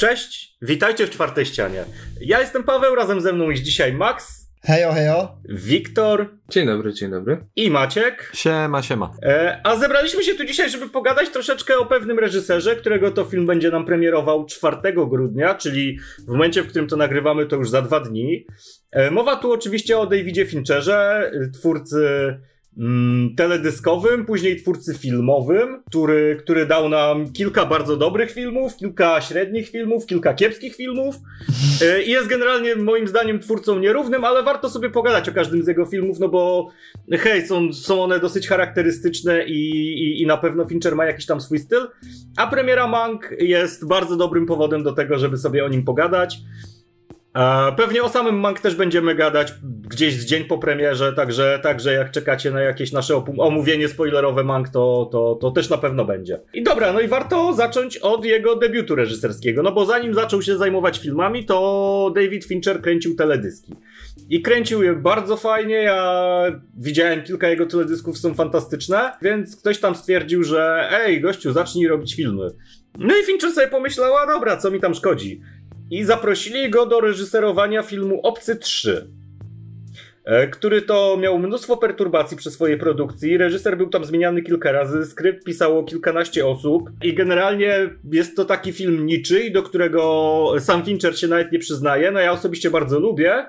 Cześć, witajcie w czwartej ścianie. Ja jestem Paweł, razem ze mną jest dzisiaj Max. Hejo, hejo. Wiktor. Dzień dobry, dzień dobry. I Maciek. Siema, siema. E, a zebraliśmy się tu dzisiaj, żeby pogadać troszeczkę o pewnym reżyserze, którego to film będzie nam premierował 4 grudnia, czyli w momencie, w którym to nagrywamy, to już za dwa dni. E, mowa tu oczywiście o Davidzie Fincherze, twórcy mm, teledyskowym, później twórcy filmowym, który, który dał nam kilka bardzo dobrych filmów, kilka średnich filmów, kilka kiepskich filmów e, i jest generalnie moim zdaniem twórcą nierównym, ale warto sobie pogadać o każdym z jego filmów, no bo hej, są, są one dosyć charakterystyczne i, i, i na pewno Fincher ma jakiś tam swój styl, a premiera Mank jest bardzo dobrym powodem do tego, żeby sobie o nim pogadać. E, Pewnie o samym Mank też będziemy gadać gdzieś z dzień po premierze, także, także jak czekacie na jakieś nasze omówienie spoilerowe Mank, to, to, to też na pewno będzie. I dobra, no i warto zacząć od jego debiutu reżyserskiego, no bo zanim zaczął się zajmować filmami, to David Fincher kręcił teledyski. I kręcił je bardzo fajnie, ja widziałem kilka jego teledysków, są fantastyczne, więc ktoś tam stwierdził, że ej, gościu, zacznij robić filmy. No i Fincher sobie pomyślał, a dobra, co mi tam szkodzi i zaprosili go do reżyserowania filmu Obcy 3. e, Który to miał mnóstwo perturbacji przy swojej produkcji. Reżyser był tam zmieniany kilka razy, skrypt pisało kilkanaście osób i generalnie jest to taki film niczyj, do którego sam Fincher się nawet nie przyznaje. No ja osobiście bardzo lubię.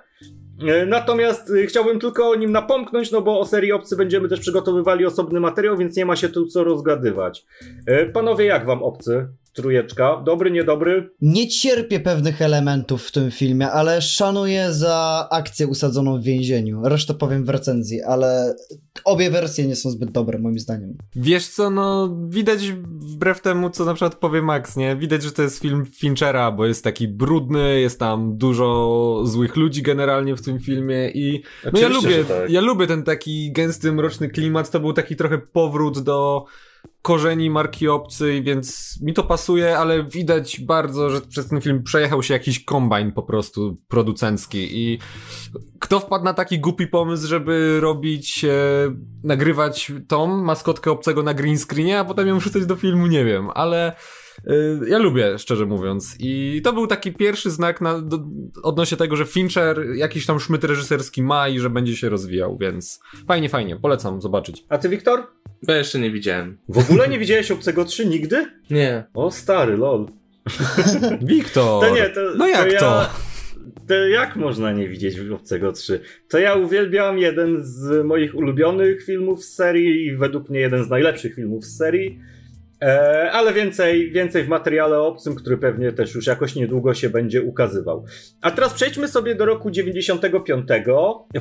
E, Natomiast e, chciałbym tylko o nim napomknąć, no bo o serii Obcy będziemy też przygotowywali osobny materiał, więc nie ma się tu co rozgadywać. Panowie, jak wam Obcy? Trójeczka. Dobry, niedobry? Nie cierpię pewnych elementów w tym filmie, ale szanuję za akcję usadzoną w więzieniu. Resztę powiem w recenzji, ale obie wersje nie są zbyt dobre moim zdaniem. Wiesz co, no widać wbrew temu, co na przykład powie Max, nie? Widać, że to jest film Finchera, bo jest taki brudny, jest tam dużo złych ludzi generalnie w tym filmie i no ja lubię, tak. ja lubię ten taki gęsty, mroczny klimat, to był taki trochę powrót do korzeni marki obcej, więc mi to pasuje, ale widać bardzo, że przez ten film przejechał się jakiś kombajn po prostu producencki i kto wpadł na taki głupi pomysł, żeby robić, e, nagrywać Tom, maskotkę obcego na green screenie, a potem ją wrzucać do filmu, nie wiem, ale e, ja lubię, szczerze mówiąc. I to był taki pierwszy znak na, do, odnośnie tego, że Fincher jakiś tam szmyt reżyserski ma i że będzie się rozwijał, więc fajnie, fajnie, polecam zobaczyć. A ty, Wiktor? Bo ja jeszcze nie widziałem. W ogóle nie widziałeś Obcego 3 nigdy? Nie. O stary, lol. Wiktor! To nie, to, No jak ja, to? To jak można nie widzieć Obcego 3? To ja uwielbiam jeden z moich ulubionych filmów z serii i według mnie jeden z najlepszych filmów z serii. E, ale więcej, więcej w materiale obcym, który pewnie też już jakoś niedługo się będzie ukazywał. A teraz przejdźmy sobie do roku 95,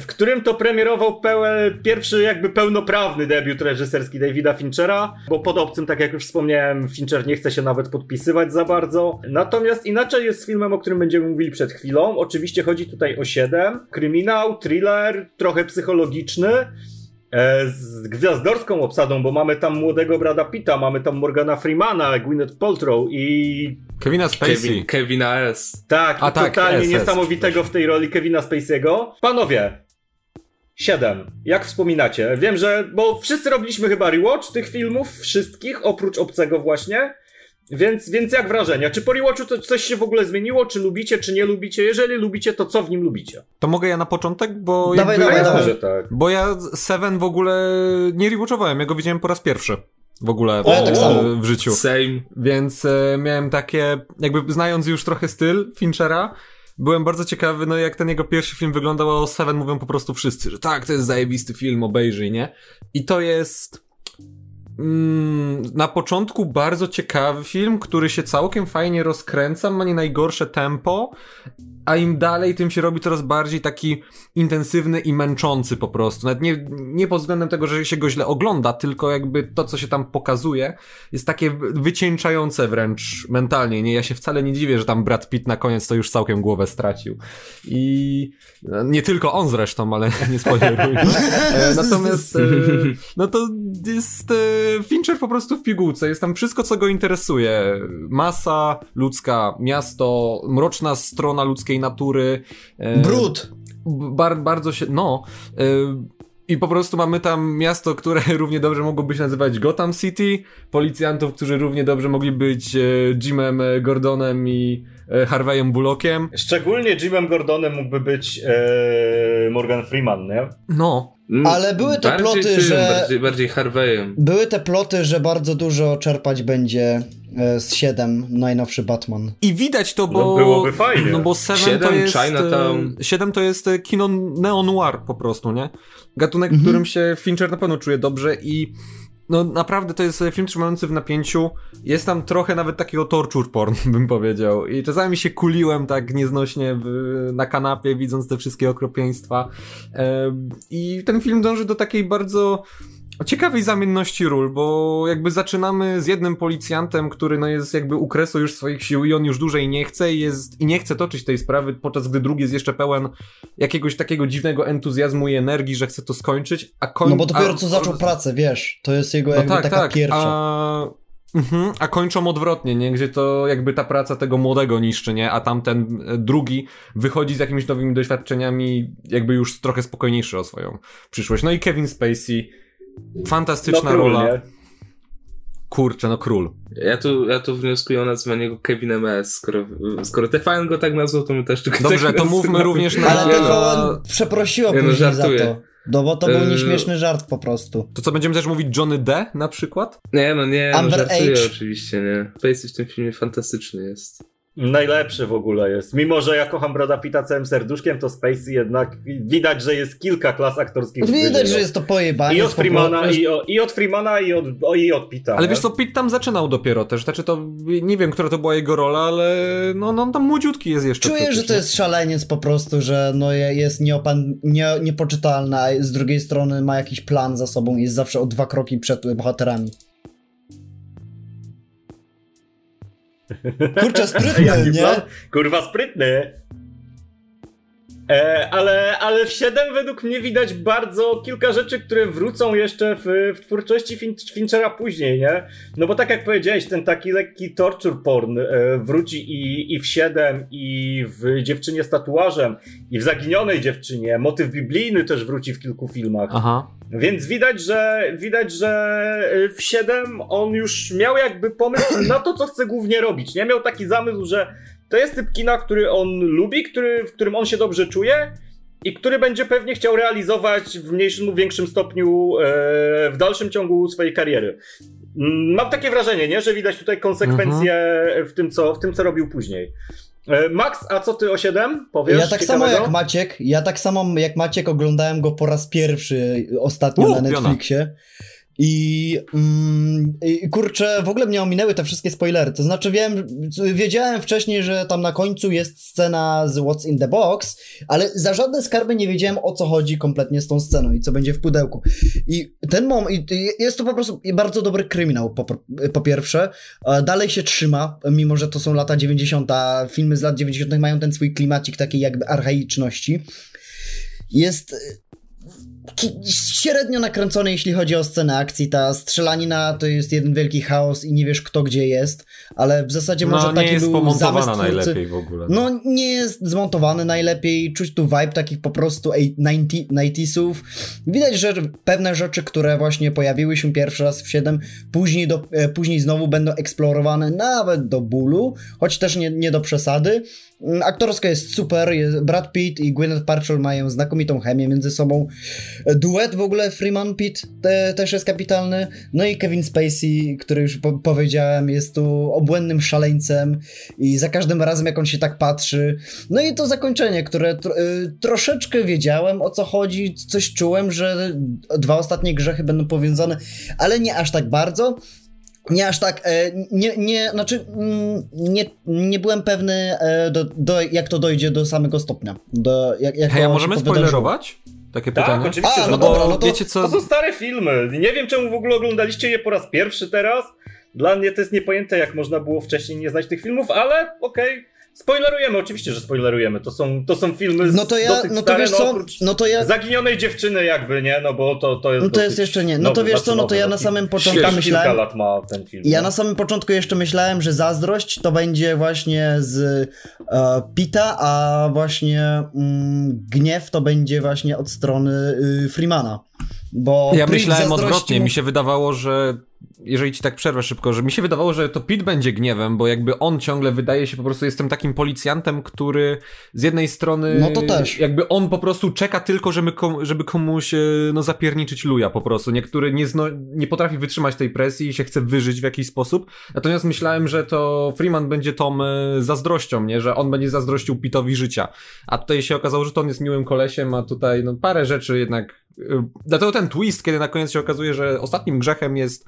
w którym to premierował pełen, pierwszy jakby pełnoprawny debiut reżyserski Davida Finchera, bo pod obcym, tak jak już wspomniałem, Fincher nie chce się nawet podpisywać za bardzo. Natomiast inaczej jest z filmem, o którym będziemy mówili przed chwilą. Oczywiście chodzi tutaj o 7. Kryminał, thriller, trochę psychologiczny. E, z gwiazdorską obsadą, bo mamy tam młodego Brada Pitta, mamy tam Morgana Freemana, Gwyneth Paltrow i Kevina Spacey. Kevin, Kevina S. tak, A tak, totalnie niesamowitego w tej roli Kevina Spacey'ego. Panowie, 7. Jak wspominacie? Wiem, że, bo wszyscy robiliśmy chyba rewatch tych filmów, wszystkich, oprócz Obcego właśnie. Więc, więc jak wrażenia? Czy po rewatchu to coś się w ogóle zmieniło? Czy lubicie, czy nie lubicie? Jeżeli lubicie, to co w nim lubicie? To mogę ja na początek, bo Dawaj, jakby... dawaj, dawaj. Może tak. Bo ja Seven w ogóle nie rewatchowałem, ja go widziałem po raz pierwszy. W ogóle O, ja tak e, samo. w życiu. Same. Więc e, miałem takie, jakby znając już trochę styl Finchera, byłem bardzo ciekawy, no jak ten jego pierwszy film wyglądał, a o Seven mówią po prostu wszyscy, że tak, to jest zajebisty film, obejrzyj, nie? I to jest na początku bardzo ciekawy film, który się całkiem fajnie rozkręca, ma nie najgorsze tempo, a im dalej, tym się robi coraz bardziej taki intensywny i męczący po prostu. Nawet nie, nie pod względem tego, że się go źle ogląda, tylko jakby to, co się tam pokazuje, jest takie wycieńczające wręcz mentalnie. Nie, ja się wcale nie dziwię, że tam Brad Pitt na koniec to już całkiem głowę stracił. I no, nie tylko on zresztą, ale nie spoilerujmy. E, Natomiast e, no to jest e, Fincher po prostu w pigułce. Jest tam wszystko, co go interesuje. Masa ludzka, miasto, mroczna strona ludzkiej natury. e, Brud! Bar, bardzo się, no. y, I po prostu mamy tam miasto, które równie dobrze mogłoby się nazywać Gotham City, policjantów, którzy równie dobrze mogli być e, Jimem e, Gordonem i e, Harveyem Bullockiem. Szczególnie Jimem Gordonem mógłby być e, Morgan Freeman, nie? No, Mm, Ale były te bardziej ploty, tym, że- Bardziej, bardziej Harveyem. Były te ploty, że bardzo dużo czerpać będzie e, z 7, najnowszy Batman. I widać to, bo. No, byłoby fajnie. No bo Seven to Siedem, jest. Chinatown. e, Siedem to jest e, kino neo-noir po prostu, nie? Gatunek, w Mhm. którym się Fincher na pewno czuje dobrze i. No naprawdę to jest film trzymający w napięciu. Jest tam trochę nawet takiego torture porn, bym powiedział. I czasami się kuliłem tak nieznośnie w, na kanapie, widząc te wszystkie okropieństwa. I ten film dąży do takiej bardzo ciekawej zamienności ról, bo jakby zaczynamy z jednym policjantem, który no jest jakby u kresu już swoich sił i on już dłużej nie chce i, jest, i nie chce toczyć tej sprawy, podczas gdy drugi jest jeszcze pełen jakiegoś takiego dziwnego entuzjazmu i energii, że chce to skończyć, a koń... No bo dopiero a- co zaczął pracę, wiesz, to jest jego no jakby tak, taka tak, pierwsza. A... Mhm, a kończą odwrotnie, nie? Gdzie to jakby ta praca tego młodego niszczy, nie? A tamten e, drugi wychodzi z jakimiś nowymi doświadczeniami, jakby już trochę spokojniejszy o swoją przyszłość. No i Kevin Spacey, fantastyczna No, król, rola. nie? Kurczę, no król. Ja tu, ja tu wnioskuję o nazwanie go Kevinem S. Skoro, skoro TVN go tak nazwał, to my też tylko Dobrze, tak to mówmy również na- Ale TVN no. przeprosiło Nie no, później za to. No bo to był Yy. nieśmieszny żart po prostu. To co, będziemy też mówić Johnny D na przykład? Nie, no nie, no Amber żartuję H. oczywiście, nie. Spacey w tym filmie fantastyczny jest. Najlepszy w ogóle jest. Mimo, że ja kocham Brada Pitta całym serduszkiem, to Spacey jednak widać, że jest kilka klas aktorskich. Widać, że jest to pojebanie. I od Freemana, i, o, i od Freemana, i od, o, i od Pitta. Ale nie? wiesz co, Pitt tam zaczynał dopiero też, znaczy to, nie wiem, która to była jego rola, ale no, no tam młodziutki jest jeszcze. Czuję, że to jest szaleniec po prostu, że no je- jest nieopan, nie, niepoczytalny, a z drugiej strony ma jakiś plan za sobą i jest zawsze o dwa kroki przed bohaterami. Kurczę, sprytny, nie? plan? Kurwa sprytny. E, ale, ale w 7 według mnie widać bardzo kilka rzeczy, które wrócą jeszcze w, w twórczości fin Finchera później, nie? No bo tak jak powiedziałeś, ten taki lekki torture porn e, wróci i, i w 7, i w Dziewczynie z tatuażem, i w Zaginionej Dziewczynie. Motyw biblijny też wróci w kilku filmach. Aha. Więc widać, że widać, że y, w 7 on już miał jakby pomysł na to, co chce głównie robić. Nie miał taki zamysł, że to jest typ kina, który on lubi, który, w którym on się dobrze czuje i który będzie pewnie chciał realizować w mniejszym lub większym stopniu e, w dalszym ciągu swojej kariery. Mm, Mam takie wrażenie, nie? że widać tutaj konsekwencje w, tym, co, w tym, co robił później. E, Max, a co ty o 7 powiesz? Ja tak samo ciekawego? jak Maciek, ja tak samo jak Maciek oglądałem go po raz pierwszy ostatnio U, na piona. I, mm, I kurczę, w ogóle mnie ominęły te wszystkie spoilery. To znaczy, wiem, wiedziałem wcześniej, że tam na końcu jest scena z What's in the Box, ale za żadne skarby nie wiedziałem o co chodzi kompletnie z tą sceną i co będzie w pudełku. I ten moment, jest to po prostu bardzo dobry kryminał, po, po pierwsze. Dalej się trzyma, mimo że to są lata 90. a Filmy z lat 90. mają ten swój klimacik takiej jakby archaiczności. Jest średnio nakręcony, jeśli chodzi o scenę akcji. Ta strzelanina to jest jeden wielki chaos i nie wiesz kto gdzie jest, ale w zasadzie może No taki nie jest był twórcy. najlepiej w ogóle. No nie jest zmontowany najlepiej, czuć tu vibe takich po prostu 90, 90sów. Widać, że pewne rzeczy, które właśnie pojawiły się pierwszy raz w 7, później, do, e, później znowu będą eksplorowane nawet do bólu, choć też nie, nie do przesady. Aktorska jest super, Brad Pitt i Gwyneth Paltrow mają znakomitą chemię między sobą. Duet w ogóle Freeman Pitt te, też jest kapitalny. No i Kevin Spacey, który już po, powiedziałem, jest tu obłędnym szaleńcem i za każdym razem jak on się tak patrzy. No i to zakończenie, które tro, y, troszeczkę wiedziałem o co chodzi, coś czułem, że dwa ostatnie grzechy będą powiązane, ale nie aż tak bardzo. Nie aż tak, e, nie, nie, znaczy, mm, nie, nie byłem pewny, e, do, do, jak to dojdzie do samego stopnia. Do, jak, jak Hej, a możemy spoilerować? Takie Tak, pytanie. oczywiście, A, że no tak. dobra, no to- wiecie co? To są stare filmy. Nie wiem, czemu w ogóle oglądaliście je po raz pierwszy teraz. Dla mnie to jest niepojęte, jak można było wcześniej nie znać tych filmów, ale okej. Spoilerujemy, oczywiście, że spoilerujemy. To są, to są filmy z No to ja, dosyć no to stare, wiesz no co, no to ja, Zaginionej dziewczyny jakby, nie? No bo to, to jest no to jest jeszcze nie, no to wiesz co, no to znaczy ja nowy, na no, samym początku Kilka, kilka myślałem, lat ma ten film. Ja nie? na samym początku jeszcze myślałem, że zazdrość to będzie właśnie z e, Pita, a właśnie mm, gniew to będzie właśnie od strony y, Freemana. Bo Ja myślałem odwrotnie, mu- mi się wydawało, że jeżeli ci tak przerwę szybko, że mi się wydawało, że to Pete będzie gniewem, bo jakby on ciągle wydaje się po prostu, jestem takim policjantem, który z jednej strony... No to też. Jakby on po prostu czeka tylko, żeby, kom, żeby komuś e, no zapierniczyć luja po prostu. Niektóry nie, zno, nie potrafi wytrzymać tej presji i się chce wyżyć w jakiś sposób. Natomiast myślałem, że to Freeman będzie tą e, zazdrością, nie? Że on będzie zazdrościł Pitowi życia. A tutaj się okazało, że to on jest miłym kolesiem, a tutaj no parę rzeczy jednak... e, Dlatego ten twist, kiedy na koniec się okazuje, że ostatnim grzechem jest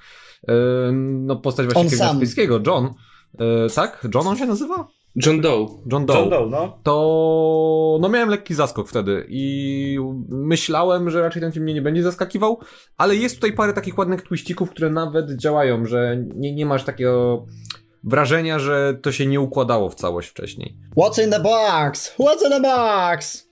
e, no postać właśnie. Spacey'ego, John. E, tak? John on się nazywa? John Doe. John Doe. John Doe, no. To no miałem lekki zaskok wtedy i myślałem, że raczej ten film mnie nie będzie zaskakiwał, ale jest tutaj parę takich ładnych twiścików, które nawet działają, że nie, nie masz takiego wrażenia, że to się nie układało w całość wcześniej. What's in the box? What's in the box?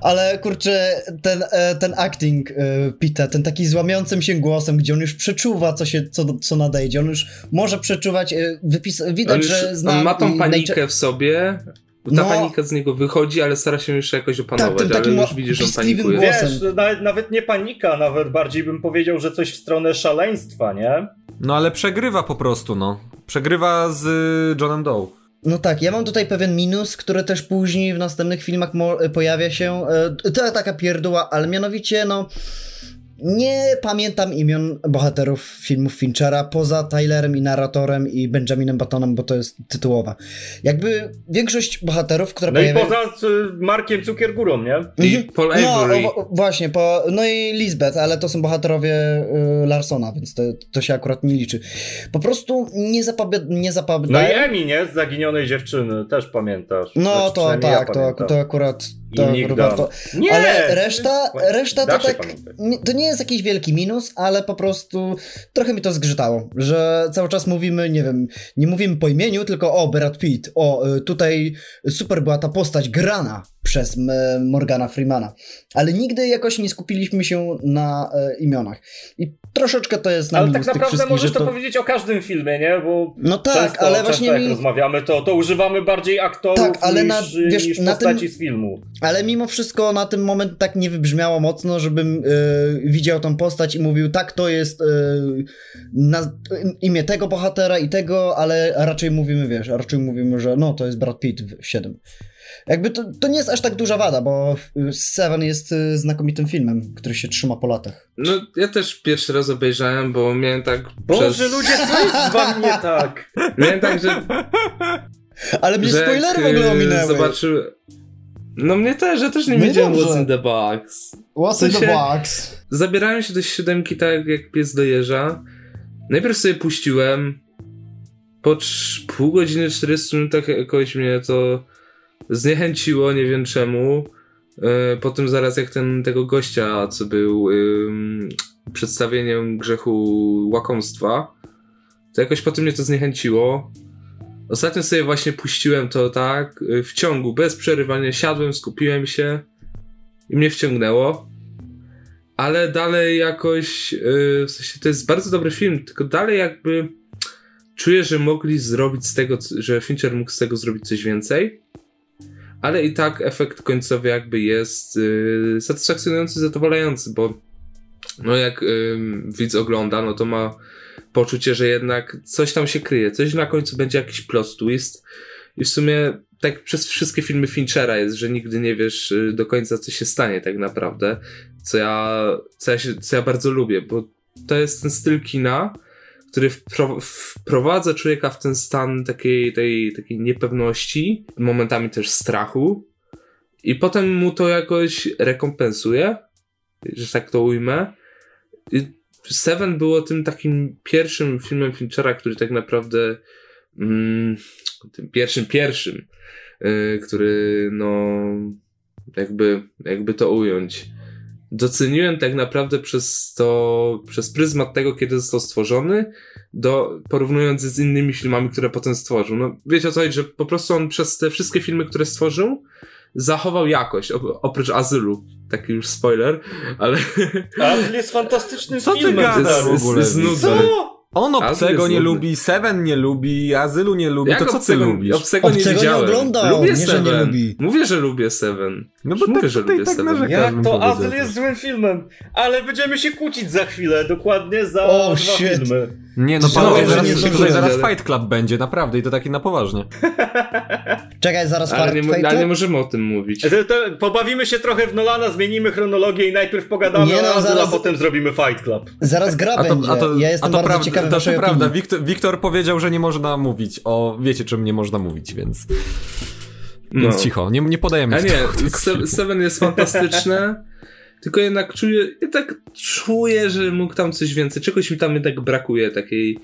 Ale kurczę, ten, e, ten acting e, Pita, ten taki złamiącym się głosem, gdzie on już przeczuwa, co się, co, co nadejdzie. On już może przeczuwać, e, wypis, On, widać, już, że zna... on ma tą panikę w sobie. Ta No. panika z niego wychodzi, ale stara się jeszcze jakoś opanować, tym takim ale już widzisz, że on panikuje. głosem. Wiesz, nawet, nawet nie panika, nawet bardziej bym powiedział, że coś w stronę szaleństwa, nie? No ale przegrywa po prostu, no. Przegrywa z y, Johnem Doe. No tak, ja mam tutaj pewien minus, który też później w następnych filmach pojawia się. E, To taka pierdóła, ale mianowicie, no. Nie pamiętam imion bohaterów filmów Finchera, poza Tylerem i narratorem i Benjaminem Batonem, bo to jest tytułowa. Jakby większość bohaterów, które No i pojawiają... poza y, Markiem Cukiergórą, nie? I Mhm. Paul No, Avery. o, właśnie, po, no i Lisbeth, ale to są bohaterowie y, Larsona, więc to, to się akurat nie liczy. Po prostu nie, zapobie- nie No i. Emi, nie? Z Zaginionej Dziewczyny, też pamiętasz. No Znaczy, to tak, ja to, to akurat... To Nick akurat Dunn. to, Nie! ale reszta, reszta to tak. to nie jest jakiś wielki minus, ale po prostu trochę mi to zgrzytało, że cały czas mówimy, nie wiem, nie mówimy po imieniu, tylko o Brad Pitt, o y, tutaj super była ta postać grana przez Morgana Freemana, ale nigdy jakoś nie skupiliśmy się na e, imionach. I troszeczkę to jest na Ale tak naprawdę możesz że to... to... powiedzieć o każdym filmie, nie? Bo No tak, często, ale często właśnie jak mi... rozmawiamy, to, to używamy bardziej aktorów Tak, ale niż, na- wiesz, niż na postaci tym- z filmu. Ale mimo wszystko na ten moment tak nie wybrzmiało mocno, żebym e, widział tą postać i mówił, tak, to jest e, na, imię tego bohatera i tego, ale raczej mówimy, wiesz, raczej mówimy, że no, to jest Brad Pitt w 7. Jakby to, to nie jest aż tak duża wada, bo e, Seven jest e, znakomitym filmem, który się trzyma po latach. No, ja też pierwszy raz obejrzałem, bo miałem tak Boże, przez... ludzie, co jest z wami nie tak? Miałem tak, że... Ale mnie że jak, spoilery w ogóle e, ominęły. Zobaczył... No mnie też, ja też nie i wiedziałem dobrze. what's in the box. What's W in the box? Zabierałem się do siódemki tak jak pies do jeża. Najpierw sobie puściłem. Po pół godziny, 40 minutach jakoś mnie to zniechęciło, nie wiem czemu. E, Potem zaraz jak ten tego gościa, co był ym, przedstawieniem grzechu łakomstwa, to jakoś potem mnie to zniechęciło. Ostatnio sobie właśnie puściłem to tak, y, w ciągu, bez przerywania, siadłem, skupiłem się i mnie wciągnęło ale dalej jakoś, yy, w sensie to jest bardzo dobry film, tylko dalej jakby czuję, że mogli zrobić z tego, że Fincher mógł z tego zrobić coś więcej, ale i tak efekt końcowy jakby jest yy, satysfakcjonujący, zadowalający, bo no jak yy, widz ogląda, no to ma poczucie, że jednak coś tam się kryje, coś na końcu będzie jakiś plot twist. I w sumie tak przez wszystkie filmy Finchera jest, że nigdy nie wiesz yy, do końca, co się stanie tak naprawdę co ja, co ja, się, co ja bardzo lubię, bo to jest ten styl kina, który wpro, wprowadza człowieka w ten stan takiej, tej, takiej niepewności, momentami też strachu, i potem mu to jakoś rekompensuje, że tak to ujmę. Seven było tym takim pierwszym filmem Finchera, który tak naprawdę mm, tym pierwszym, pierwszym, yy, który no jakby, jakby to ująć doceniłem tak naprawdę przez to, przez pryzmat tego, kiedy został stworzony, do, porównując z innymi filmami, które potem stworzył. No, wiecie o co chodzi, że po prostu on przez te wszystkie filmy, które stworzył, zachował jakość, op- oprócz Azylu. Taki już spoiler, ale Azyl jest fantastycznym Co ty filmem. gadasz stary. w ogóle? jest nudny. Co? On obcego nie lubi, Seven nie lubi, Azylu nie lubi, Jak to co ty obcego, lubisz? Obcego, nie Obcego nie widziałem. oglądał, lubię nie, że nie Seven. lubi. Mówię, że lubię Seven. No bo mówię, tak że lubię tak Seven. Jak to Azyl jest złym filmem, ale będziemy się kłócić za chwilę, dokładnie za Oh, dwa shit. filmy. Nie, no panowie, zaraz, nie tutaj zaraz Fight Club będzie, naprawdę, i to taki na poważnie. Czekaj, zaraz Ale nie, Fate? ale nie możemy o tym mówić. To, to, pobawimy się trochę w Nolana, zmienimy chronologię i najpierw pogadamy Nie no, o zaraz- a potem zrobimy Fight Club. Zaraz gra A to, będzie. a to, ja jestem a to bardzo prawda, ciekawy to, prawda. Wiktor, Wiktor powiedział, że nie można mówić o... Wiecie, czym nie można mówić, więc... No. Więc cicho, nie, nie podajemy A nie. Seven jest fantastyczne, tylko jednak czuję, ja tak czuję, że mógł tam coś więcej, czegoś mi tam jednak brakuje, takiej,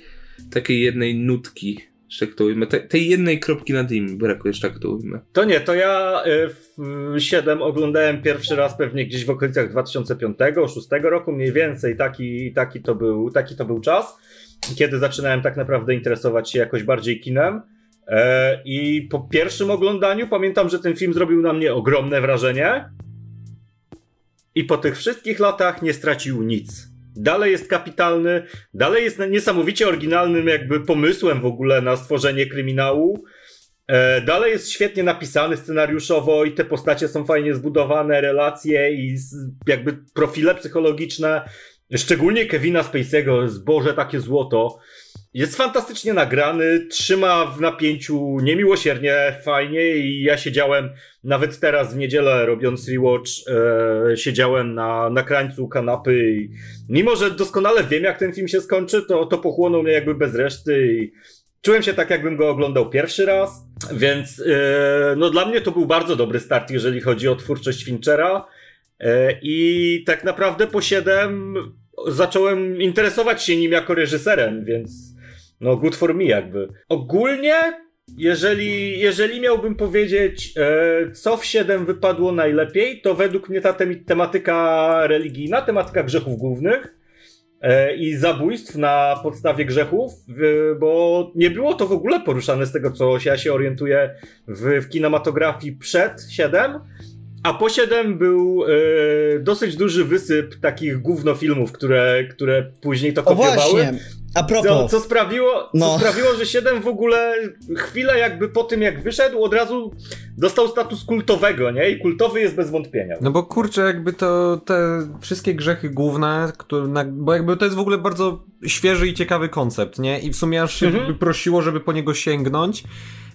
takiej jednej nutki, że tak to ujmę, Te, tej jednej kropki nad im brakuje, że tak to ujmę. To nie, to ja y, w 7 oglądałem pierwszy raz pewnie gdzieś w okolicach 2005-2006 roku, mniej więcej taki, taki, to był, taki to był czas, kiedy zaczynałem tak naprawdę interesować się jakoś bardziej kinem. E, I po pierwszym oglądaniu pamiętam, że ten film zrobił na mnie ogromne wrażenie. I po tych wszystkich latach nie stracił nic. Dalej jest kapitalny, dalej jest niesamowicie oryginalnym jakby pomysłem w ogóle na stworzenie kryminału. E, Dalej jest świetnie napisany scenariuszowo i te postacie są fajnie zbudowane, relacje i jakby profile psychologiczne. Szczególnie Kevina Spacey'ego, zboże takie złoto. Jest fantastycznie nagrany, trzyma w napięciu niemiłosiernie, fajnie i ja siedziałem nawet teraz w niedzielę robiąc rewatch, e, siedziałem na, na krańcu kanapy i mimo, że doskonale wiem jak ten film się skończy, to, to pochłonął mnie jakby bez reszty i Czułem się tak, jakbym go oglądał pierwszy raz, więc e, no dla mnie to był bardzo dobry start, jeżeli chodzi o twórczość Finchera. E, I tak naprawdę po 7 zacząłem interesować się nim jako reżyserem, więc no good for me jakby. Ogólnie, jeżeli, jeżeli miałbym powiedzieć, e, co w 7 wypadło najlepiej, to według mnie ta tem- tematyka religijna, tematyka grzechów głównych, e, i zabójstw na podstawie grzechów, w- bo nie było to w ogóle poruszane z tego, co ja się orientuję w, w kinematografii przed 7. A po 7 był e, dosyć duży wysyp takich gównofilmów, które, które później to O kopiowały. właśnie, a Co, propos, co, sprawiło, co No. sprawiło, że 7 w ogóle chwilę jakby po tym jak wyszedł, od razu dostał status kultowego, nie? I kultowy jest bez wątpienia. No bo kurczę, jakby to te wszystkie grzechy główne, które, bo jakby to jest w ogóle bardzo świeży i ciekawy koncept, nie? I w sumie aż się Mhm. prosiło, żeby po niego sięgnąć.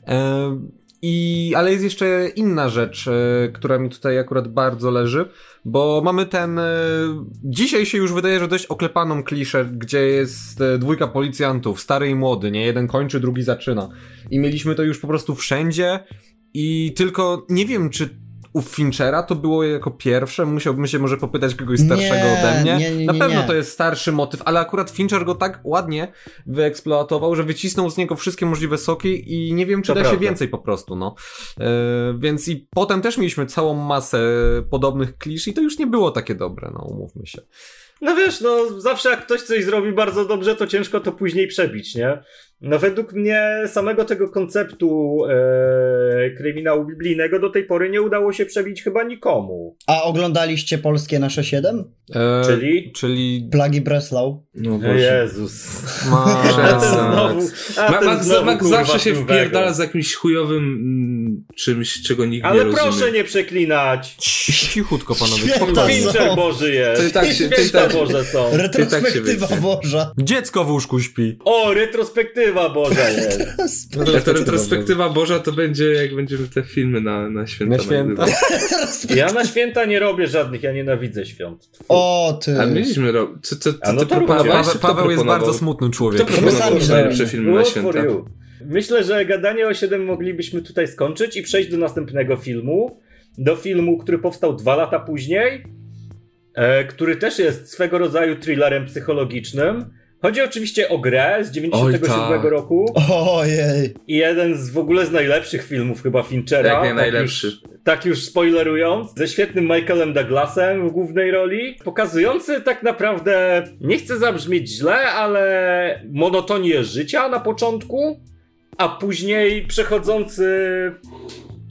E, i, ale jest jeszcze inna rzecz, e, która mi tutaj akurat bardzo leży, bo mamy ten. E, dzisiaj się już wydaje, że dość oklepaną kliszę, gdzie jest e, dwójka policjantów, stary i młody, nie? Jeden kończy, drugi zaczyna. I mieliśmy to już po prostu wszędzie. I tylko nie wiem, czy u Finchera to było jako pierwsze. Musiałbym się może popytać kogoś starszego Nie, ode mnie. nie, nie, Na pewno nie. to jest starszy motyw, ale akurat Fincher go tak ładnie wyeksploatował, że wycisnął z niego wszystkie możliwe soki i nie wiem, czy To da się prawda. więcej po prostu, no. E, więc i potem też mieliśmy całą masę podobnych klisz i to już nie było takie dobre, no umówmy się. No wiesz, no zawsze jak ktoś coś zrobi bardzo dobrze, to ciężko to później przebić, nie? No według mnie samego tego konceptu e, kryminału biblijnego do tej pory nie udało się przebić chyba nikomu. a oglądaliście polskie nasze 7? E, Czyli? Czyli Plagi Breslau. No O Boże. Jezus. ma... A ten znowu, a Ma, ten Max, znowu, Max kurwa, zawsze się wpierdala z jakimś chujowym mm, czymś, czego nikt nie Ale rozumie. proszę nie przeklinać. Cichutko, panowie, za- Fincher Boży jest. tak się, Święta tak, Boże są. Retrospektywa wytnie. Boża. Dziecko w łóżku śpi. O, retrospektywa Boża jest. No Jak to retrospektywa Boża, to będzie jak będziemy te filmy na, na święta Na święta. Ja na święta nie robię żadnych, ja nienawidzę świąt. Tfu. O ty. A mieliśmy robić. Co, co, co, no to? Paweł, Paweł jest proponował? bardzo smutnym człowiekiem. Kto My sami najlepsze filmy na święta? Myślę, że gadanie o 7 moglibyśmy tutaj skończyć i przejść do następnego filmu. Do filmu, który powstał dwa lata później, e, który też jest swego rodzaju thrillerem psychologicznym. Chodzi oczywiście o grę z 97 Oj, tak. roku Ojej. i jeden z w ogóle z najlepszych filmów chyba Finchera. Jak nie tak najlepszy. Już, tak już spoilerując, ze świetnym Michaelem Douglasem w głównej roli, pokazujący tak naprawdę, nie chcę zabrzmieć źle, ale monotonię życia na początku, a później przechodzący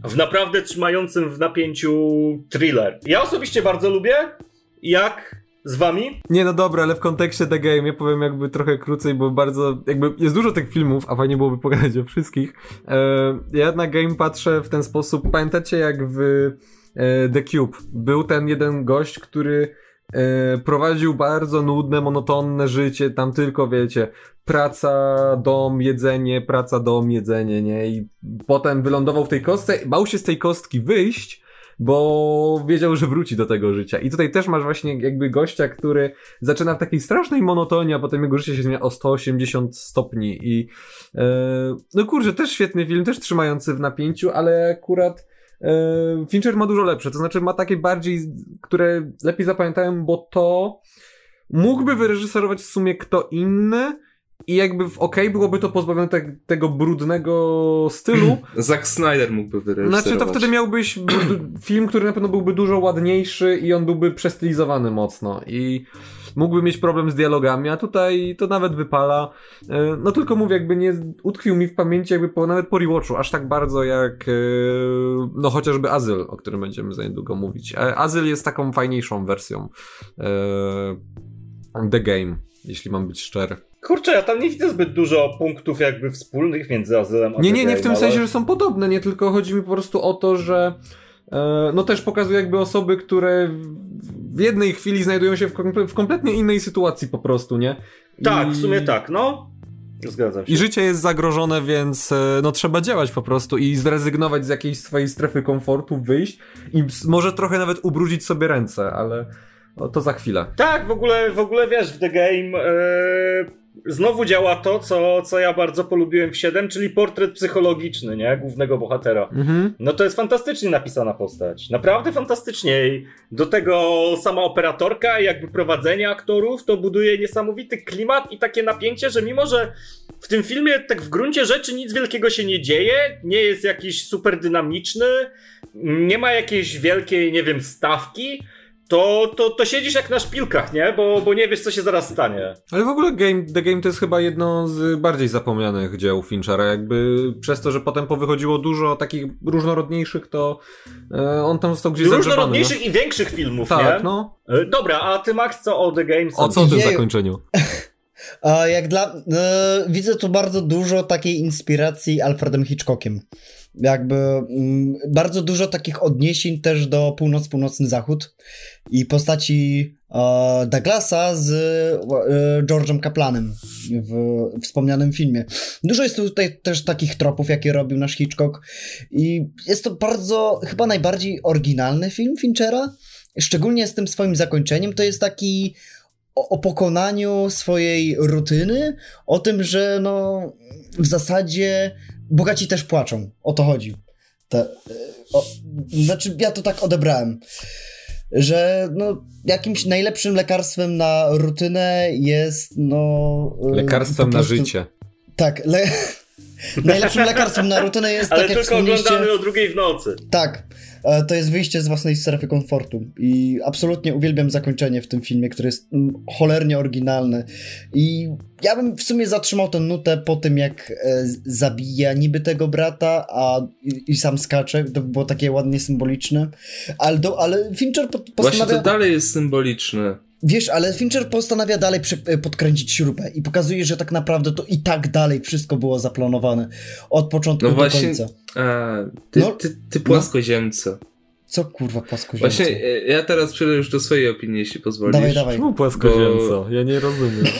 w naprawdę trzymającym w napięciu thriller. Ja osobiście bardzo lubię, jak z wami? Nie, no dobra, ale w kontekście The Game ja powiem jakby trochę krócej, bo bardzo, jakby jest dużo tych filmów, a fajnie byłoby pogadać o wszystkich. E, ja na Game patrzę w ten sposób, pamiętacie jak w e, The Cube był ten jeden gość, który e, prowadził bardzo nudne, monotonne życie, tam tylko wiecie, praca, dom, jedzenie, praca, dom, jedzenie, nie? I potem wylądował w tej kostce, bał się z tej kostki wyjść, bo wiedział, że wróci do tego życia. I tutaj też masz właśnie jakby gościa, który zaczyna w takiej strasznej monotonii, a potem jego życie się zmienia o 180 stopni i e, no kurczę, też świetny film, też trzymający w napięciu, ale akurat e, Fincher ma dużo lepsze, to znaczy ma takie bardziej, które lepiej zapamiętałem, bo to mógłby wyreżyserować w sumie kto inny, i jakby w OK byłoby to pozbawione te, tego brudnego stylu. Zack Snyder mógłby wyreżyserować. Znaczy to wtedy miałbyś film, który na pewno byłby dużo ładniejszy i on byłby przestylizowany mocno i mógłby mieć problem z dialogami, a tutaj to nawet wypala. E, no tylko mówię, jakby nie utkwił mi w pamięci jakby po, nawet po rewatchu, aż tak bardzo jak e, no chociażby Azyl, o którym będziemy za niedługo mówić. E, Azyl jest taką fajniejszą wersją The Game, jeśli mam być szczery. Kurczę, ja tam nie widzę zbyt dużo punktów jakby wspólnych między Azylem a Nie, nie, nie w tym ale... sensie, że są podobne, nie tylko chodzi mi po prostu o to, że e, no też pokazuje jakby osoby, które w jednej chwili znajdują się w, komple w kompletnie innej sytuacji po prostu, nie? I... Tak, w sumie tak, no. Zgadzam się. I życie jest zagrożone, więc e, no trzeba działać po prostu i zrezygnować z jakiejś swojej strefy komfortu, wyjść i może trochę nawet ubrudzić sobie ręce, ale to za chwilę. Tak, w ogóle, w ogóle wiesz, w The Game yy znowu działa to, co, co ja bardzo polubiłem w 7, czyli portret psychologiczny, nie? Głównego bohatera. Mhm. No to jest fantastycznie napisana postać. Naprawdę fantastycznie. Do tego sama operatorka i jakby prowadzenie aktorów to buduje niesamowity klimat i takie napięcie, że mimo, że w tym filmie tak w gruncie rzeczy nic wielkiego się nie dzieje, nie jest jakiś super dynamiczny, nie ma jakiejś wielkiej, nie wiem, stawki, to, to, to siedzisz jak na szpilkach, nie? Bo, bo nie wiesz, co się zaraz stanie. Ale w ogóle game, The Game to jest chyba jedno z bardziej zapomnianych dzieł Finchera. Jakby przez to, że potem powychodziło dużo takich różnorodniejszych, to e, on tam został gdzieś Różnorodniejszych no. i większych filmów, tak, nie? no. E, dobra, a ty Max, co o The Game? O co w tym zakończeniu? jak dla... E, widzę tu bardzo dużo takiej inspiracji Alfredem Hitchcockiem jakby mm, bardzo dużo takich odniesień też do północ-północny zachód i postaci e, Douglasa z e, George'em Kaplanem w wspomnianym filmie. Dużo jest tutaj też takich tropów, jakie robił nasz Hitchcock i jest to bardzo, chyba najbardziej oryginalny film Finchera, szczególnie z tym swoim zakończeniem. To jest taki o, o, pokonaniu swojej rutyny, o tym, że no w zasadzie bogaci też płaczą. O to chodzi. Te, o, znaczy, ja to tak odebrałem. Że no, jakimś najlepszym lekarstwem na rutynę jest no. Y, lekarstwem prostu, na życie. Tak, le, najlepszym lekarstwem na rutynę jest Ale tak tylko oglądamy o drugiej w nocy. Tak. E, to jest wyjście z własnej strefy komfortu. I absolutnie uwielbiam zakończenie w tym filmie, które jest mm, cholernie oryginalne. I ja bym w sumie zatrzymał tę nutę po tym, jak e, zabija niby tego brata, a i, i sam skacze. To było takie ładnie symboliczne. Ale, do, ale Fincher postanawia... Właśnie to dalej jest symboliczne. Wiesz, ale Fincher postanawia dalej e, podkręcić śrubę i pokazuje, że tak naprawdę to i tak dalej wszystko było zaplanowane od początku no właśnie, do końca. A, ty, no, ty, ty no. płaskoziemco. No. Co kurwa płaskoziemco? Właśnie e, ja teraz przejdę już do swojej opinii, jeśli pozwolisz. Dawaj, dawaj. Czemu płaskoziemco? Bo... Ja nie rozumiem.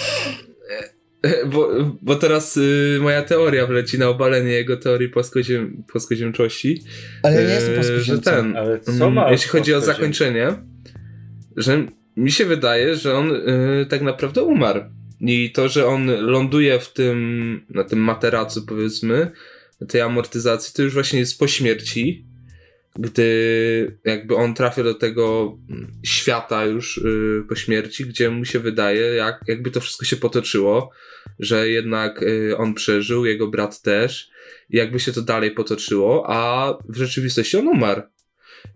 Bo, bo teraz y, moja teoria wleci na obalenie jego teorii płaskoziem, płaskoziemczości. Ale ja nie jestem płaskoziemcą. Że ten, Ale co ma jeśli chodzi o zakończenie, że mi się wydaje, że on y, tak naprawdę umarł. I to, że on ląduje w tym, na tym materacu powiedzmy, tej amortyzacji, to już właśnie jest po śmierci, gdy jakby on trafia do tego świata już y, po śmierci, gdzie mu się wydaje, jak, jakby to wszystko się potoczyło, że jednak y, on przeżył, jego brat też, jakby się to dalej potoczyło, a w rzeczywistości on umarł.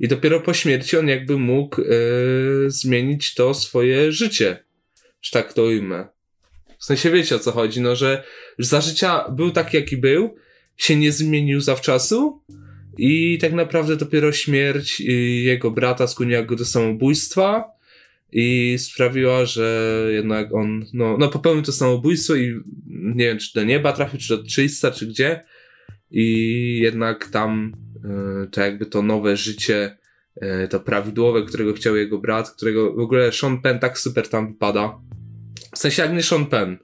I dopiero po śmierci on jakby mógł yy, zmienić to swoje życie. Że tak to ujmę. W sensie wiecie o co chodzi, no że za życia był taki jaki był, się nie zmienił zawczasu i tak naprawdę dopiero śmierć jego brata skłoniła go do samobójstwa i sprawiła, że jednak on no, no popełnił to samobójstwo i nie wiem, czy do nieba trafił, czy do czysta, czy gdzie i jednak tam to jakby to nowe życie y, to prawidłowe, którego chciał jego brat, którego w ogóle Sean Penn tak super tam wypada. W sensie jak nie Sean Penn.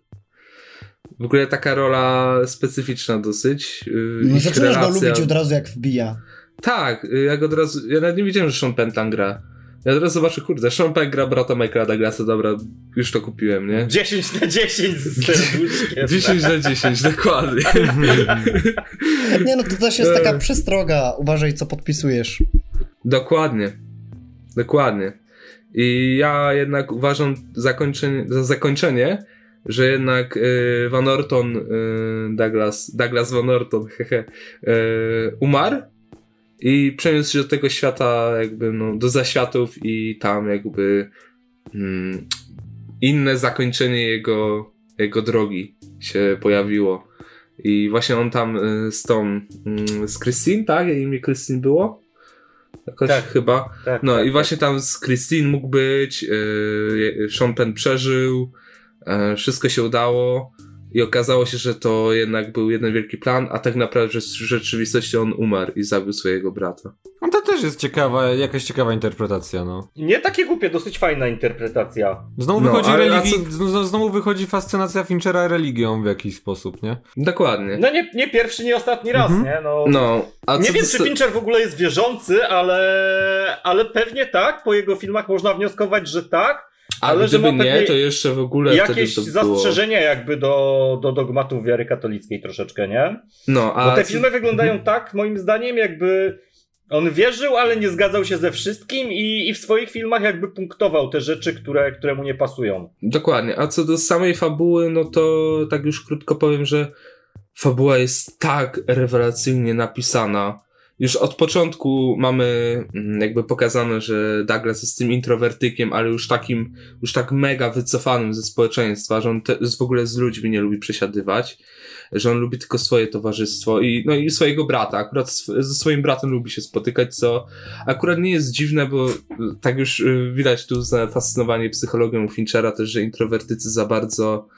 W ogóle taka rola specyficzna dosyć. y, No, zaczynasz go relacja- lubić od razu jak wbija. tak, jak od razu. Ja nawet nie wiedziałem, że Sean Penn tam gra. Ja teraz zobaczę, kurde, Sean Penn gra brata Michaela Douglasa, dobra, już to kupiłem, nie? 10 na 10 z serduszkiem. 10 na 10, dokładnie. Nie no, to też jest taka przestroga. Uważaj, co podpisujesz. dokładnie. Dokładnie. I ja jednak uważam zakończenie, za zakończenie, że jednak y, Van Orton, y, Douglas, Douglas Van Orton, hehe, y, umarł i przeniósł się do tego świata, jakby, no, do zaświatów i tam jakby mm, inne zakończenie jego, jego drogi się pojawiło. I właśnie on tam y, z tą, mm, z Christine, tak? Jej imię Christine było? Jakoś Tak. chyba. Tak, No tak, i właśnie tam z Christine mógł być, yy, Sean Penn przeżył, yy, wszystko się udało i okazało się, że to jednak był jeden wielki plan, a tak naprawdę że w rzeczywistości on umarł i zabił swojego brata. No to też jest ciekawa, jakaś ciekawa interpretacja, no. Nie takie głupie, dosyć fajna interpretacja. Znowu No, wychodzi religi... co- znowu- wychodzi fascynacja Finchera religią w jakiś sposób, nie? Dokładnie. No nie, nie pierwszy, nie ostatni raz, Mhm. nie? No, No, a nie wiem, czy Fincher w ogóle jest wierzący, ale, ale pewnie tak. Po jego filmach można wnioskować, że tak. Ale że gdyby ma nie, to jeszcze w ogóle Jakieś wtedy to było... zastrzeżenia jakby do, do dogmatów wiary katolickiej troszeczkę, nie? No, a Bo te filmy wyglądają tak, moim zdaniem, jakby on wierzył, ale nie zgadzał się ze wszystkim i, i w swoich filmach jakby punktował te rzeczy, które, które mu nie pasują. Dokładnie. A co do samej fabuły, no to tak już krótko powiem, że fabuła jest tak rewelacyjnie napisana. Już od początku mamy mm, jakby pokazane, że Douglas jest tym introwertykiem, ale już takim, już tak mega wycofanym ze społeczeństwa, że on te, w ogóle z ludźmi nie lubi przesiadywać, że on lubi tylko swoje towarzystwo i, no i swojego brata. Akurat sw- ze swoim bratem lubi się spotykać, co akurat nie jest dziwne, bo y, tak już y, widać tu zafascynowanie psychologią Finchera też, że introwertycy za bardzo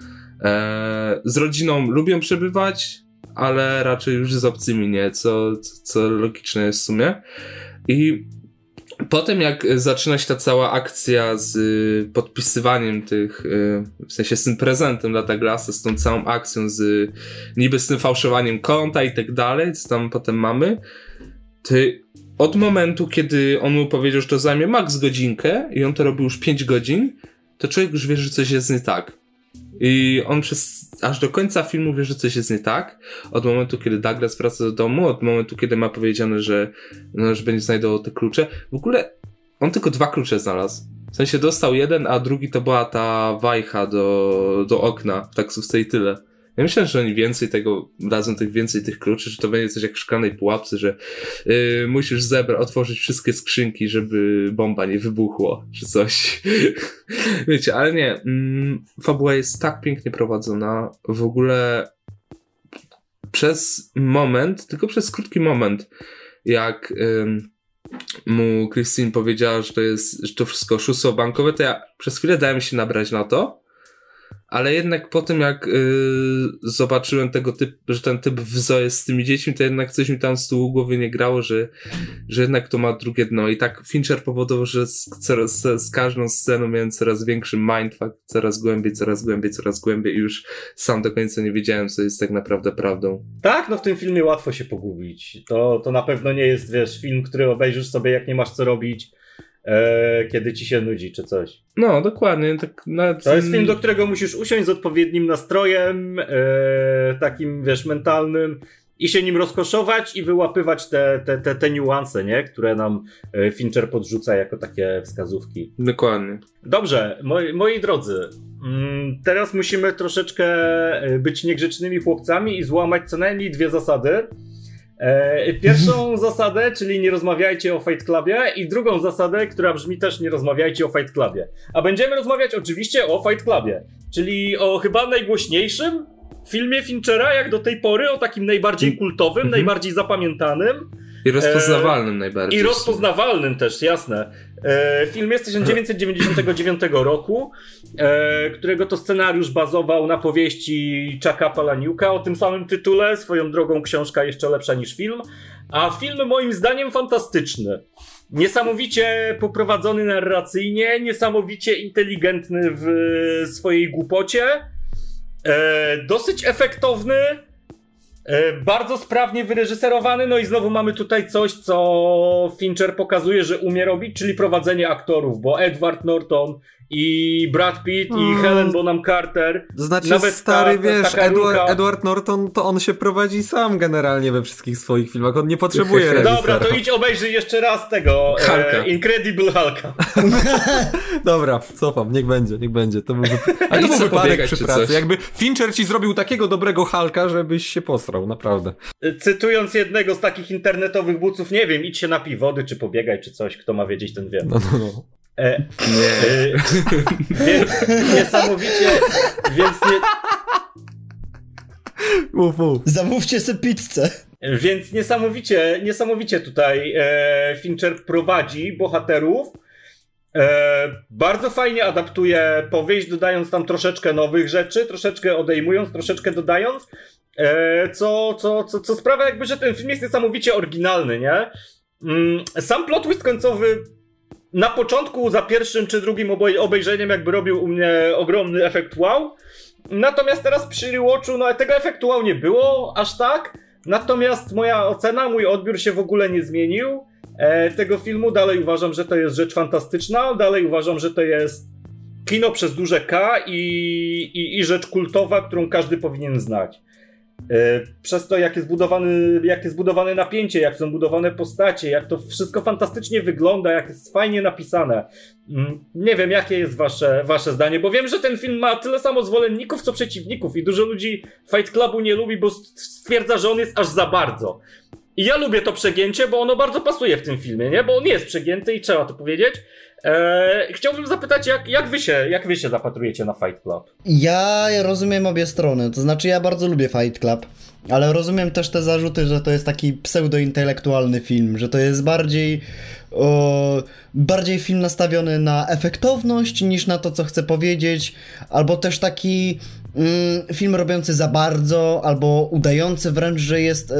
e, z rodziną lubią przebywać, ale raczej już z obcymi nie, co, co, logiczne jest w sumie. I potem jak zaczyna się ta cała akcja z podpisywaniem tych, y, w sensie z tym prezentem dla Douglasa, z tą całą akcją z niby z tym fałszowaniem konta i tak dalej, co tam potem mamy, ty od momentu, kiedy on mu powiedział, że to zajmie max godzinkę i on to robił już 5 godzin, to człowiek już wie, że coś jest nie tak. I on przez aż do końca filmu wie, że coś jest nie tak. Od momentu, kiedy Douglas wraca do domu, od momentu, kiedy ma powiedziane, że, no, że będzie znajdował te klucze. W ogóle on tylko dwa klucze znalazł. W sensie dostał jeden, a drugi to była ta wajcha do, do okna w taksówce i tyle. Ja myślałem, że oni więcej tego, dadzą tych więcej tych kluczy, że to będzie coś jak w szklanej pułapce, że yy, musisz zebra, otworzyć wszystkie skrzynki, żeby bomba nie wybuchło, czy coś. Wiecie, ale nie. Mm, fabuła jest tak pięknie prowadzona. W ogóle przez moment, tylko przez krótki moment, jak ym, mu Christine powiedziała, że to jest, że to wszystko oszustwo bankowe, to ja przez chwilę dałem się nabrać na to. Ale jednak po tym, jak yy, zobaczyłem tego typu, że ten typ w zoo jest z tymi dziećmi, to jednak coś mi tam z tyłu głowy nie grało, że, że jednak to ma drugie dno. I tak Fincher powodował, że z, coraz, z każdą sceną miałem coraz większy mindfuck, coraz głębiej, coraz głębiej, coraz głębiej i już sam do końca nie wiedziałem, co jest tak naprawdę prawdą. Tak, no w tym filmie łatwo się pogubić. To, to na pewno nie jest, wiesz, film, który obejrzysz sobie, jak nie masz co robić, e, kiedy ci się nudzi, czy coś. No, dokładnie. Tak nawet, To jest film, do którego musisz usiąść z odpowiednim nastrojem, e, takim, wiesz, mentalnym i się nim rozkoszować i wyłapywać te, te, te, te niuanse, nie? Które nam e, Fincher podrzuca jako takie wskazówki. Dokładnie. Dobrze, moi, moi drodzy, mm, teraz musimy troszeczkę e, być niegrzecznymi chłopcami i złamać co najmniej dwie zasady. E, Pierwszą zasadę, czyli nie rozmawiajcie o Fight Clubie i drugą zasadę, która brzmi też nie rozmawiajcie o Fight Clubie. A będziemy rozmawiać oczywiście o Fight Clubie, czyli o chyba najgłośniejszym filmie Finchera jak do tej pory, o takim najbardziej kultowym, najbardziej zapamiętanym. I rozpoznawalnym e, najbardziej. I rozpoznawalnym też, jasne. E, film jest z 1999 roku, e, którego to scenariusz bazował na powieści Chucka Palaniuka o tym samym tytule. Swoją drogą książka jeszcze lepsza niż film. A film moim zdaniem fantastyczny. Niesamowicie poprowadzony narracyjnie, niesamowicie inteligentny w swojej głupocie. E, dosyć efektowny, bardzo sprawnie wyreżyserowany, no i znowu mamy tutaj coś, co Fincher pokazuje, że umie robić, czyli prowadzenie aktorów, bo Edward Norton i Brad Pitt i hmm. Helen Bonham Carter. Znaczy, Nawet stary, ta, wiesz, Edward, Edward, Norton to on się prowadzi sam generalnie we wszystkich swoich filmach. On nie potrzebuje reżysera. Dobra, to idź obejrzyj jeszcze raz tego e, Incredible Hulka. Dobra, cofam, niech będzie, niech będzie. To był, ale to był wypadek przy pracy. Jakby Fincher ci zrobił takiego dobrego Hulka, żebyś się posrał, naprawdę. Cytując jednego z takich internetowych buców, nie wiem, idź się napij wody, czy pobiegaj, czy coś, kto ma wiedzieć, ten wie. No, no, no. E, nie. E, więc niesamowicie, więc nie... Uf, uf. Zamówcie sobie pizzę. Więc niesamowicie, niesamowicie tutaj e, Fincher prowadzi bohaterów. E, bardzo fajnie adaptuje powieść, dodając tam troszeczkę nowych rzeczy, troszeczkę odejmując, troszeczkę dodając. E, co, co, co, co sprawia jakby, że ten film jest niesamowicie oryginalny, nie? Mm, sam plot twist końcowy na początku za pierwszym czy drugim obejrzeniem jakby robił u mnie ogromny efekt wow. Natomiast teraz przy rewatchu, no tego efektu wow nie było aż tak. Natomiast moja ocena, mój odbiór się w ogóle nie zmienił. E, tego filmu dalej uważam, że to jest rzecz fantastyczna. Dalej uważam, że to jest kino przez duże K i, i, i rzecz kultowa, którą każdy powinien znać. E, przez to, jak jest, budowany, jak jest budowane napięcie, jak są budowane postacie, jak to wszystko fantastycznie wygląda, jak jest fajnie napisane. Mm, nie wiem, jakie jest wasze, wasze zdanie, bo wiem, że ten film ma tyle samo zwolenników, co przeciwników i dużo ludzi Fight Clubu nie lubi, bo stwierdza, że on jest aż za bardzo. I ja lubię to przegięcie, bo ono bardzo pasuje w tym filmie, nie? Bo on jest przegięty i trzeba to powiedzieć. Eee, chciałbym zapytać, jak, jak, wy się, jak wy się zapatrujecie na Fight Club? Ja rozumiem obie strony, to znaczy ja bardzo lubię Fight Club, ale rozumiem też te zarzuty, że to jest taki pseudointelektualny film, że to jest bardziej o, bardziej film nastawiony na efektowność niż na to, co chce powiedzieć, albo też taki mm, film robiący za bardzo, albo udający wręcz, że jest y,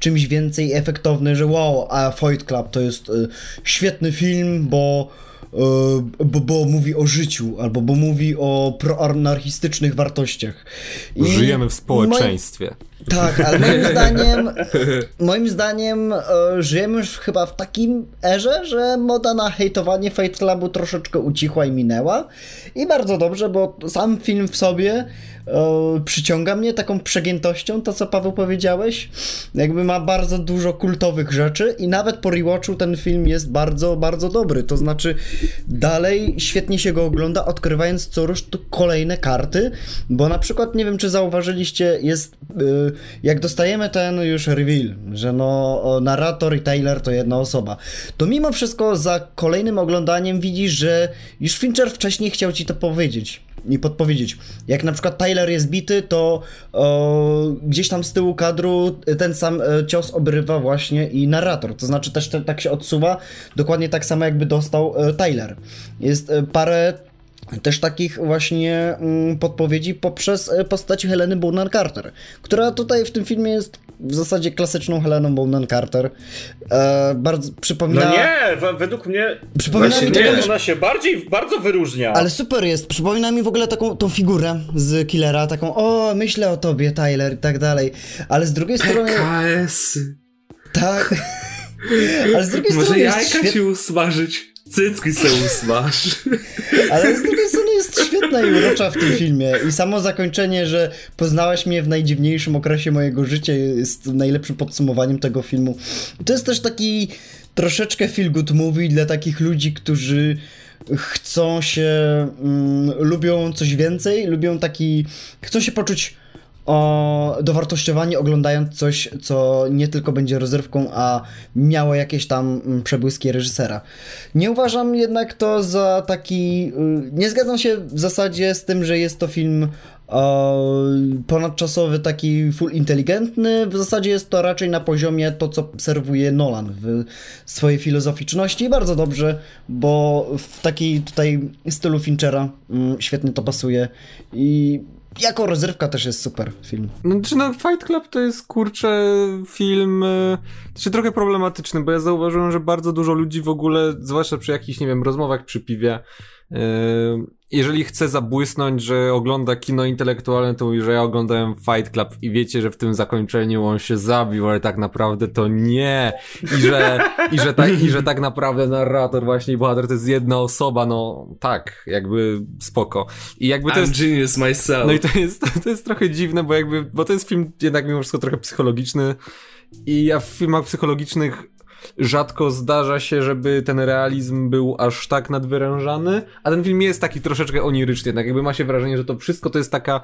czymś więcej efektowny, że wow, a Fight Club to jest y, świetny film, bo bo, bo mówi o życiu, albo bo mówi o proanarchistycznych wartościach. I Żyjemy w społeczeństwie. Tak, ale moim zdaniem, moim zdaniem e, żyjemy już chyba w takim erze, że moda na hejtowanie Fight Clubu troszeczkę ucichła i minęła. I bardzo dobrze, bo sam film w sobie e, przyciąga mnie taką przegiętością, to co Paweł powiedziałeś. Jakby ma bardzo dużo kultowych rzeczy i nawet po rewatchu ten film jest bardzo, bardzo dobry. To znaczy dalej świetnie się go ogląda, odkrywając co rusz kolejne karty, bo na przykład, nie wiem czy zauważyliście, jest y, jak dostajemy ten już reveal, że no narrator i Taylor to jedna osoba, to mimo wszystko za kolejnym oglądaniem widzisz, że już Fincher wcześniej chciał ci to powiedzieć i podpowiedzieć. Jak na przykład Tyler jest bity, to o, gdzieś tam z tyłu kadru ten sam e, cios obrywa właśnie i narrator. To znaczy też te, tak się odsuwa, dokładnie tak samo jakby dostał e, Tyler. Jest e, parę też takich właśnie mm, podpowiedzi poprzez e, postać Heleny Bonham Carter, która tutaj w tym filmie jest w zasadzie klasyczną Heleną Bonham Carter. E, bardzo przypomina... No nie, według mnie przypomina mi nie, ona się bardziej, bardzo wyróżnia. Ale super jest, przypomina mi w ogóle taką tą figurę z Killera, taką o, myślę o tobie, Tyler i tak dalej, ale z drugiej strony... PKS. Tak. ale z drugiej Może strony jajka świet... się usmażyć. Cycki se usmaż. Ale z drugiej strony jest świetna i urocza w tym filmie. I samo zakończenie, że poznałaś mnie w najdziwniejszym okresie mojego życia jest najlepszym podsumowaniem tego filmu. To jest też taki troszeczkę feel good movie dla takich ludzi, którzy chcą się, mm, lubią coś więcej, lubią taki, chcą się poczuć o dowartościowanie oglądając coś, co nie tylko będzie rozrywką, a miało jakieś tam mm, przebłyski reżysera. Nie uważam jednak to za taki... Y, nie zgadzam się w zasadzie z tym, że jest to film ponadczasowy, taki full inteligentny. W zasadzie jest to raczej na poziomie to, co serwuje Nolan w swojej filozoficzności i bardzo dobrze, bo w takiej tutaj stylu Finchera mm, świetnie to pasuje i jako rozrywka też jest super film. No, czy no, Fight Club to jest kurczę film y, to trochę problematyczny, bo ja zauważyłem, że bardzo dużo ludzi w ogóle, zwłaszcza przy jakichś, nie wiem, rozmowach przy piwie, y, jeżeli chce zabłysnąć, że ogląda kino intelektualne, to mówi, że ja oglądałem Fight Club i wiecie, że w tym zakończeniu on się zabił, ale tak naprawdę to nie. I że, i że, tak, i że tak naprawdę narrator właśnie i bohater to jest jedna osoba, no tak, jakby spoko. I jakby to I'm jest... genius myself. No i to jest, to jest trochę dziwne, bo jakby, bo to jest film jednak mimo wszystko trochę psychologiczny i ja w filmach psychologicznych rzadko zdarza się, żeby ten realizm był aż tak nadwyrężany, a ten film jest taki troszeczkę oniryczny, jednak jakby ma się wrażenie, że to wszystko to jest taka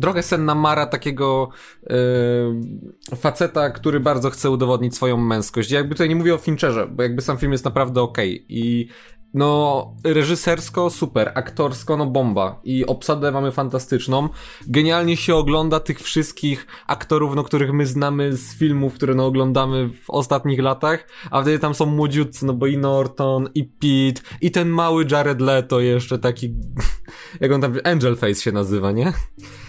trochę senna mara takiego yy, faceta, który bardzo chce udowodnić swoją męskość. Ja jakby tutaj nie mówię o Fincherze, bo jakby sam film jest naprawdę okej okay. i no, reżysersko super, aktorsko no bomba i obsadę mamy fantastyczną. Genialnie się ogląda tych wszystkich aktorów, no, których my znamy z filmów, które no oglądamy w ostatnich latach, a wtedy tam są młodziutcy, no bo i Norton, i Pete, i ten mały Jared Leto jeszcze taki, jak on tam, Angel Face się nazywa, nie?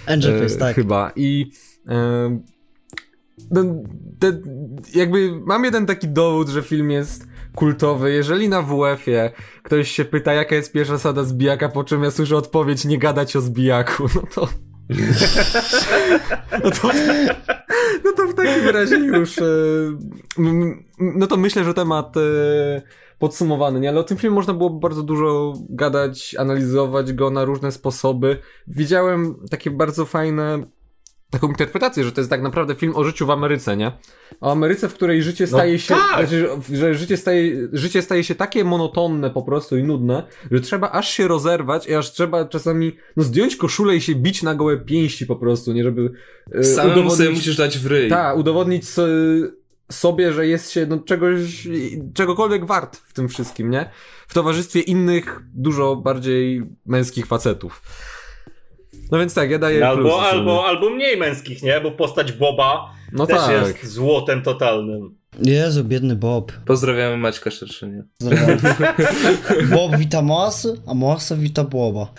Angel Face, e, tak. Chyba. I e, no, te, jakby mam jeden taki dowód, że film jest kultowy. Jeżeli na WF-ie ktoś się pyta, jaka jest pierwsza zasada zbijaka, po czym ja słyszę odpowiedź, nie gadać o zbijaku, no to... no to... No to w takim razie już... E, no to myślę, że temat e, podsumowany, nie? Ale o tym filmie można było bardzo dużo gadać, analizować go na różne sposoby. Widziałem takie bardzo fajne taką interpretację, że to jest tak naprawdę film o życiu w Ameryce, nie? O Ameryce, w której życie no staje no, się, tak. znaczy, że życie staje, życie staje się takie monotonne po prostu i nudne, że trzeba aż się rozerwać i aż trzeba czasami no, zdjąć koszulę i się bić na gołe pięści po prostu, nie? Żeby e, Samemu udowodnić... sobie musisz dać w ryj. Tak, udowodnić sobie, że jest się no, czegoś, czegokolwiek wart w tym wszystkim, nie? W towarzystwie innych, dużo bardziej męskich facetów. No więc tak, ja daję albo, albo, albo mniej męskich, nie? Bo postać Boba no też tak. jest złotem totalnym. Jezu, biedny Bob. Pozdrawiamy Maćka Szerszynie. Bob wita Moasy, a Moasa wita Boba.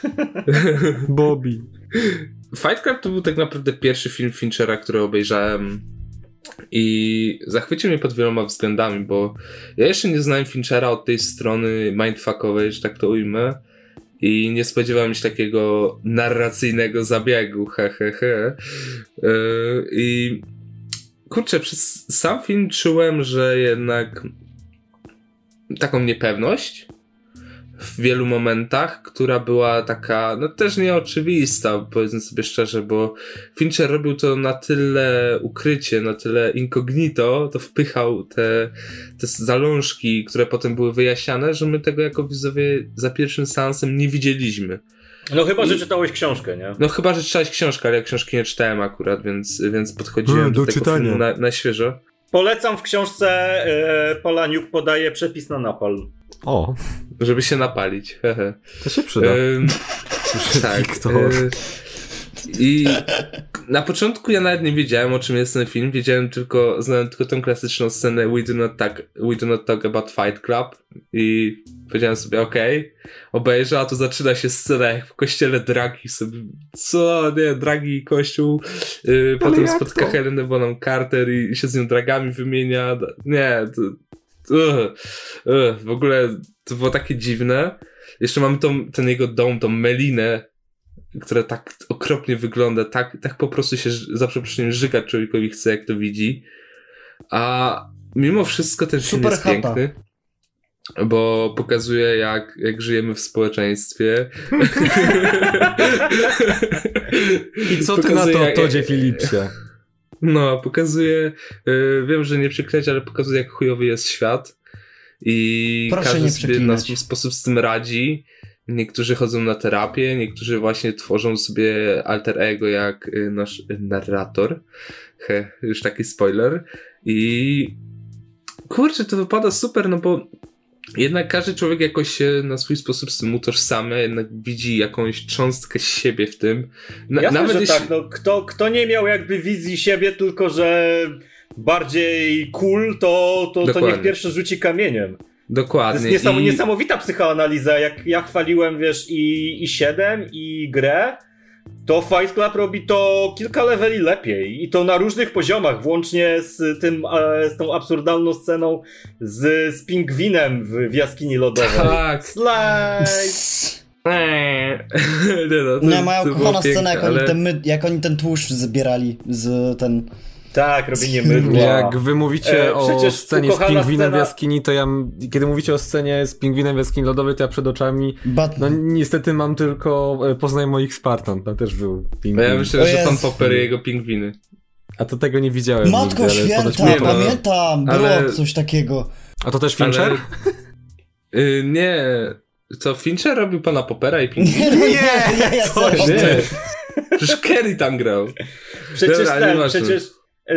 Bobby. Fight Club to był tak naprawdę pierwszy film Finchera, który obejrzałem i zachwycił mnie pod wieloma względami, bo ja jeszcze nie znałem Finchera od tej strony mindfuckowej, że tak to ujmę i nie spodziewałem się takiego narracyjnego zabiegu, he, he, he. Yy, I kurczę, przez sam film czułem, że jednak taką niepewność w wielu momentach, która była taka, no też nieoczywista, powiedzmy sobie szczerze, bo Fincher robił to na tyle ukrycie, na tyle incognito, to wpychał te, te zalążki, które potem były wyjaśniane, że my tego jako widzowie za pierwszym seansem nie widzieliśmy. No chyba, że czytałeś książkę, nie? No chyba, że czytałeś książkę, ale ja książki nie czytałem akurat, więc, więc podchodziłem hmm, do, do tego filmu na, na świeżo. Polecam w książce yy, Pola Niuk podaje przepis na napalm. O. Żeby się napalić. To się przyda. tak. Y, I na początku ja nawet nie wiedziałem, o czym jest ten film. Wiedziałem tylko, znałem tylko tę klasyczną scenę We do not talk, we do not talk about Fight Club. I powiedziałem sobie, okej, okay. obejrzę, a tu zaczyna się scena jak w kościele Dragi sobie, co, nie, Dragi i kościół, yy, potem spotka Helenę Bonham Carter i, i się z nią dragami wymienia, nie, to, uh, uh, w ogóle to było takie dziwne. Jeszcze mamy tą, ten jego dom, tą melinę, która tak okropnie wygląda, tak, tak po prostu się za przeproszeniem żyga człowiekowi chce, jak to widzi. A mimo wszystko ten film jest chata. piękny. Bo pokazuje, jak, jak żyjemy w społeczeństwie. I co ty pokazuje, na to, Todzie Filipsie? No, pokazuje, yy, wiem, że nie przekleć, ale pokazuje, jak chujowy jest świat. I Proszę każdy sobie na swój sposób z tym radzi. Niektórzy chodzą na terapię, niektórzy właśnie tworzą sobie alter ego jak y, nasz narrator. He, już taki spoiler. I kurczę, to wypada super, no bo jednak każdy człowiek jakoś się na swój sposób z tym utożsamia, jednak widzi jakąś cząstkę siebie w tym. Na, Jasne, nawet że jeśli... tak, no, kto, kto nie miał jakby wizji siebie, tylko że bardziej cool, to, to, to niech pierwszy rzuci kamieniem. Dokładnie. To jest niesam I... niesamowita psychoanaliza. Jak ja chwaliłem, wiesz, i, i 7, i grę, to Fight Club robi to kilka leveli lepiej i to na różnych poziomach, włącznie z tym, e, z tą absurdalną sceną z, z pingwinem w, w jaskini lodowej. Tak. Slide! nie, no, to, moja ukochana scena, jak, ale... oni ten, jak oni ten tłuszcz zbierali z ten tak, robienie mydła. Jak wy mówicie e, o scenie z pingwinem scena... w jaskini, to ja, kiedy mówicie o scenie z pingwinem w jaskini lodowej, to ja przed oczami, But... no niestety mam tylko e, Poznaj moich Spartan, tam też był pingwin. Ja myślę, że pan Popper i jego pingwiny. A to tego nie widziałem Matko nigdy, święta, nie, no, pamiętam, było ale... coś takiego. A to też Fincher? Ale... Yy, nie, co Fincher robił pana Poppera i pingwiny? Nie, nie, nie, ja coś nie. Przecież Kerry tam grał. Przecież Dobra, ten, przecież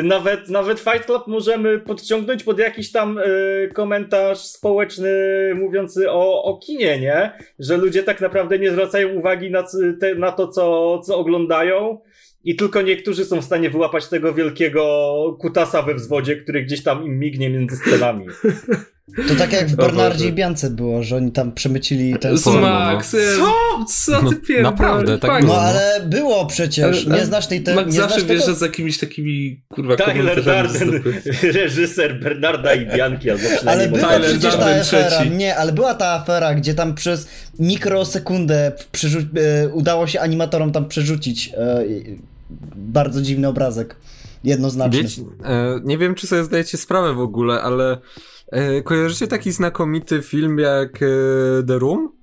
nawet, nawet Fight Club możemy podciągnąć pod jakiś tam y, komentarz społeczny mówiący o, o kinie, nie? Że ludzie tak naprawdę nie zwracają uwagi na, te, na to, co, co oglądają i tylko niektórzy są w stanie wyłapać tego wielkiego kutasa we wzwodzie, który gdzieś tam im mignie między scenami. To tak jak w Bernardzie i Biance było, że oni tam przemycili ten film. Max, co? Co ty no? Naprawdę, tak było. No ale było przecież, nie znasz tej... Te, Max nie zawsze wjeżdża z jakimiś takimi, kurwa, Tyler Darden, reżyser Bernarda i Bianki, albo Ale była Tyler przecież ta afera, trzeci. nie, ale była ta afera, gdzie tam przez mikrosekundę e, udało się animatorom tam przerzucić e, bardzo dziwny obrazek. Jednoznacznie. Wiecie, e, nie wiem, czy sobie zdajecie sprawę w ogóle, ale kojarzycie taki znakomity film jak e, The Room?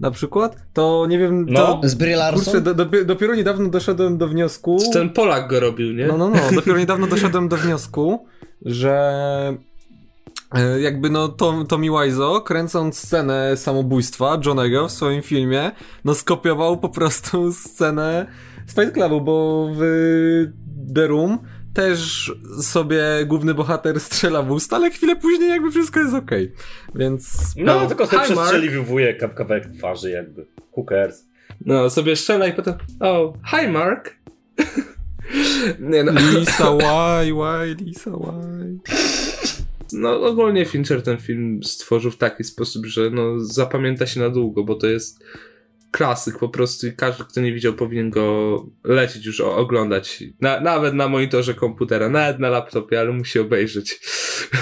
Na przykład? To nie wiem. No, z Brie Larson? do, do, dopiero niedawno doszedłem do wniosku. Ten Polak go robił, nie? No, no, no. Dopiero niedawno doszedłem do wniosku, że e, jakby no Tom, Tommy Wiseau kręcąc scenę samobójstwa Johnego w swoim filmie, no skopiował po prostu scenę z Fight Clubu, bo w The Room też sobie główny bohater strzela w usta, ale chwilę później jakby wszystko jest okej. Okay. Więc... No, no tylko sobie przestrzeli wujek kawałek twarzy jakby. Who cares? No, sobie strzela i potem oh, hi Mark. Nie no. Lisa, why, why, Lisa, why? No ogólnie Fincher ten film stworzył w taki sposób, że no zapamięta się na długo, bo to jest klasyk po prostu i każdy, kto nie widział, powinien go lecieć już oglądać. Na, nawet na monitorze komputera, nawet na laptopie, ale musi obejrzeć.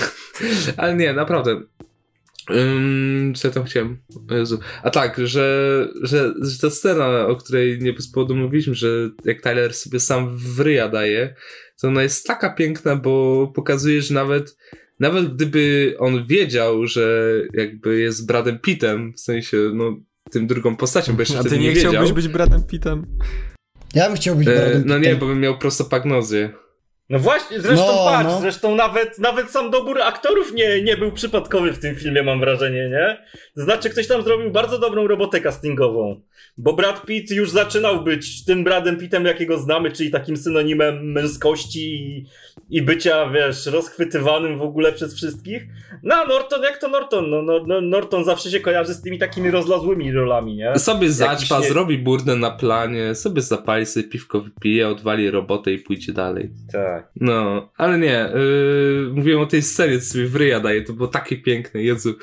ale nie, naprawdę. Um, co ja tam chciałem? Jezu. A tak, że, że, że ta scena, o której nie bez powodu mówiliśmy, że jak Tyler sobie sam w ryja daje, to ona jest taka piękna, bo pokazuje, że nawet nawet gdyby on wiedział, że jakby jest Bradem Pittem, w sensie, no tym drugą postacią, bo jeszcze A ty nie, nie chciałbyś być Bradem Pittem? Ja bym chciał być Bradem Pittem. No nie, bo bym miał prostopagnozję. No właśnie, zresztą no, patrz, no. zresztą nawet, nawet sam dobór aktorów nie, nie był przypadkowy w tym filmie, mam wrażenie, nie? Znaczy, ktoś tam zrobił bardzo dobrą robotę castingową. Bo Brad Pitt już zaczynał być tym Bradem Pittem, jakiego znamy, czyli takim synonimem męskości i, i bycia, wiesz, rozchwytywanym w ogóle przez wszystkich. No, Norton, jak to Norton? No, no, no Norton zawsze się kojarzy z tymi takimi rozlazłymi rolami, nie? Sobie zaćpa, nie... zrobi burdę na planie, sobie zapali, sobie piwko wypije, odwali robotę i pójdzie dalej. Tak. No, ale nie, yy, mówiłem o tej scenie, co sobie w ryja daje, to było takie piękne, Jezu.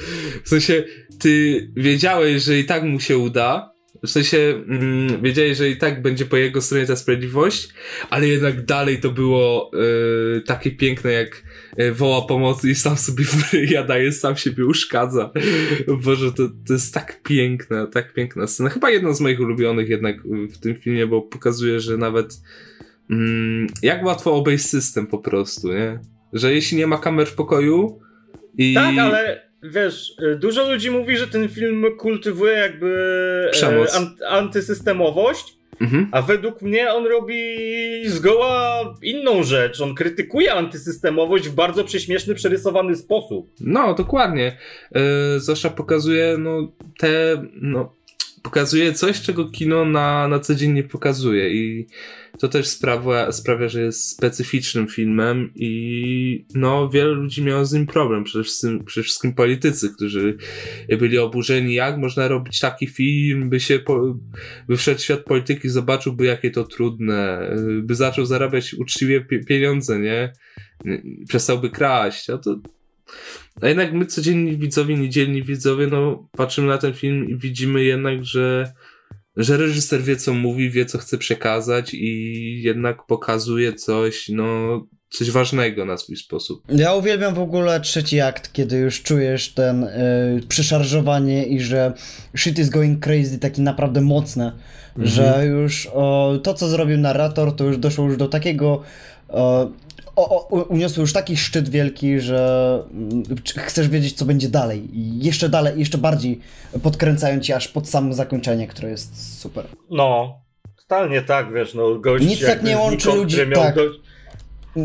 W sensie, ty wiedziałeś, że i tak mu się uda, w sensie mm, wiedzieli, że i tak będzie po jego stronie ta sprawiedliwość, ale jednak dalej to było y, takie piękne, jak y, woła pomocy i sam sobie jada jest, sam siebie uszkadza. Boże, to, to jest tak piękna, tak piękna scena. Chyba jedna z moich ulubionych jednak w tym filmie, bo pokazuje, że nawet mm, jak łatwo obejść system po prostu, nie? Że jeśli nie ma kamer w pokoju i... Tak, ale wiesz, y, dużo ludzi mówi, że ten film kultywuje jakby e, antysystemowość, mhm. a według mnie on robi zgoła inną rzecz. On krytykuje antysystemowość w bardzo prześmieszny, przerysowany sposób. No, dokładnie. Yy, pokazuje no, te, no, pokazuje coś, czego kino na, na co dzień nie pokazuje i to też sprawia, sprawia, że jest specyficznym filmem i no, wiele ludzi miało z nim problem. Przede wszystkim, przede wszystkim politycy, którzy byli oburzeni, jak można robić taki film, by się, po, by wszedł w świat polityki, zobaczyłby jakie to trudne, by zaczął zarabiać uczciwie pieniądze, nie? Przestałby kraść, a to a jednak my codzienni widzowie, niedzielni widzowie, no patrzymy na ten film i widzimy jednak, że że reżyser wie, co mówi, wie, co chce przekazać i jednak pokazuje coś, no, coś ważnego na swój sposób. Ja uwielbiam w ogóle trzeci akt, kiedy już czujesz ten y, przeszarżowanie i że shit is going crazy, taki naprawdę mocne, mhm. że już o, to, co zrobił narrator, to już doszło już do takiego o, o, o, uniosły już taki szczyt wielki, że mm, chcesz wiedzieć, co będzie dalej. I jeszcze dalej, jeszcze bardziej podkręcają ci aż pod samo zakończenie, które jest super. No, totalnie tak, wiesz, no gość Nic tak nie łączy ludzi, tak. dość,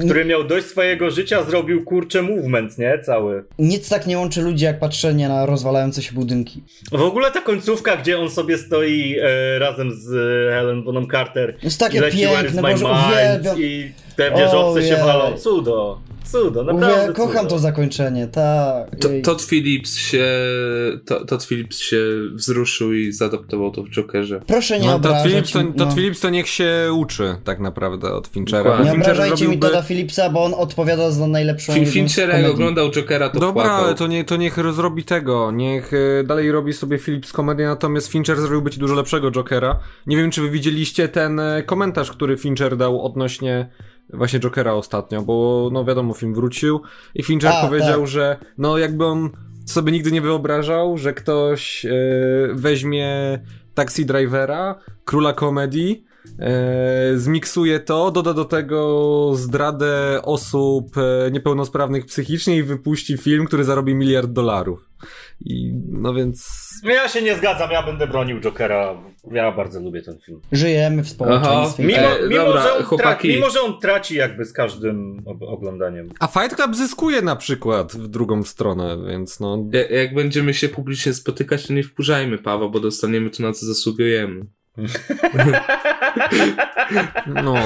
który miał dość swojego życia, zrobił kurcze movement, nie? Cały. Nic tak nie łączy ludzi, jak patrzenie na rozwalające się budynki. W ogóle ta końcówka, gdzie on sobie stoi e, razem z e, Helen Bonham Carter. Jest takie piękne, może uwielbiam. I te wieżowce się walą. Cudo. Cudo, naprawdę Mówię, kocham cudo. to zakończenie, tak. To, Todd Phillips się to, Todd Phillips się wzruszył i zaadoptował to w Jokerze. Proszę nie no, obrażać. Todd Phillips to, no. Todd Phillips to niech się uczy tak naprawdę od Finchera. Nie obrażajcie zrobiłby... mi Todda Phillipsa, bo on odpowiada za najlepszą Fin Fincher jak oglądał Jokera to Dobra, płakał. ale to, nie, to niech zrobi tego. Niech e, dalej robi sobie Phillips komedię, natomiast Fincher zrobiłby ci dużo lepszego Jokera. Nie wiem, czy wy widzieliście ten e, komentarz, który Fincher dał odnośnie właśnie Jokera ostatnio, bo no wiadomo, film wrócił i Fincher A, powiedział, tak. że no jakby on sobie nigdy nie wyobrażał, że ktoś e, weźmie Taxi Drivera, króla komedii, e, zmiksuje to, doda do tego zdradę osób e, niepełnosprawnych psychicznie i wypuści film, który zarobi miliard dolarów. I no więc. No ja się nie zgadzam, ja będę bronił Jokera. Ja bardzo lubię ten film. Żyjemy w społeczeństwie. Mimo, e, mimo, dobra, że on traci, mimo, że on traci jakby z każdym oglądaniem. A Fight Club zyskuje na przykład w drugą stronę, więc no. Jak, jak będziemy się publicznie spotykać, to nie wkurzajmy Paweł, bo dostaniemy to na co zasługujemy. No.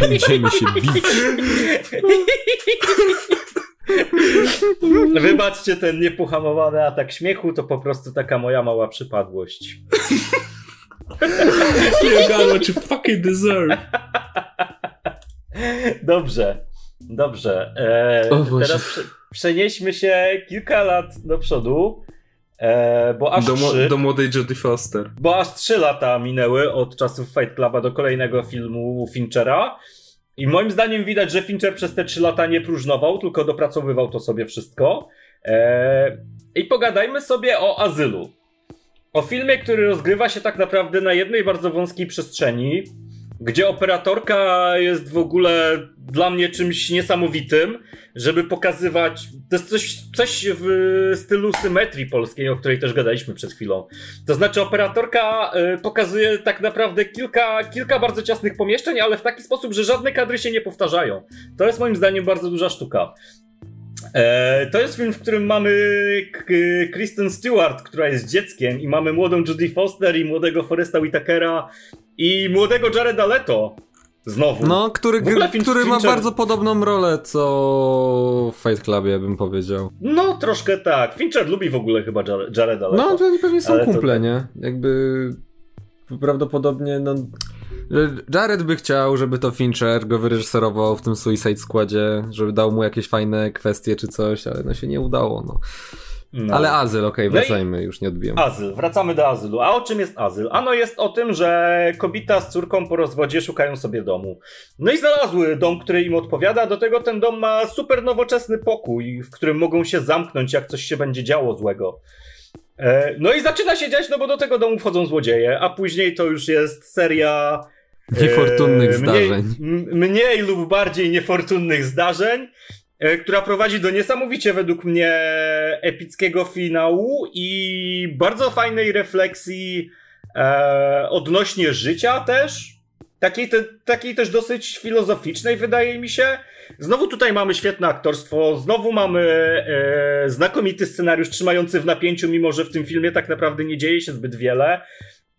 Będziemy się bić. Wybaczcie ten niepohamowany atak śmiechu, to po prostu taka moja mała przypadłość. you got what you fucking deserve. Dobrze, dobrze. E, teraz przenieśmy się kilka lat do przodu. E, bo aż do, trzy, do młodej Jodie Foster. Bo aż trzy lata minęły od czasów Fight Cluba do kolejnego filmu Finchera. I moim zdaniem widać, że Fincher przez te trzy lata nie próżnował, tylko dopracowywał to sobie wszystko. E, I pogadajmy sobie o Azylu. O filmie, który rozgrywa się tak naprawdę na jednej bardzo wąskiej przestrzeni gdzie operatorka jest w ogóle dla mnie czymś niesamowitym, żeby pokazywać. To jest coś, coś w stylu symetrii polskiej, o której też gadaliśmy przed chwilą. To znaczy, operatorka y, pokazuje tak naprawdę kilka, kilka bardzo ciasnych pomieszczeń, ale w taki sposób, że żadne kadry się nie powtarzają. To jest moim zdaniem bardzo duża sztuka. E, to jest film, w którym mamy Kristen Stewart, która jest dzieckiem, i mamy młodą Judy Foster i młodego Foresta Whitakera i młodego Jareda Leto. Znowu. No, który, film, który ma bardzo podobną rolę co w Fight Clubie, bym powiedział. No, troszkę tak. Fincher lubi w ogóle chyba Jareda Leto. No, to oni pewnie są kumple, to... nie? Jakby prawdopodobnie, no... Jared by chciał, żeby to Fincher go wyreżyserował w tym Suicide Squadzie, żeby dał mu jakieś fajne kwestie czy coś, ale no się nie udało, no. No. Ale azyl, okej, okay, wracajmy, no już nie odbijamy. Azyl, wracamy do azylu. A o czym jest azyl? Ano jest o tym, że kobieta z córką po rozwodzie szukają sobie domu. No i znalazły dom, który im odpowiada. Do tego ten dom ma super nowoczesny pokój, w którym mogą się zamknąć, jak coś się będzie działo złego. E, no i zaczyna się dziać, no bo do tego domu wchodzą złodzieje, a później to już jest seria Niefortunnych e, zdarzeń. Mniej, mniej lub bardziej niefortunnych zdarzeń, e, która prowadzi do niesamowicie według mnie epickiego finału i bardzo fajnej refleksji e, odnośnie życia też. Takiej, te, takiej też dosyć filozoficznej, wydaje mi się. Znowu tutaj mamy świetne aktorstwo, znowu mamy e, znakomity scenariusz trzymający w napięciu, mimo że w tym filmie tak naprawdę nie dzieje się zbyt wiele.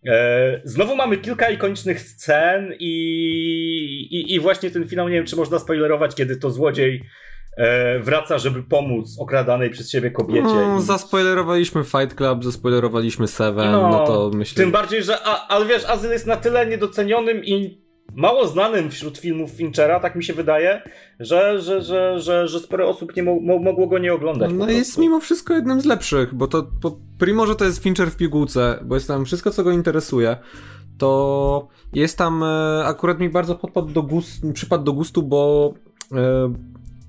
E, znowu mamy kilka ikonicznych scen i, i, i właśnie ten finał, nie wiem czy można spoilerować, kiedy to złodziej e, wraca, żeby pomóc okradanej przez siebie kobiecie. No, i... zaspoilerowaliśmy Fight Club, zaspoilerowaliśmy Seven, no, no to myślę... Tym bardziej, że, a, ale wiesz, Azyl jest na tyle niedocenionym i mało znanym wśród filmów Finchera, tak mi się wydaje, że, że, że, że, że sporo osób nie mo mogło go nie oglądać. No jest mimo wszystko jednym z lepszych, bo to po, primo, że to jest Fincher w pigułce, bo jest tam wszystko, co go interesuje, to jest tam, e, akurat mi bardzo podpadł do gustu, przypadł do gustu, bo e,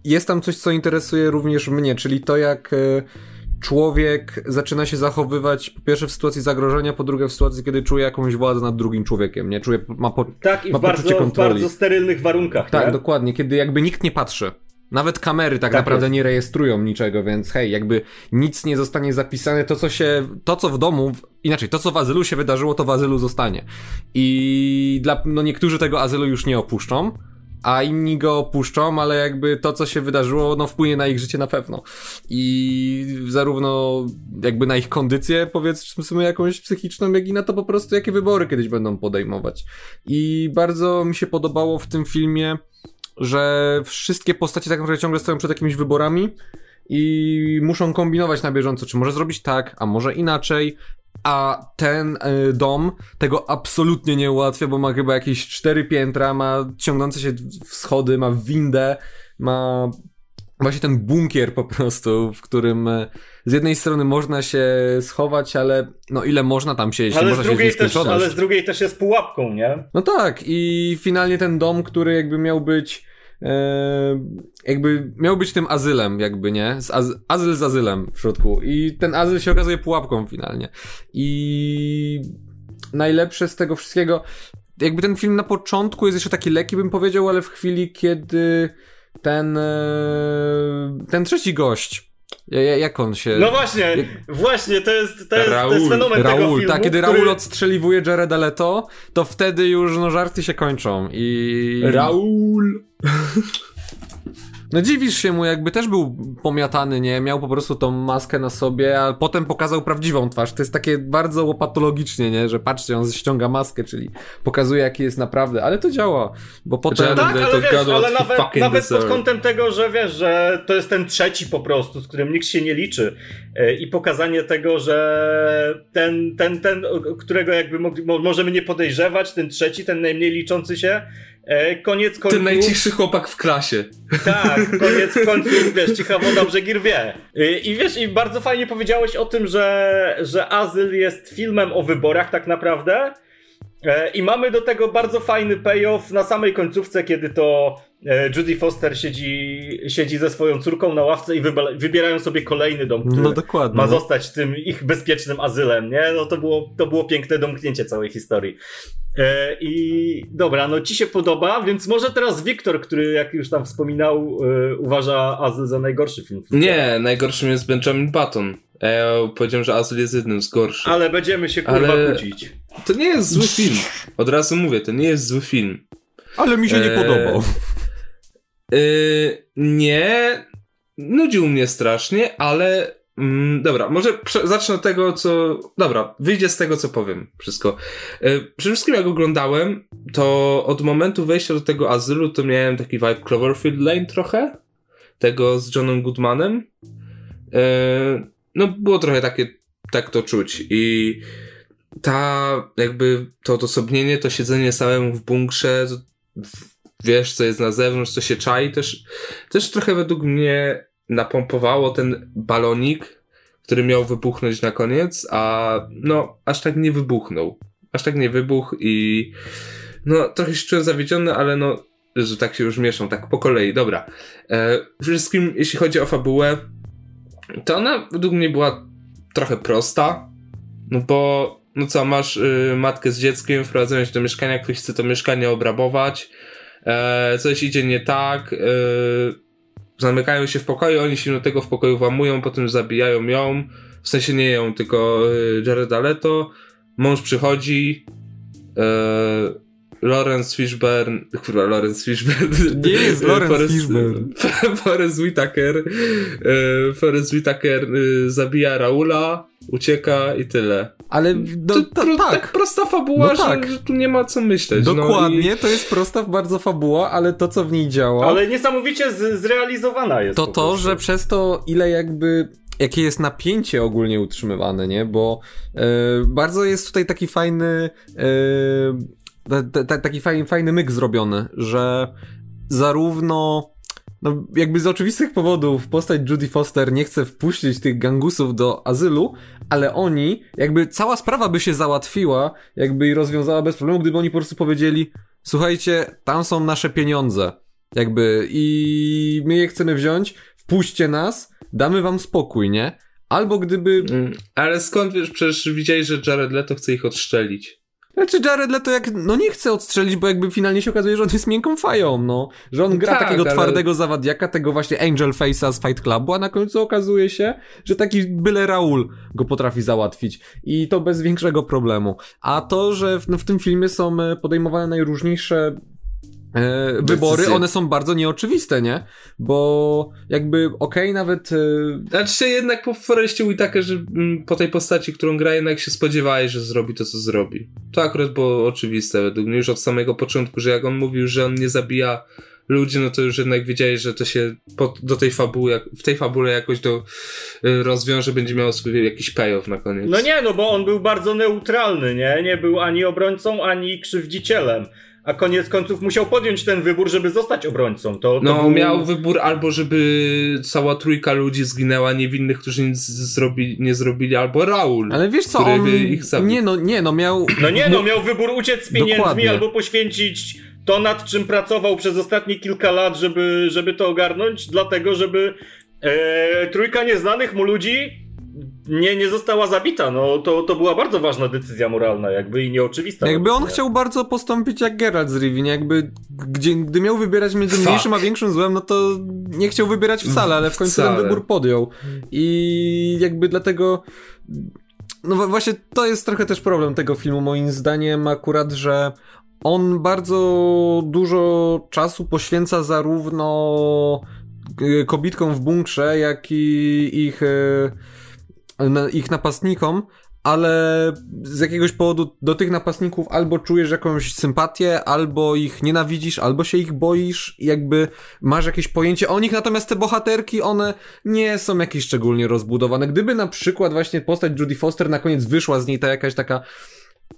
jest tam coś, co interesuje również mnie, czyli to, jak e, człowiek zaczyna się zachowywać po pierwsze w sytuacji zagrożenia, po drugie w sytuacji, kiedy czuje jakąś władzę nad drugim człowiekiem, nie? Czuje, ma po, tak, i ma w bardzo, w bardzo sterylnych warunkach, Tak, nie? dokładnie, kiedy jakby nikt nie patrzy. Nawet kamery tak, tak naprawdę jest. nie rejestrują niczego, więc hej, jakby nic nie zostanie zapisane, to co się, to co w domu, inaczej, to co w azylu się wydarzyło, to w azylu zostanie. I dla, no niektórzy tego azylu już nie opuszczą, a inni go opuszczą, ale jakby to, co się wydarzyło, no wpłynie na ich życie na pewno. I zarówno jakby na ich kondycję, powiedzmy jakąś psychiczną, jak i na to po prostu, jakie wybory kiedyś będą podejmować. I bardzo mi się podobało w tym filmie, że wszystkie postacie tak naprawdę ciągle stoją przed jakimiś wyborami i muszą kombinować na bieżąco, czy może zrobić tak, a może inaczej, a ten y, dom tego absolutnie nie ułatwia, bo ma chyba jakieś cztery piętra, ma ciągnące się schody, ma windę, ma właśnie ten bunkier po prostu, w którym e, z jednej strony można się schować, ale no ile można tam siedzieć, ale można z drugiej też, Ale z drugiej też jest pułapką, nie? No tak i finalnie ten dom, który jakby miał być jakby miał być tym azylem, jakby, nie? Z az azyl z azylem w środku. I ten azyl się okazuje pułapką finalnie. I najlepsze z tego wszystkiego, jakby ten film na początku jest jeszcze taki lekki, bym powiedział, ale w chwili, kiedy ten, e, ten trzeci gość, jak on się. No właśnie, jak... właśnie, to jest, to jest, Raul, to jest fenomen Raul, tego filmu. Tak, kiedy który... Raul odstrzeliwuje Jareda Leto, to wtedy już no, żarty się kończą i. Raul! No dziwisz się mu, jakby też był pomiatany, nie? Miał po prostu tą maskę na sobie, a potem pokazał prawdziwą twarz. To jest takie bardzo łopatologicznie, nie? Że patrzcie, on ściąga maskę, czyli pokazuje, jaki jest naprawdę, ale to działa, bo potem... Tak, ale, wiesz, ale nawet, nawet pod kątem tego, że wiesz, że to jest ten trzeci po prostu, z którym nikt się nie liczy e, i pokazanie tego, że ten, ten, ten, którego jakby możemy nie podejrzewać, ten trzeci, ten najmniej liczący się, koniec końców... Ten najcichszy chłopak w klasie. Tak, koniec końców, wiesz, cicha woda brzegir wie. I, I wiesz, i bardzo fajnie powiedziałeś o tym, że, że Azyl jest filmem o wyborach tak naprawdę. E, I mamy do tego bardzo fajny payoff na samej końcówce, kiedy to e, Judy Foster siedzi, siedzi ze swoją córką na ławce i wybierają sobie kolejny dom, który no dokładnie. ma zostać tym ich bezpiecznym azylem, nie? No to było, to było piękne domknięcie całej historii. E, I dobra, no ci się podoba, więc może teraz Wiktor, który jak już tam wspominał, uważa Azyl za najgorszy film. Nie, najgorszym jest Benjamin Button. Ja powiedziałem, że Azyl jest jednym z gorszych. Ale będziemy się kurwa Ale... kłócić. To nie jest zły film. Od razu mówię, to nie jest zły film. Ale mi się nie e... podobał. E... Nie. Nudził mnie strasznie, ale. Mm, dobra, może zacznę od tego, co. Dobra, wyjdzie z tego, co powiem. Wszystko. E... Przede wszystkim, jak oglądałem, to od momentu wejścia do tego azylu, to miałem taki vibe Cloverfield Lane trochę. Tego z Johnem Goodmanem. E, no, było trochę takie. Tak to czuć. I ta jakby to odosobnienie, to siedzenie samemu w bunkrze, wiesz co jest na zewnątrz, co się czai, też, też trochę według mnie napompowało ten balonik, który miał wybuchnąć na koniec, a no aż tak nie wybuchnął. Aż tak nie wybuchł i no trochę się czułem zawiedziony, ale no że tak się już mieszą, tak po kolei, dobra. E, wszystkim, jeśli chodzi o fabułę, to ona według mnie była trochę prosta, no bo no co, masz y, matkę z dzieckiem, wprowadzają się do mieszkania, ktoś chce to mieszkanie obrabować, e, coś idzie nie tak, e, zamykają się w pokoju, oni się do tego w pokoju włamują, potem zabijają ją, w sensie nie ją, tylko y, Jareda Leto, mąż przychodzi, e, Lawrence Fishburne, kurwa, Lawrence Fishburne. Nie jest Lawrence Forrest- Fishburne. Forrest Whitaker, e, Forrest Whitaker e, zabija Raula, ucieka i tyle. Ale no, to, to, tak. tak prosta fabuła, No tak. że, że tu nie ma co myśleć. Dokładnie, No to jest prosta bardzo fabuła, ale to co w niej działa, Ale niesamowicie z, zrealizowana jest. to to, że przez to ile jakby jakie jest napięcie ogólnie utrzymywane, nie? Bo e, bardzo jest tutaj taki fajny e, ta- ta- ta- taki fajny, fajny myk zrobiony, że zarówno no, jakby z oczywistych powodów postać Judy Foster nie chce wpuścić tych gangusów do azylu, ale oni, jakby cała sprawa by się załatwiła, jakby i rozwiązała bez problemu, gdyby oni po prostu powiedzieli, słuchajcie, tam są nasze pieniądze, jakby i my je chcemy wziąć, wpuśćcie nas, damy wam spokój, nie? Albo gdyby Mm, Ale skąd wiesz, przecież widziałeś, że Jared Leto chce ich odstrzelić. Znaczy Jared Leto jak, no nie chce odstrzelić, bo jakby finalnie się okazuje, że on jest miękką fają, no. Że on gra Tak, takiego ale- twardego zawadiaka, tego właśnie Angel Face'a z Fight Clubu, a na końcu okazuje się, że taki byle Raul go potrafi załatwić. I to bez większego problemu. A to, że w, no, w tym filmie są e, podejmowane najróżniejsze wybory, Decyzje. one są bardzo nieoczywiste, nie? Bo jakby okej, nawet... E, Znaczy się jednak po Forestie Whitakerze, mm, po tej postaci, którą gra, jednak się spodziewałeś, że zrobi to, co zrobi. To akurat było oczywiste według mnie już od samego początku, że jak on mówił, że on nie zabija ludzi, no to już jednak wiedziałeś, że to się po, do tej fabuły, jak, w tej fabule jakoś do, y, rozwiąże, będzie miało swój jakiś payoff na koniec. No nie, no bo on był bardzo neutralny, nie? Nie był ani obrońcą, ani krzywdzicielem. A koniec końców musiał podjąć ten wybór, żeby zostać obrońcą. To, to No, był... miał wybór albo, żeby cała trójka ludzi zginęła niewinnych, którzy nic zrobili, nie zrobili, albo Raul. ale wiesz co, który on... ich zabił. Nie no, nie no, miał... No nie, no miał wybór uciec z pieniędzmi Dokładnie. albo poświęcić to, nad czym pracował przez ostatnie kilka lat, żeby, żeby to ogarnąć, dlatego żeby e, trójka nieznanych mu ludzi nie, nie została zabita. No to, to była bardzo ważna decyzja moralna, jakby i nieoczywista. Jakby on chciał bardzo postąpić jak Geralt z Rivii, jakby gdzie, gdy miał wybierać między Fuck. mniejszym a większym złem, no to nie chciał wybierać wcale, ale w końcu ten Wcale. wybór podjął. I jakby dlatego no właśnie to jest trochę też problem tego filmu moim zdaniem akurat, że on bardzo dużo czasu poświęca zarówno e, kobitkom w bunkrze, jak i ich e, ich napastnikom, ale z jakiegoś powodu do tych napastników albo czujesz jakąś sympatię, albo ich nienawidzisz, albo się ich boisz, jakby masz jakieś pojęcie o nich, natomiast te bohaterki, one nie są jakieś szczególnie rozbudowane. Gdyby na przykład właśnie postać Judy Foster na koniec wyszła z niej ta jakaś taka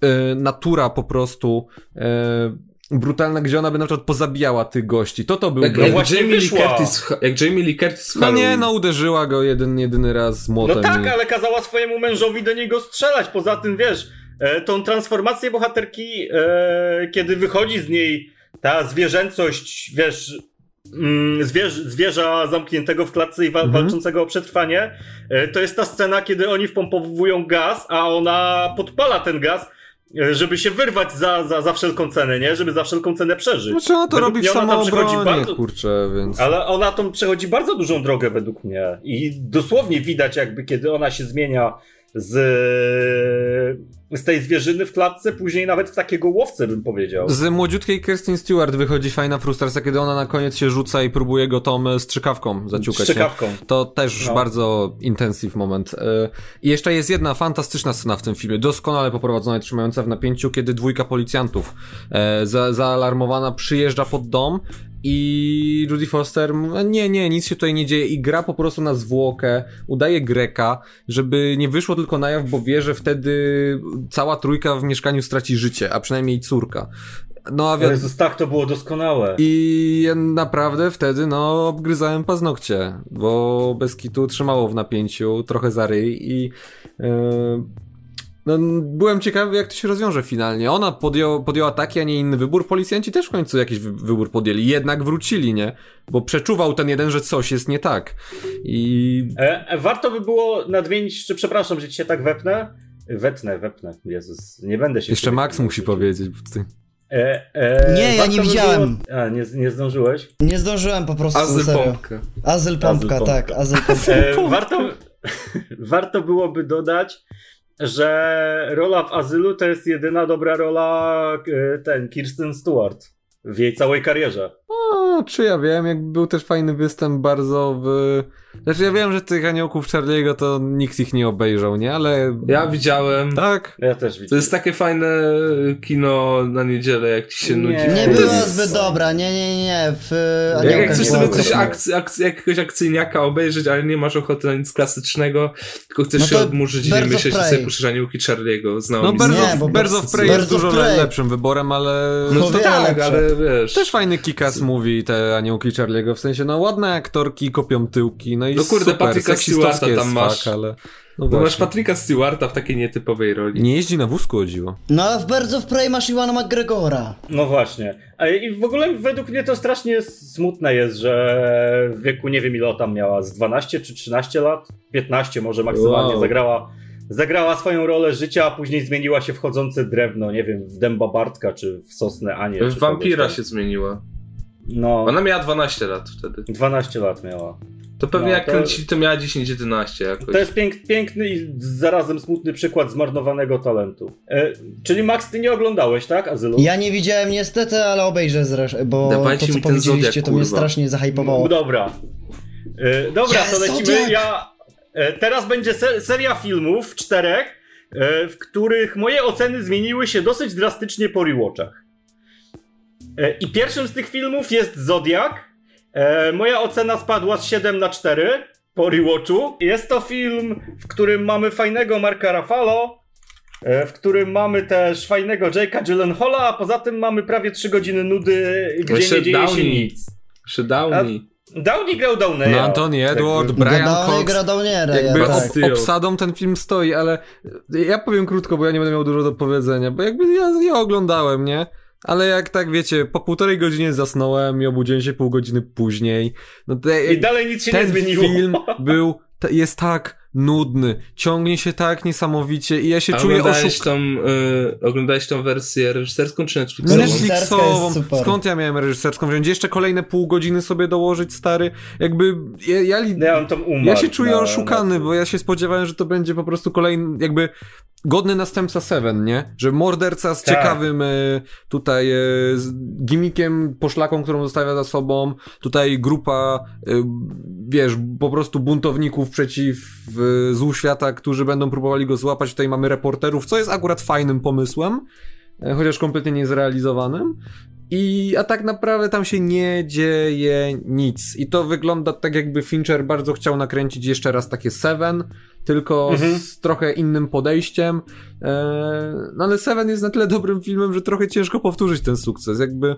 e, natura po prostu e, brutalna, gdzie ona by na przykład pozabijała tych gości, to to byłby... Jak, No jak, właśnie Jamie Lee wyszła. Curtis, w- jak Jamie Lee Curtis no nie, no uderzyła go jeden, jedyny raz z młotem. No tak, i... ale kazała swojemu mężowi do niego strzelać. Poza tym, wiesz, e, tą transformację bohaterki, e, kiedy wychodzi z niej ta zwierzęcość, wiesz, mm, zwierz, zwierza zamkniętego w klatce i wa- Mhm. walczącego o przetrwanie, e, to jest ta scena, kiedy oni wpompowują gaz, a ona podpala ten gaz, żeby się wyrwać za, za, za wszelką cenę, nie? Żeby za wszelką cenę przeżyć. Znaczy ona to Według robi w tam samoobronie, bardzo- kurczę, więc... Ale ona tą przechodzi bardzo dużą drogę według mnie. I dosłownie widać, jakby kiedy ona się zmienia z, z tej zwierzyny w klatce, później nawet w takiego łowcę, bym powiedział. Z młodziutkiej Kirsten Stewart wychodzi fajna frustracja, kiedy ona na koniec się rzuca i próbuje go tą e, strzykawką zaciukać. Z czekawką. Nie? To też No. bardzo intensyw moment. E, I jeszcze jest jedna fantastyczna scena w tym filmie, doskonale poprowadzona i trzymająca w napięciu, kiedy dwójka policjantów e, za, zaalarmowana przyjeżdża pod dom i Judy Foster, m- nie, nie, nic się tutaj nie dzieje i gra po prostu na zwłokę, udaje Greka, żeby nie wyszło tylko na jaw, bo wie, że wtedy cała trójka w mieszkaniu straci życie, a przynajmniej córka. No a wiadomo, Jezus, tak, to było doskonałe. i ja naprawdę wtedy, no, obgryzałem paznokcie, bo bez kitu trzymało w napięciu, trochę za ryj i yy, no, byłem ciekawy, jak to się rozwiąże finalnie. Ona podjął, podjęła taki, a nie inny wybór. Policjanci też w końcu jakiś wy wybór podjęli. Jednak wrócili, nie? Bo przeczuwał ten jeden, że coś jest nie tak. I E, e, warto by było nadmienić, czy przepraszam, że ci się tak wepnę. Wetnę, wepnę. Jezus, nie będę się. jeszcze Max musi powiedzieć. bo ty- E, e, Nie, ja nie by widziałem. Było... A, nie, nie zdążyłeś? Nie zdążyłem po prostu, Azyl serio. pompkę. Azyl pompka, Azyl tak, pompka. azyl pompka. E, warto, warto byłoby dodać, że rola w Azylu to jest jedyna dobra rola e, ten Kirsten Stewart w jej całej karierze. O, czy ja wiem, jakby był też fajny występ bardzo w... Znaczy ja wiem, że tych aniołków Charlie'ego to nikt ich nie obejrzał, nie? Ale... Ja widziałem. Tak. Ja też widzę. To jest takie fajne kino na niedzielę, jak ci się Nie. nudzi. Nie jest- zbyt dobra, nie, nie, nie, nie. W Jak, jak chcesz sobie coś akcy, akcy, jakiegoś akcyjniaka obejrzeć, ale nie masz ochoty na nic klasycznego, tylko chcesz No się odmurzyć i Birds of myśleć, sobie puszczasz aniołki Charlie'ego. Znało No Nie, bo bardzo Birds- w Prey jest Birds of dużo Prey. lepszym wyborem, ale... No to wiele tak, lepsze. ale wiesz. Też fajny kikas mówi te aniołki Charlie'ego, w sensie no ładne aktorki, kopią tyłki, no i No kurde, super, Patryka Stewarta tam masz. fuck, ale... No No masz Patryka Stewarta w takiej nietypowej roli. Nie jeździ na wózku o dziwo. No a w Birds of Prey masz Iwana McGregora. No właśnie. A I w ogóle według mnie to strasznie smutne jest, że w wieku nie wiem ile ona tam miała, z 12 czy 13 lat? 15 może maksymalnie Wow. zagrała. Zagrała swoją rolę życia, a później zmieniła się w chodzące drewno, nie wiem, w Dęba Bartka czy w Sosnę Anię. W Wampira się zmieniła. No, Ona miała 12 lat wtedy. 12 lat miała. To pewnie No, jak to- kręcili, to miała 10-11 jakoś. To jest pięk, piękny i zarazem smutny przykład zmarnowanego talentu. E, czyli Max, ty nie oglądałeś, tak? Azylu? Ja nie widziałem niestety, ale obejrzę zresztą, bo Dawajcie to co powiedzieliście Zodiak, to mnie strasznie zahypowało. Dobra. E, dobra, Yes, to lecimy. Ja, e, teraz będzie se seria filmów, czterech, e, w których moje oceny zmieniły się dosyć drastycznie po rewatchach. E, I pierwszym z tych filmów jest Zodiak. E, moja ocena spadła z 7 na 4 po rewatchu. Jest to film, w którym mamy fajnego Marka Rafalo, e, w którym mamy też fajnego Jake'a Gyllenhaala, a poza tym mamy prawie 3 godziny nudy, gdzie Jeszcze nie dzieje się Downey. nic. Przy Downey. Downey grał Downeya. No Anthony Edward, Jakby- Brian Gadał Cox, gra Downiera, jakby ja, tak. ob, obsadą ten film stoi, ale ja powiem krótko, bo ja nie będę miał dużo do powiedzenia, bo jakby ja, ja oglądałem, nie? Ale jak tak wiecie, po półtorej godzinie zasnąłem i obudziłem się pół godziny później. No to, I dalej nic się nie ten zmieniło. film był, ta- jest tak nudny, ciągnie się tak niesamowicie i ja się A czuję oszukany. tą, y, oglądałeś tą wersję reżyserską czy Netflixową? Netflixową. jest super. Skąd ja miałem reżyserską wziąć? Jeszcze kolejne pół godziny sobie dołożyć, stary. Jakby ja, ja, li- Ja, mam tam umarł ja się czuję na- oszukany, na- bo ja się spodziewałem, że to będzie po prostu kolejny, jakby godny następca Seven, nie? Że morderca z Tak. ciekawym e, tutaj e, z gimikiem, poszlaką, którą zostawia za sobą, tutaj grupa, e, wiesz, po prostu buntowników przeciw złu świata, którzy będą próbowali go złapać. Tutaj mamy reporterów, co jest akurat fajnym pomysłem, chociaż kompletnie niezrealizowanym. I, a tak naprawdę tam się nie dzieje nic. I to wygląda tak, jakby Fincher bardzo chciał nakręcić jeszcze raz takie Seven, tylko Mhm. z trochę innym podejściem. Eee, no ale Seven jest na tyle dobrym filmem, że trochę ciężko powtórzyć ten sukces. Jakby.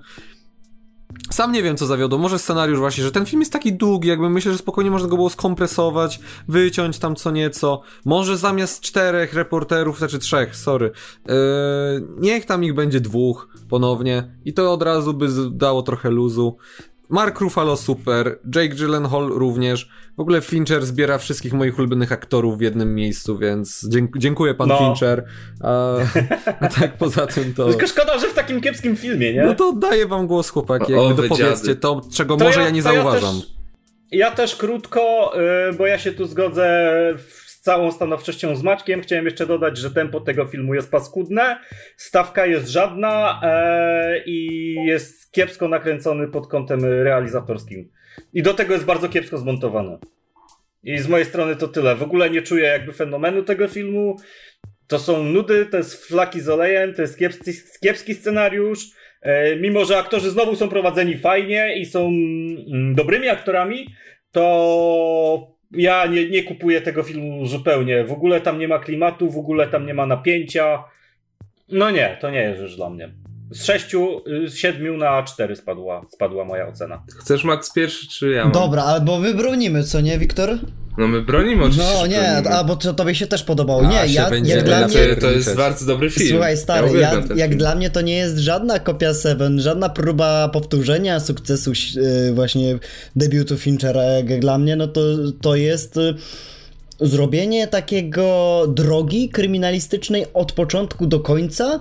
Sam nie wiem, co zawiodło. Może scenariusz właśnie, że ten film jest taki długi, jakby myślę, że spokojnie można go było skompresować, wyciąć tam co nieco. Może zamiast czterech reporterów, znaczy trzech, sorry, yy, niech tam ich będzie dwóch ponownie i to od razu by dało trochę luzu. Mark Ruffalo super, Jake Gyllenhaal również. W ogóle Fincher zbiera wszystkich moich ulubionych aktorów w jednym miejscu, więc dzięk- dziękuję pan No. Fincher. A, a tak poza tym to... Tylko szkoda, że w takim kiepskim filmie, nie? No to oddaję wam głos, chłopaki. O, Jakby wy dopowiedzcie to, czego To może ja, nie to zauważam. też, ja też krótko, y, bo ja się tu zgodzę w- całą stanowczością z Maćkiem. Chciałem jeszcze dodać, że tempo tego filmu jest paskudne, stawka jest żadna e, i jest kiepsko nakręcony pod kątem realizatorskim. I do tego jest bardzo kiepsko zmontowany. I z mojej strony to tyle. W ogóle nie czuję jakby fenomenu tego filmu. To są nudy, to jest flaki z olejem, to jest kiepski, kiepski scenariusz. E, mimo, że aktorzy znowu są prowadzeni fajnie i są mm, dobrymi aktorami, to ja nie, nie kupuję tego filmu zupełnie. W ogóle tam nie ma klimatu, w ogóle tam nie ma napięcia. No nie, to nie jest rzecz dla mnie. Z sześciu, y, z siedmiu na cztery spadła, spadła moja ocena. Chcesz Max pierwszy, czy ja mam? Dobra, albo my bronimy, co nie, Wiktor? No my bronimy oczywiście. No nie, a bo to tobie się też podobało. A, Nie, się ja, jak dla Znaczy, mnie... to jest bardzo dobry film. Słuchaj stary, ja, ten jak film. dla mnie to nie jest żadna kopia Seven, żadna próba powtórzenia sukcesu yy, właśnie debiutu Finchera. Jak dla mnie no to, to jest y, zrobienie takiego drogi kryminalistycznej od początku do końca,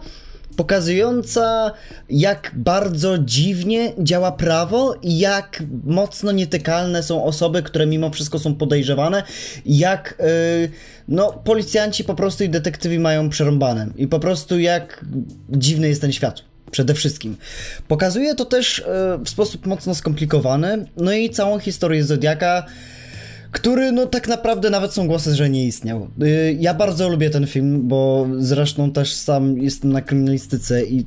pokazująca jak bardzo dziwnie działa prawo i jak mocno nietykalne są osoby, które mimo wszystko są podejrzewane jak yy, no policjanci po prostu i detektywi mają przerąbane i po prostu jak dziwny jest ten świat przede wszystkim. Pokazuje to też e, w sposób mocno skomplikowany, no i całą historię Zodiaka, który no tak naprawdę nawet są głosy, że nie istniał. E, ja bardzo lubię ten film, bo zresztą też sam jestem na kryminalistyce i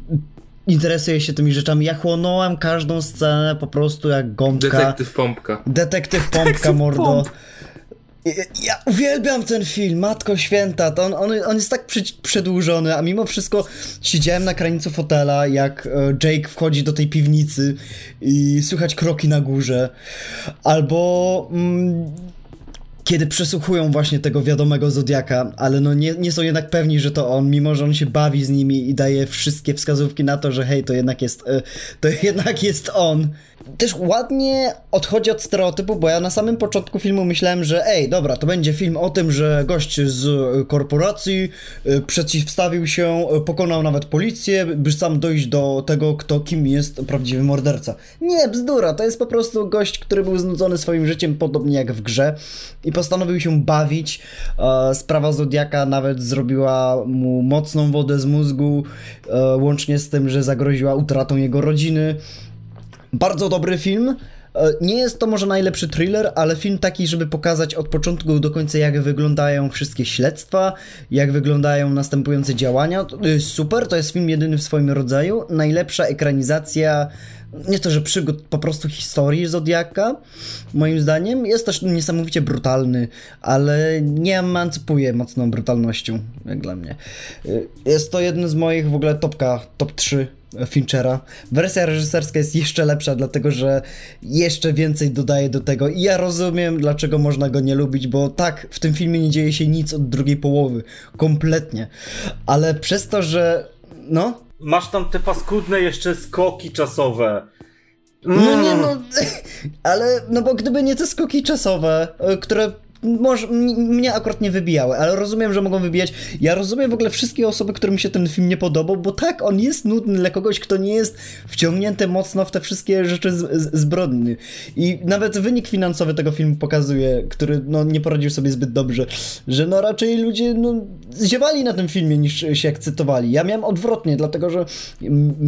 interesuję się tymi rzeczami. Ja chłonąłem każdą scenę po prostu jak gąbka. Detektyw Pompka. Detektyw Pompka, mordo. Ja uwielbiam ten film, Matko Święta, to on, on, on jest tak przedłużony, a mimo wszystko siedziałem na krańcu fotela, jak e, Jake wchodzi do tej piwnicy i słychać kroki na górze. Albo... Mm, kiedy przesłuchują właśnie tego wiadomego Zodiaka, ale no nie, nie są jednak pewni, że to on, mimo że on się bawi z nimi i daje wszystkie wskazówki na to, że hej, to jednak jest, e, to jednak jest on też ładnie odchodzi od stereotypu, bo ja na samym początku filmu myślałem, że ej, dobra, to będzie film o tym, że gość z korporacji y, przeciwstawił się, y, pokonał nawet policję, by sam dojść do tego, kto kim jest prawdziwy morderca. Nie, bzdura, to jest po prostu gość, który był znudzony swoim życiem, podobnie jak w grze i postanowił się bawić. Sprawa Zodiaka nawet zrobiła mu mocną wodę z mózgu, e, łącznie z tym, że zagroziła utratą jego rodziny. Bardzo dobry film. E, nie jest to może najlepszy thriller, ale film taki, żeby pokazać od początku do końca, jak wyglądają wszystkie śledztwa, jak wyglądają następujące działania. Super, to jest film jedyny w swoim rodzaju. Najlepsza ekranizacja, nie to, że przygód, po prostu historii Zodiaka, moim zdaniem. Jest też niesamowicie brutalny, ale nie emancypuje mocną brutalnością, jak dla mnie. E, jest to jeden z moich w ogóle topka, top 3 Finchera. Wersja reżyserska jest jeszcze lepsza, dlatego że jeszcze więcej dodaje do tego i ja rozumiem, dlaczego można go nie lubić, bo tak, w tym filmie nie dzieje się nic od drugiej połowy. Kompletnie. Ale przez to, że... no... Masz tam te paskudne jeszcze skoki czasowe. No nie, no, ale, no bo gdyby nie te skoki czasowe, e, które może mnie akurat nie wybijały, ale rozumiem, że mogą wybijać. Ja rozumiem w ogóle wszystkie osoby, którym się ten film nie podobał, bo tak, on jest nudny dla kogoś, kto nie jest wciągnięty mocno w te wszystkie rzeczy z, z, zbrodni. I nawet wynik finansowy tego filmu pokazuje, który no, nie poradził sobie zbyt dobrze, że no raczej ludzie no, ziewali na tym filmie niż się ekscytowali. Ja miałem odwrotnie, dlatego że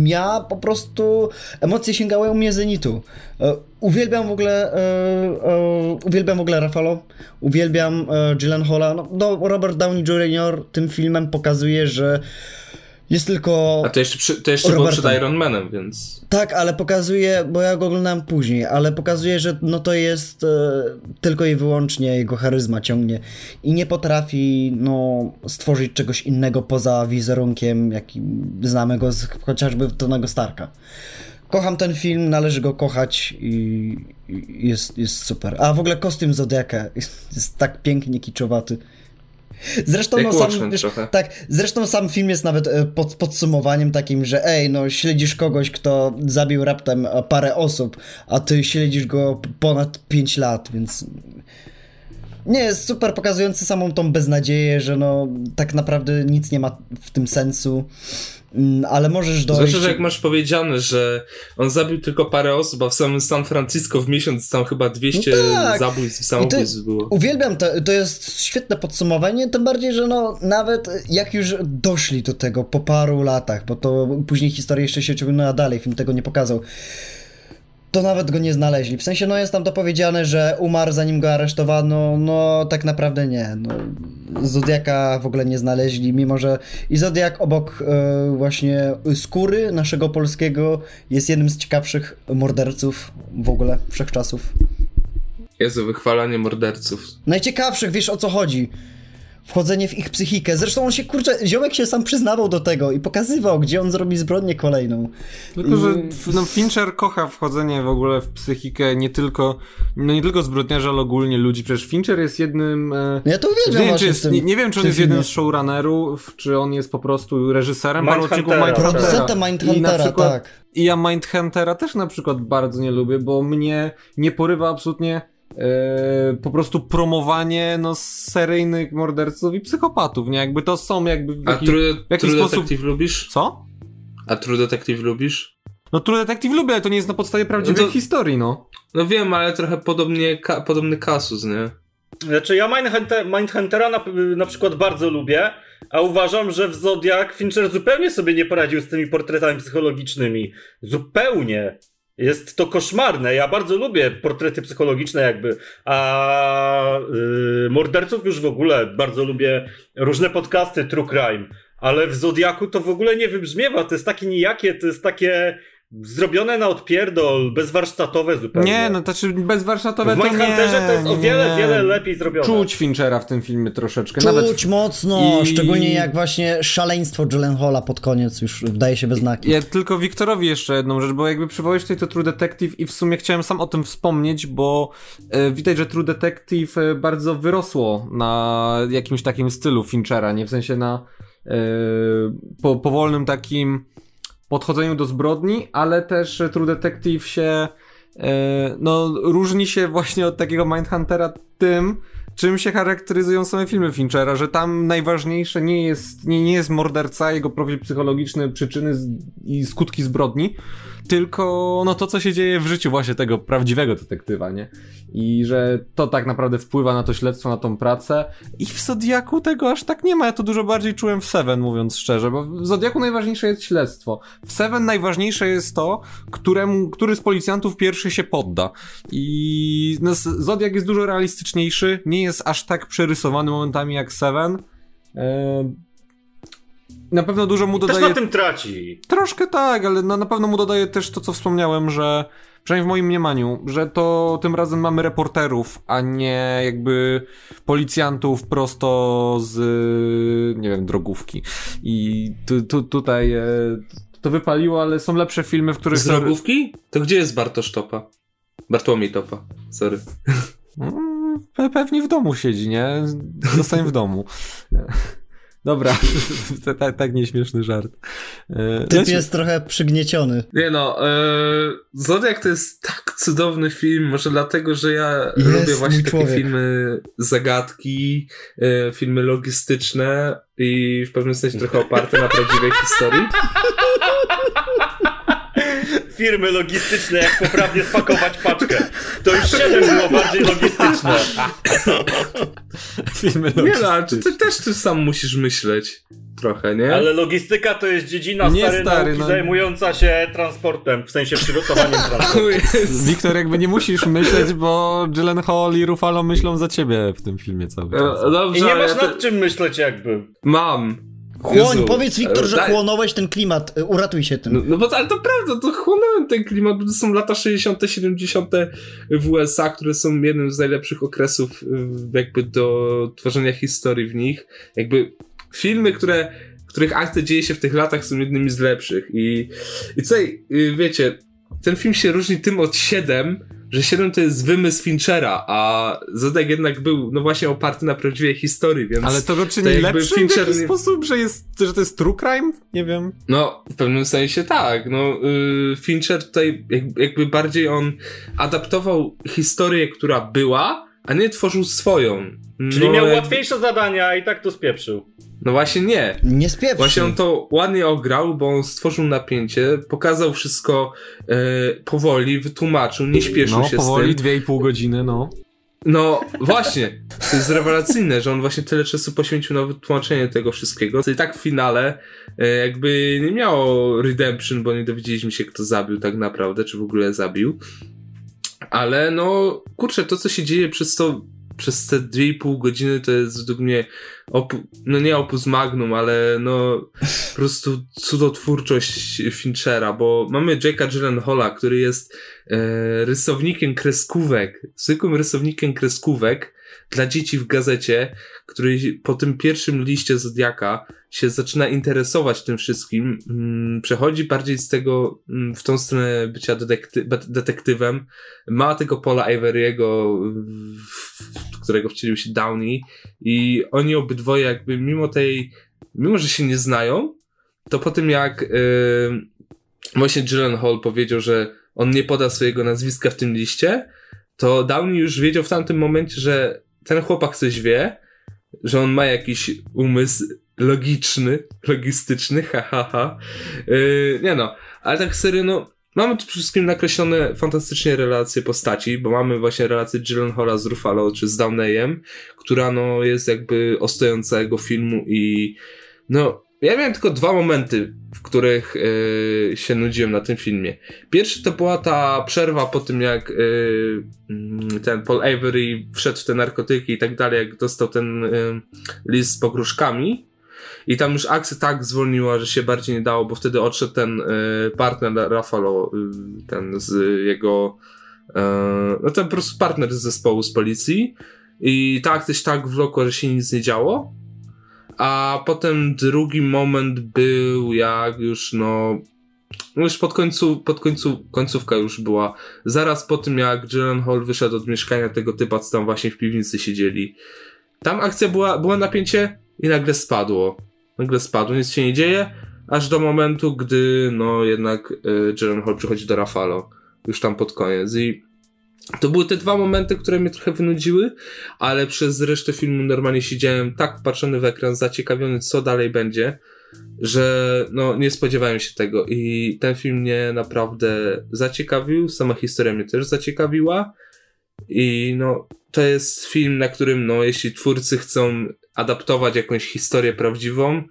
ja po prostu emocje sięgały u mnie zenitu. Uwielbiam w ogóle, e, e, uwielbiam w ogóle Rafalo, uwielbiam e, Gyllenhaala. No, no, Robert Downey Jr. tym filmem pokazuje, że jest tylko. A to jeszcze, przy, to jeszcze było przed Iron Manem, więc. Tak, ale pokazuje, bo ja go oglądałem później, ale pokazuje, że no to jest e, tylko i wyłącznie jego charyzma ciągnie i nie potrafi no, stworzyć czegoś innego poza wizerunkiem, jaki znamy go z chociażby Tonego Starka kocham ten film, należy go kochać i, jest, jest super. A w ogóle kostium Zodiaka jest, jest tak pięknie kiczowaty. Zresztą, no, sam, wiesz, tak, zresztą sam film jest nawet e, pod, podsumowaniem takim, że ej, no śledzisz kogoś, kto zabił raptem e, parę osób, a ty śledzisz go ponad 5 lat, więc nie, jest super pokazujący samą tą beznadzieję, że no tak naprawdę nic nie ma w tym sensu. Mm, ale możesz dojść... Zwłaszcza, że jak masz powiedziane, że on zabił tylko parę osób, a w samym San Francisco w miesiąc tam chyba 200 no tak. zabójstw i samobójstw było. Uwielbiam to, to jest świetne podsumowanie, tym bardziej, że no nawet jak już doszli do tego po paru latach, bo to później historia jeszcze się ciągnęła dalej, film tego nie pokazał to nawet go nie znaleźli. W sensie, no jest tam to powiedziane, że umarł zanim go aresztowano, no tak naprawdę nie. No, Zodiaka w ogóle nie znaleźli, mimo że i Zodiak obok e, właśnie skóry naszego polskiego jest jednym z ciekawszych morderców w ogóle wszechczasów. Jezu, wychwalanie morderców. Najciekawszych, wiesz o co chodzi wchodzenie w ich psychikę. Zresztą on się, kurczę, ziomek się sam przyznawał do tego i pokazywał, gdzie on zrobi zbrodnię kolejną. Tylko, że no, Fincher kocha wchodzenie w ogóle w psychikę nie tylko, no nie tylko zbrodniarzy, ale ogólnie ludzi. Przecież Fincher jest jednym... E, ja to uwielbiam nie, wiem, jest, tym, nie, nie, wiem, czy on jest jednym z showrunnerów, czy on jest po prostu reżyserem paru odcinków Mindhuntera. Producentem Mindhuntera, przykład, tak. I ja Mindhuntera też na przykład bardzo nie lubię, bo mnie nie porywa absolutnie Yy, po prostu promowanie no, seryjnych morderców i psychopatów, nie? Jakby to są jakby w A jaki, True, w jaki True sposób... Detective lubisz? Co? A True Detective lubisz? No True Detective lubię, ale to nie jest na podstawie prawdziwej No to- historii, no. No wiem, ale trochę podobnie, ka- podobny kasus, nie? Znaczy ja Mindhunter, Mindhuntera na, na przykład bardzo lubię, a uważam, że w Zodiac Fincher zupełnie sobie nie poradził z tymi portretami psychologicznymi. Zupełnie. Jest to koszmarne. Ja bardzo lubię portrety psychologiczne jakby, a yy, morderców już w ogóle bardzo lubię różne podcasty True Crime, ale w Zodiaku to w ogóle nie wybrzmiewa. To jest takie nijakie, to jest takie zrobione na odpierdol, bezwarsztatowe zupełnie. Nie, no to znaczy bezwarsztatowe w to nie. Mindhunterze to jest o wiele, nie. wiele lepiej zrobione. Czuć Finchera w tym filmie troszeczkę. Czuć Nawet mocno, I- szczególnie jak właśnie szaleństwo Gyllenhaala pod koniec już wdaje się we znaki. Ja tylko Wiktorowi jeszcze jedną rzecz, bo jakby przywołałeś tutaj to True Detective i w sumie chciałem sam o tym wspomnieć, bo e, widać, że True Detective e, bardzo wyrosło na jakimś takim stylu Finchera, nie w sensie na e, po, powolnym takim podchodzeniu do zbrodni, ale też True Detective się e, no różni się właśnie od takiego Mindhuntera tym, czym się charakteryzują same filmy Finchera, że tam najważniejsze nie jest, nie, nie jest morderca, jego profil psychologiczny, przyczyny z, i skutki zbrodni, tylko no to, co się dzieje w życiu właśnie tego prawdziwego detektywa, nie? I że to tak naprawdę wpływa na to śledztwo, na tą pracę. I w Zodiaku tego aż tak nie ma. Ja to dużo bardziej czułem w Seven, mówiąc szczerze, bo w Zodiaku najważniejsze jest śledztwo. W Seven najważniejsze jest to, któremu, który z policjantów pierwszy się podda. I no, Zodiak jest dużo realistyczniejszy, nie jest aż tak przerysowany momentami jak Seven. Eee, Na pewno dużo mu Też dodaje. na tym traci. Troszkę tak, ale na, na pewno mu dodaje też to, co wspomniałem, że przynajmniej w moim mniemaniu, że to tym razem mamy reporterów, a nie jakby policjantów prosto z, nie wiem, drogówki. I tu, tu, tutaj e, to wypaliło, ale są lepsze filmy, w których... Z drogówki? To gdzie jest Bartosz Topa? Bartłomiej Topa, sorry. Pe- Pewnie w domu siedzi, nie? Zostań w domu. Dobra, tak, tak nieśmieszny żart. E, Typ jest trochę przygnieciony. Nie no, e, Zodiak to jest tak cudowny film, może dlatego, że ja Jest lubię właśnie takie człowiek. filmy zagadki, e, filmy logistyczne i w pewnym sensie trochę oparte na prawdziwej historii. Firmy logistyczne, jak poprawnie spakować paczkę. To już 7 było bardziej logistyczne. Filmy Nie no, ale ty, logistyczne. ty też ty sam musisz myśleć trochę, nie? Ale logistyka to jest dziedzina Nie, stary, stary, no. zajmująca się transportem, w sensie przygotowaniem transportu. Wiktor, jakby nie musisz myśleć, bo Gyllenhaal i Ruffalo myślą za ciebie w tym filmie cały czas. E, Dobrze, I nie masz ja nad czym myśleć jakby. Mam. Chłoń, Jezu. powiedz Wiktor, E, że chłonąłeś ten klimat, y, uratuj się tym. No, no bo ale to prawda, to chłonąłem ten klimat, bo to są lata 60., 70. w USA, które są jednym z najlepszych okresów y, jakby do tworzenia historii w nich. Jakby filmy, które, których akcja dzieje się w tych latach są jednymi z lepszych i, i tutaj, wiecie, ten film się różni tym od 7, że 7 to jest wymysł Finchera, a Zodiak jednak był, no właśnie oparty na prawdziwej historii, więc... Ale to go czyni to lepszym w Fincher jakiś nie- sposób, że jest, że to jest true crime? Nie wiem. No, w pewnym sensie tak. No, y, Fincher tutaj jak, jakby bardziej on adaptował historię, która była, a nie tworzył swoją. Czyli no, miał jakby- łatwiejsze zadania i tak to spieprzył. No właśnie nie. Nie spieprzy. Właśnie on to ładnie ograł, bo on stworzył napięcie, pokazał wszystko e, powoli, wytłumaczył, nie śpieszył No, się z powoli, tym. dwie i pół godziny, no. No właśnie, to jest rewelacyjne, że on właśnie tyle czasu poświęcił na wytłumaczenie tego wszystkiego. I tak w finale e, jakby nie miało redemption, bo nie dowiedzieliśmy się, kto zabił tak naprawdę, czy w ogóle zabił. Ale no, kurczę, to co się dzieje przez to, przez te 2,5 godziny to jest według mnie, opu- no nie opus magnum, ale no po prostu cudotwórczość Finchera, bo mamy Jake'a Gyllenhaala, który jest e, rysownikiem kreskówek, zwykłym rysownikiem kreskówek dla dzieci w gazecie, który po tym pierwszym liście Zodiaka się zaczyna interesować tym wszystkim, mm, przechodzi bardziej z tego mm, w tą stronę bycia detekty- detektywem, ma tego Paula Avery'ego, w którego wcielił się Downey i oni obydwoje jakby mimo tej, mimo że się nie znają, to po tym jak yy, właśnie Gyllenhaal powiedział, że on nie poda swojego nazwiska w tym liście, to Downey już wiedział w tamtym momencie, że ten chłopak coś wie, że on ma jakiś umysł logiczny, logistyczny, hahaha. Ha, ha. Yy, nie no, ale tak serio, no, mamy tu przede wszystkim nakreślone fantastycznie relacje postaci, bo mamy właśnie relację Gyllenhaala z Ruffalo, czy z Downeyem, która no jest jakby ostojącego filmu i no, ja miałem tylko dwa momenty, w których yy, się nudziłem na tym filmie. Pierwszy to była ta przerwa po tym, jak yy, ten Paul Avery wszedł w te narkotyki i tak dalej, jak dostał ten yy, list z pogróżkami. I tam już akcja tak zwolniła, że się bardziej nie dało, bo wtedy odszedł ten partner Rafalo, ten z jego. No ten po prostu partner z zespołu z policji. I ta akcja się tak wlokła, że się nic nie działo. A potem drugi moment był jak już no. No już pod końcu, pod końcu, końcówka już była. Zaraz po tym jak Hall wyszedł od mieszkania tego typa, co tam właśnie w piwnicy siedzieli. Tam akcja była, była napięcie i nagle spadło. Nagle spadło, nic się nie dzieje, aż do momentu, gdy no jednak y, Hall przychodzi do Rafalo. Już tam pod koniec. I to były te dwa momenty, które mnie trochę wynudziły, ale przez resztę filmu normalnie siedziałem tak wpatrzony w ekran, zaciekawiony, co dalej będzie, że no nie spodziewałem się tego. I ten film mnie naprawdę zaciekawił, sama historia mnie też zaciekawiła. I no to jest film, na którym no jeśli twórcy chcą adaptować jakąś historię prawdziwą,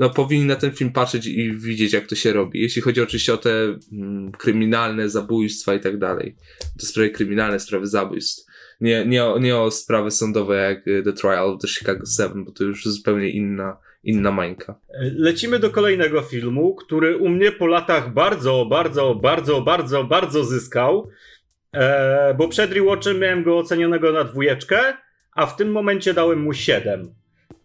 no powinni na ten film patrzeć i widzieć, jak to się robi. Jeśli chodzi oczywiście o te mm, kryminalne zabójstwa i tak dalej. To sprawy kryminalne, sprawy zabójstw. Nie, nie, o, nie o sprawy sądowe jak y, The Trial of the Chicago 7, bo to już zupełnie inna, inna mańka. Lecimy do kolejnego filmu, który u mnie po latach bardzo, bardzo, bardzo, bardzo, bardzo zyskał. E, bo przed rewatchem miałem go ocenionego na dwójeczkę, a w tym momencie dałem mu 7.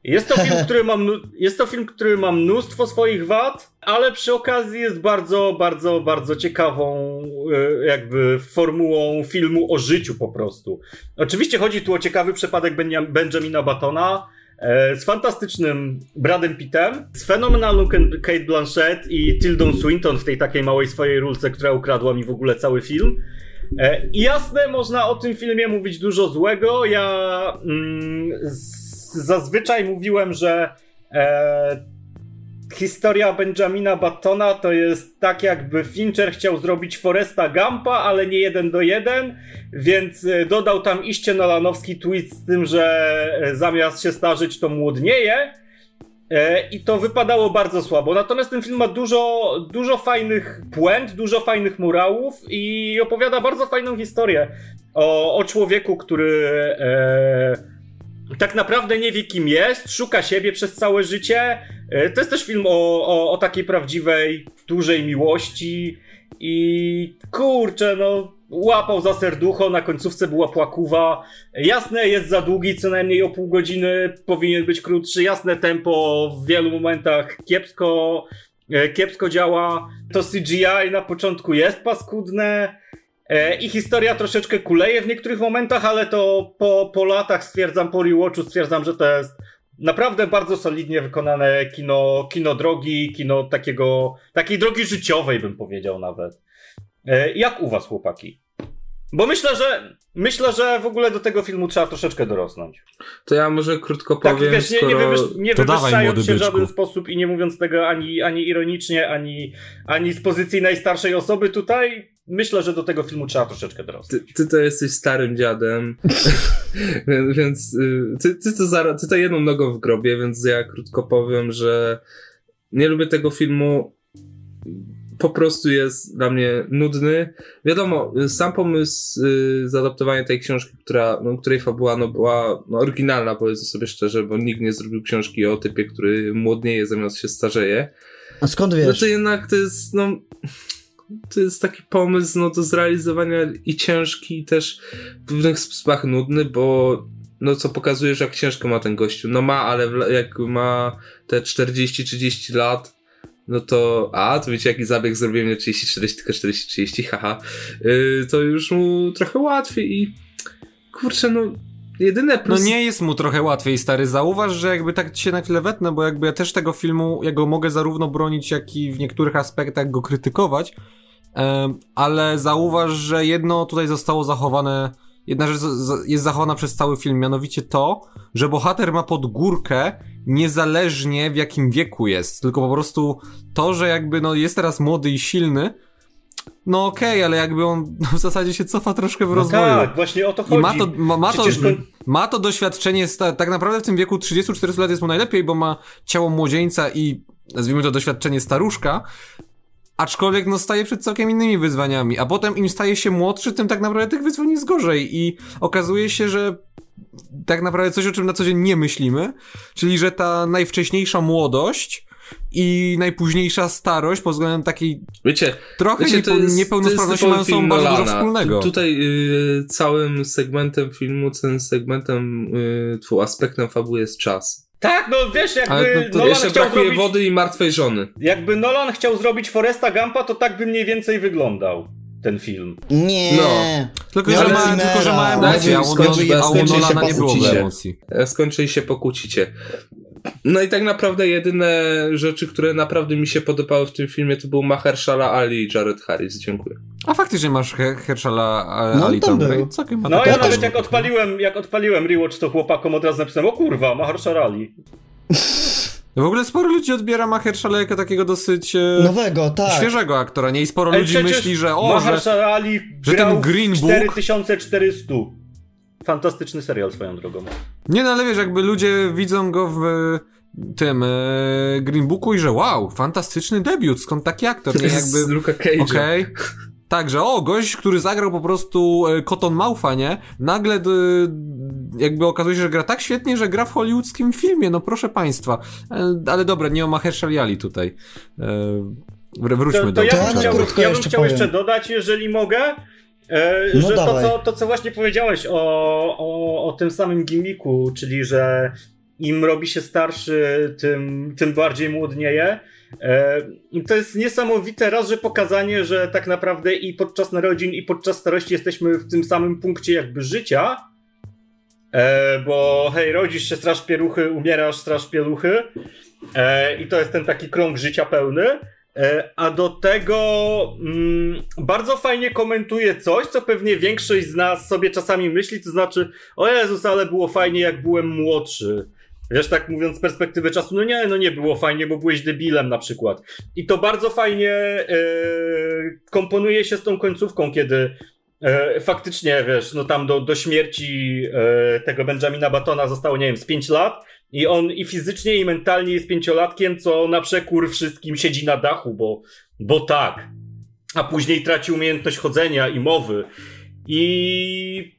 Jest to, film, który mam, jest to film, który ma mnóstwo swoich wad, ale przy okazji jest bardzo, bardzo, bardzo ciekawą e, jakby formułą filmu o życiu po prostu. Oczywiście chodzi tu o ciekawy przypadek Benjamina Batona, e, z fantastycznym Bradem Pittem, z fenomenalną Kate Blanchett i Tildą Swinton w tej takiej małej swojej rulce, która ukradła mi w ogóle cały film. E, jasne, można o tym filmie mówić dużo złego. Ja mm, zazwyczaj mówiłem, że e, historia Benjamina Battona to jest tak, jakby Fincher chciał zrobić Foresta Gampa, ale nie jeden do jeden, więc e, dodał tam iście Nolanowski twist z tym, że e, zamiast się starzyć, to młodnieje. E, I to wypadało bardzo słabo. Natomiast ten film ma dużo, dużo fajnych puent, dużo fajnych murałów i opowiada bardzo fajną historię o, o człowieku, który tak naprawdę nie wie kim jest, szuka siebie przez całe życie. E, to jest też film o, o, o takiej prawdziwej, dużej miłości i kurczę, no łapał za serducho, na końcówce była płakuwa. Jasne, jest za długi, co najmniej o pół godziny, powinien być krótszy. Jasne, tempo w wielu momentach kiepsko, e, kiepsko działa. To CGI na początku jest paskudne. E, I historia troszeczkę kuleje w niektórych momentach, ale to po, po latach stwierdzam, po rewatchu stwierdzam, że to jest naprawdę bardzo solidnie wykonane kino, kino drogi, kino takiego, takiej drogi życiowej bym powiedział nawet. E, jak u was, chłopaki? Bo myślę, że myślę, że w ogóle do tego filmu trzeba troszeczkę dorosnąć. To ja może krótko tak, powiem. Wiesz, nie, nie, wywyż, nie wywyższając się w żaden sposób i nie mówiąc tego ani, ani ironicznie, ani, ani z pozycji najstarszej osoby tutaj, myślę, że do tego filmu trzeba troszeczkę dorosnąć. Ty, ty to jesteś starym dziadem, więc y, ty, ty, to ty to jedną nogą w grobie, więc ja krótko powiem, że nie lubię tego filmu po prostu jest dla mnie nudny. Wiadomo, sam pomysł y, zaadaptowania tej książki, która, no, której fabuła no, była no, oryginalna, powiedzmy sobie szczerze, bo nikt nie zrobił książki o typie, który młodnieje zamiast się starzeje. A skąd wiesz? No to jednak to jest, no to jest taki pomysł no, do zrealizowania i ciężki, i też w pewnych sposobach nudny, bo no co pokazuje, że jak ciężko ma ten gościu. No ma, ale jak ma te 40-30 lat, no to, a, to wiecie jaki zabieg zrobiłem nie 30-40, tylko 40-30, haha, yy, to już mu trochę łatwiej i kurczę, no jedyne plus... No nie jest mu trochę łatwiej, stary. Zauważ, że jakby tak się na chwilę wetnę, bo jakby ja też tego filmu, ja go mogę zarówno bronić, jak i w niektórych aspektach go krytykować, ale zauważ, że jedno tutaj zostało zachowane jedna rzecz jest zachowana przez cały film, mianowicie to, że bohater ma pod górkę niezależnie w jakim wieku jest, tylko po prostu to, że jakby no jest teraz młody i silny, no okej, ale jakby on w zasadzie się cofa troszkę w No rozwoju. tak, właśnie o to chodzi. I ma to, ma, ma, to, koń- ma to doświadczenie, tak naprawdę w tym wieku 30-40 lat jest mu najlepiej, bo ma ciało młodzieńca i nazwijmy to doświadczenie staruszka, aczkolwiek no staje przed całkiem innymi wyzwaniami, a potem im staje się młodszy, tym tak naprawdę tych wyzwań jest gorzej i okazuje się, że tak naprawdę coś, o czym na co dzień nie myślimy, czyli że ta najwcześniejsza młodość i najpóźniejsza starość pod względem takiej Wiecie, trochę Wiecie, niepo, niepełnosprawności mają są bardzo dużo wspólnego. Tu- Tutaj y, całym segmentem filmu, tym segmentem, y, tfu, aspektem fabuły jest czas. Tak, no wiesz, jakby Ale no to Nolan Jeszcze chciał brakuje zrobić... wody i martwej żony. Jakby Nolan chciał zrobić Foresta Gampa, to tak by mniej więcej wyglądał ten film. Nie. No. Tylko, że ma, tylko, że ma emocje, a u, Nolana nie było emocji. I się pokłócicie. No i tak naprawdę jedyne rzeczy, które naprawdę mi się podobały w tym filmie, to był Mahershala Ali i Jared Harris. Dziękuję. A faktycznie masz He Hershala a- No, Ali tam tam. był. Całkiem No ja nawet jak odpaliłem, jak odpaliłem rewatch, to chłopakom od razu napisałem, o kurwa, Mahershala Ali. W ogóle sporo ludzi odbiera Mahershala jako takiego dosyć e, Nowego, tak. świeżego aktora, nie? I sporo Ej, ludzi myśli, że o, że... Że ten Green Book- 4400. Fantastyczny serial swoją drogą. Nie no, ale wiesz, jakby ludzie widzą go w e, tym e, Green Booku i że wow, fantastyczny debiut, skąd taki aktor, nie? Z Jakby... Luka Cage'a. Okej. Także, o, gość, który zagrał po prostu e, Cotton Mouth'a, nie? Nagle d, jakby okazuje się, że gra tak świetnie, że gra w hollywoodzkim filmie, no proszę państwa. E, ale dobra, nie o Mahershala Ali tutaj. E, wr- wróćmy To, do to ja To bym ja na chciał, ja bym jeszcze chciał jeszcze dodać, jeżeli mogę, No że to co, to, co właśnie powiedziałeś o, o, o tym samym gimmiku, czyli że im robi się starszy, tym, tym bardziej młodnieje. E, to jest niesamowite raz, że pokazanie, że tak naprawdę i podczas narodzin, i podczas starości jesteśmy w tym samym punkcie jakby życia. E, bo hej, rodzisz się straż pieluchy, umierasz straż pieluchy. E, I to jest ten taki krąg życia pełny. E, A do tego mm, bardzo fajnie komentuje coś, co pewnie większość z nas sobie czasami myśli, to znaczy, o Jezus, ale było fajnie, jak byłem młodszy. Wiesz, tak mówiąc z perspektywy czasu, no nie, no nie było fajnie, bo byłeś debilem na przykład. I to bardzo fajnie e, komponuje się z tą końcówką, kiedy e, faktycznie, wiesz, no tam do, do śmierci e, tego Benjamina Batona zostało, nie wiem, z 5 lat i on i fizycznie, i mentalnie jest pięciolatkiem, co na przekór wszystkim siedzi na dachu, bo, bo tak. A później traci umiejętność chodzenia i mowy. I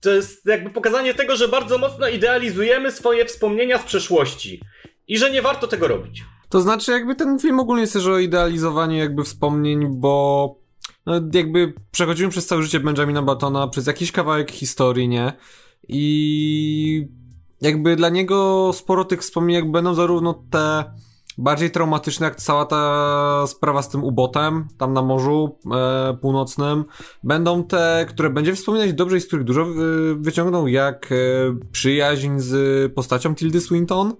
to jest jakby pokazanie tego, że bardzo mocno idealizujemy swoje wspomnienia z przeszłości. I że nie warto tego robić. To znaczy, jakby ten film ogólnie jest też o idealizowaniu jakby wspomnień, bo no, jakby przechodzimy przez całe życie Benjamina Batona, przez jakiś kawałek historii, nie? I jakby dla niego sporo tych wspomnień będą zarówno te bardziej traumatyczne, jak cała ta sprawa z tym ubotem, tam na Morzu e, Północnym. Będą te, które będzie wspominać dobrze i z których dużo e, wyciągną, jak e, przyjaźń z postacią Tildy Swinton,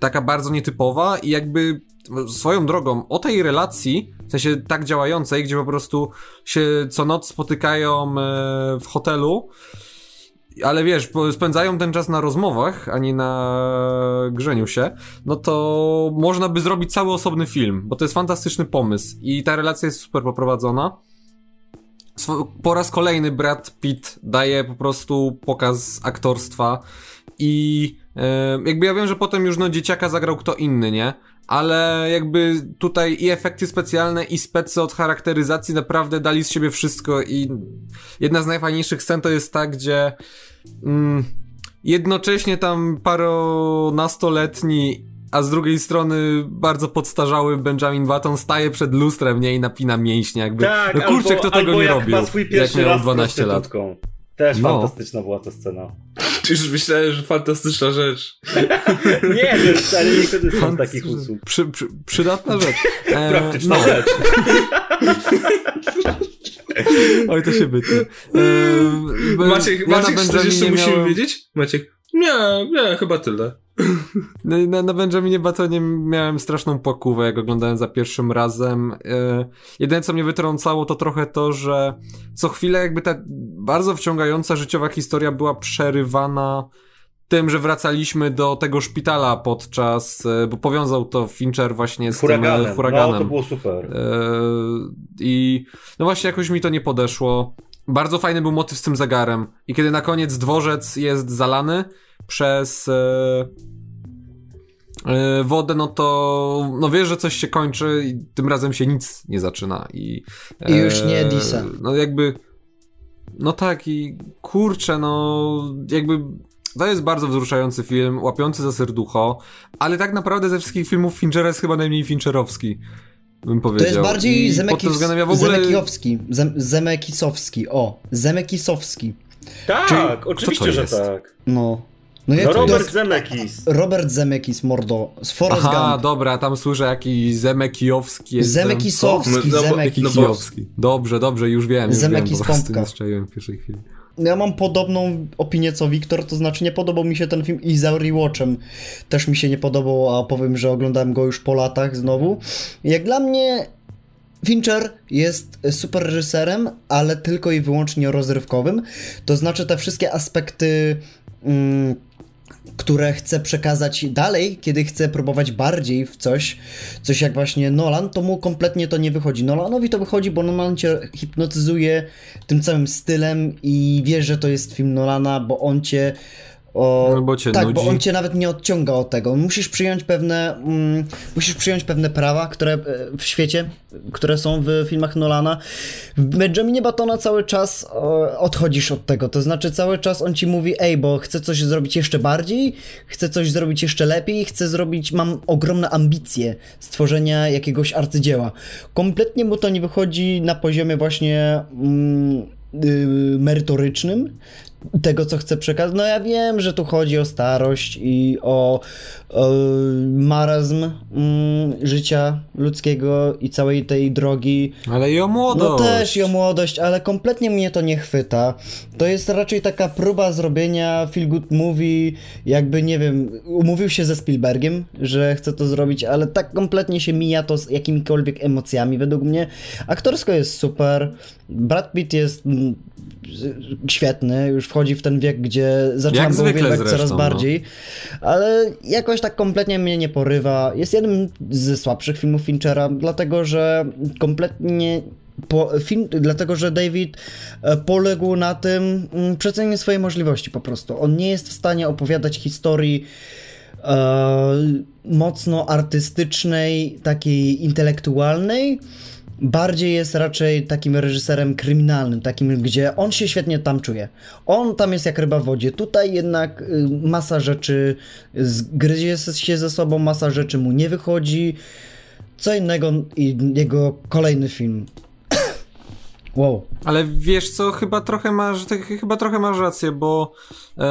taka bardzo nietypowa i jakby swoją drogą o tej relacji, w sensie tak działającej, gdzie po prostu się co noc spotykają e, w hotelu, ale wiesz, spędzają ten czas na rozmowach, a nie na grzeniu się, no to można by zrobić cały osobny film, bo to jest fantastyczny pomysł i ta relacja jest super poprowadzona. Po raz kolejny Brad Pitt daje po prostu pokaz aktorstwa i jakby ja wiem, że potem już no dzieciaka zagrał kto inny, nie? Ale jakby tutaj i efekty specjalne i specy od charakteryzacji naprawdę dali z siebie wszystko i jedna z najfajniejszych scen to jest ta, gdzie mm, jednocześnie tam paronastoletni, a z drugiej strony bardzo podstarzały Benjamin Button staje przed lustrem, nie? I napina mięśnie, jakby. Tak, no kurczę, albo, kto tego nie robił, jak miał raz z 12 lat. Też No. fantastyczna była ta scena. Już myślałem, że fantastyczna rzecz. Nie, ale nie korzystam z takich usług. Przy, przy, przydatna rzecz. E, Praktyczna no. rzecz. Oj, to się bytnie. E, Maciek, ja na Maciek coś jeszcze musimy miałem- wiedzieć? Maciek, nie, nie, chyba tyle. No, na, na Benjaminie Batonie miałem straszną płakówę, jak oglądałem za pierwszym razem. E, jedyne, co mnie wytrącało, to trochę to, że co chwilę jakby ta bardzo wciągająca życiowa historia była przerywana tym, że wracaliśmy do tego szpitala podczas, e, bo powiązał to Fincher właśnie z Huraganem. tym e, huraganem. No, to było super. E, I no właśnie jakoś mi to nie podeszło. Bardzo fajny był motyw z tym zegarem. I kiedy na koniec dworzec jest zalany przez e, e, wodę, no to no wiesz, że coś się kończy i tym razem się nic nie zaczyna. I, I już nie Disa. No jakby no tak i kurczę, no jakby to jest bardzo wzruszający film, łapiący za serducho, ale tak naprawdę ze wszystkich filmów Finchera jest chyba najmniej Fincherowski bym powiedział. To jest bardziej I Zemekis, pod tym względem ja w ogóle... Zemekijowski. Zem, Zemekisowski. O, Zemekisowski. Tak, Czyli- oczywiście, że tak. No. No, No to Robert jest Zemekis. Robert Zemekis, mordo. Z Forrest Aha, Gump. dobra, tam słyszę jakiś Zemekijowski. jest Zemekisowski, No, no no Kijowski. Dobrze, dobrze, już wiem. Już Zemeki wiem, pompka. w pierwszej chwili. Ja mam podobną opinię co Wiktor, to znaczy nie podobał mi się ten film i za rewatchem też mi się nie podobał, a powiem, że oglądałem go już po latach znowu. Jak dla mnie Fincher jest super reżyserem, ale tylko i wyłącznie rozrywkowym. To znaczy te wszystkie aspekty, mm, które chce przekazać dalej, kiedy chce próbować bardziej w coś, coś jak właśnie Nolan, to mu kompletnie to nie wychodzi. Nolanowi to wychodzi, bo Nolan cię hipnotyzuje tym całym stylem i wie, że to jest film Nolana, bo on cię o, No, bo cię tak, nudzi. bo on cię nawet nie odciąga od tego. Musisz przyjąć pewne, mm, musisz przyjąć pewne prawa, które e, w świecie, które są w filmach Nolana. W Benjaminie Batona cały czas e, odchodzisz od tego. To znaczy cały czas on ci mówi, ej, bo chcę coś zrobić jeszcze bardziej, chcę coś zrobić jeszcze lepiej, chcę zrobić, mam ogromne ambicje stworzenia jakiegoś arcydzieła. Kompletnie mu to nie wychodzi na poziomie właśnie mm, yy, merytorycznym tego, co chcę przekazać. No ja wiem, że tu chodzi o starość i o, o marazm mm, życia ludzkiego i całej tej drogi. Ale i o młodość. No też i o młodość, ale kompletnie mnie to nie chwyta. To jest raczej taka próba zrobienia feel good movie, jakby nie wiem, umówił się ze Spielbergiem, że chce to zrobić, ale tak kompletnie się mija to z jakimikolwiek emocjami według mnie. Aktorsko jest super. Brad Pitt jest mm, świetny, już wchodzi w ten wiek, gdzie zaczynam go uwielbiać coraz no. bardziej, ale jakoś tak kompletnie mnie nie porywa. Jest jednym ze słabszych filmów Finchera, dlatego że kompletnie po, film, dlatego że David e, poległ na tym, mm, przecenił swoje możliwości po prostu. On nie jest w stanie opowiadać historii e, mocno artystycznej, takiej intelektualnej. Bardziej jest raczej takim reżyserem kryminalnym, takim, gdzie on się świetnie tam czuje. On tam jest jak ryba w wodzie. Tutaj jednak y, masa rzeczy zgryzie się ze sobą, masa rzeczy mu nie wychodzi. Co innego i jego kolejny film. wow. Ale wiesz co, chyba trochę masz, ty, chyba trochę masz rację, bo e,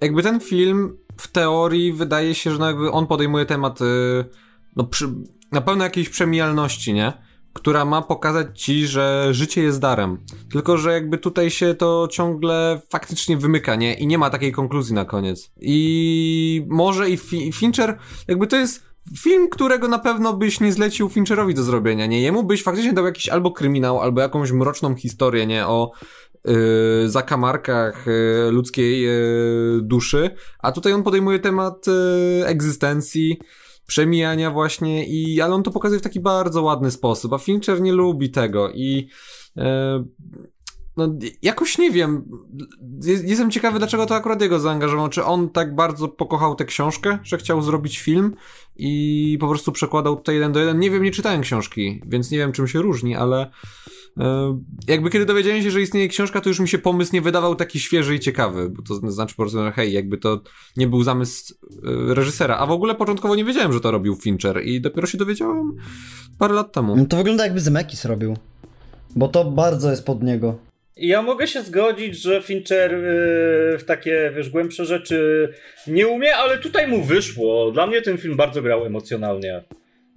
jakby ten film w teorii wydaje się, że no jakby on podejmuje temat e, no przy, na pewno jakiejś przemijalności, nie? Która ma pokazać ci, że życie jest darem. Tylko, że jakby tutaj się to ciągle faktycznie wymyka, nie? I nie ma takiej konkluzji na koniec. I może i Fi- Fincher, jakby to jest film, którego na pewno byś nie zlecił Fincherowi do zrobienia, nie? Jemu byś faktycznie dał jakiś albo kryminał, albo jakąś mroczną historię, nie? O yy, zakamarkach yy, ludzkiej yy, duszy, a tutaj on podejmuje temat yy, egzystencji, przemijania właśnie i, ale on to pokazuje w taki bardzo ładny sposób, a Fincher nie lubi tego i yy, no, jakoś nie wiem. Jest- Jestem ciekawy, dlaczego to akurat jego zaangażował. Czy on tak bardzo pokochał tę książkę, że chciał zrobić film i po prostu przekładał tutaj jeden do jeden. Nie wiem, nie czytałem książki, więc nie wiem, czym się różni, ale e, jakby kiedy dowiedziałem się, że istnieje książka, to już mi się pomysł nie wydawał taki świeży i ciekawy, bo to znaczy po prostu, hej, jakby to nie był zamysł e, reżysera. A w ogóle początkowo nie wiedziałem, że to robił Fincher i dopiero się dowiedziałem parę lat temu. No To wygląda jakby Zemeckis robił. Bo to bardzo jest pod niego. Ja mogę się zgodzić, że Fincher yy, w takie, wiesz, głębsze rzeczy nie umie, ale tutaj mu wyszło. Dla mnie ten film bardzo grał emocjonalnie.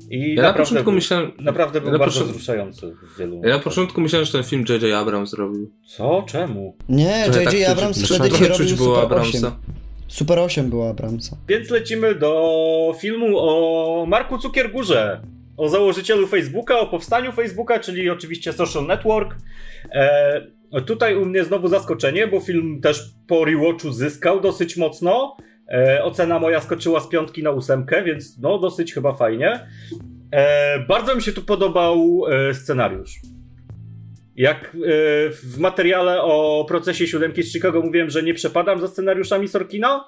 I Ja na naprawdę początku był, myślałem... Naprawdę był ja bardzo początku- wzruszający w wielu Ja na początku myślałem, że ten film J.J. Abrams zrobił. Co? Czemu? Nie, J.J. tak Abrams czuć- wtedy trochę robił było Super 8. Abramsa. Super 8 była Abramsa. Więc lecimy do filmu o Marku Cukiergurze, o założycielu Facebooka, o powstaniu Facebooka, czyli oczywiście social network. E, tutaj u mnie znowu zaskoczenie, bo film też po rewatchu zyskał dosyć mocno. E, ocena moja skoczyła z piątki na ósemkę, więc no dosyć chyba fajnie. E, bardzo mi się tu podobał e, scenariusz. Jak e, w materiale o procesie siódemki z Chicago mówiłem, że nie przepadam za scenariuszami Sorkina,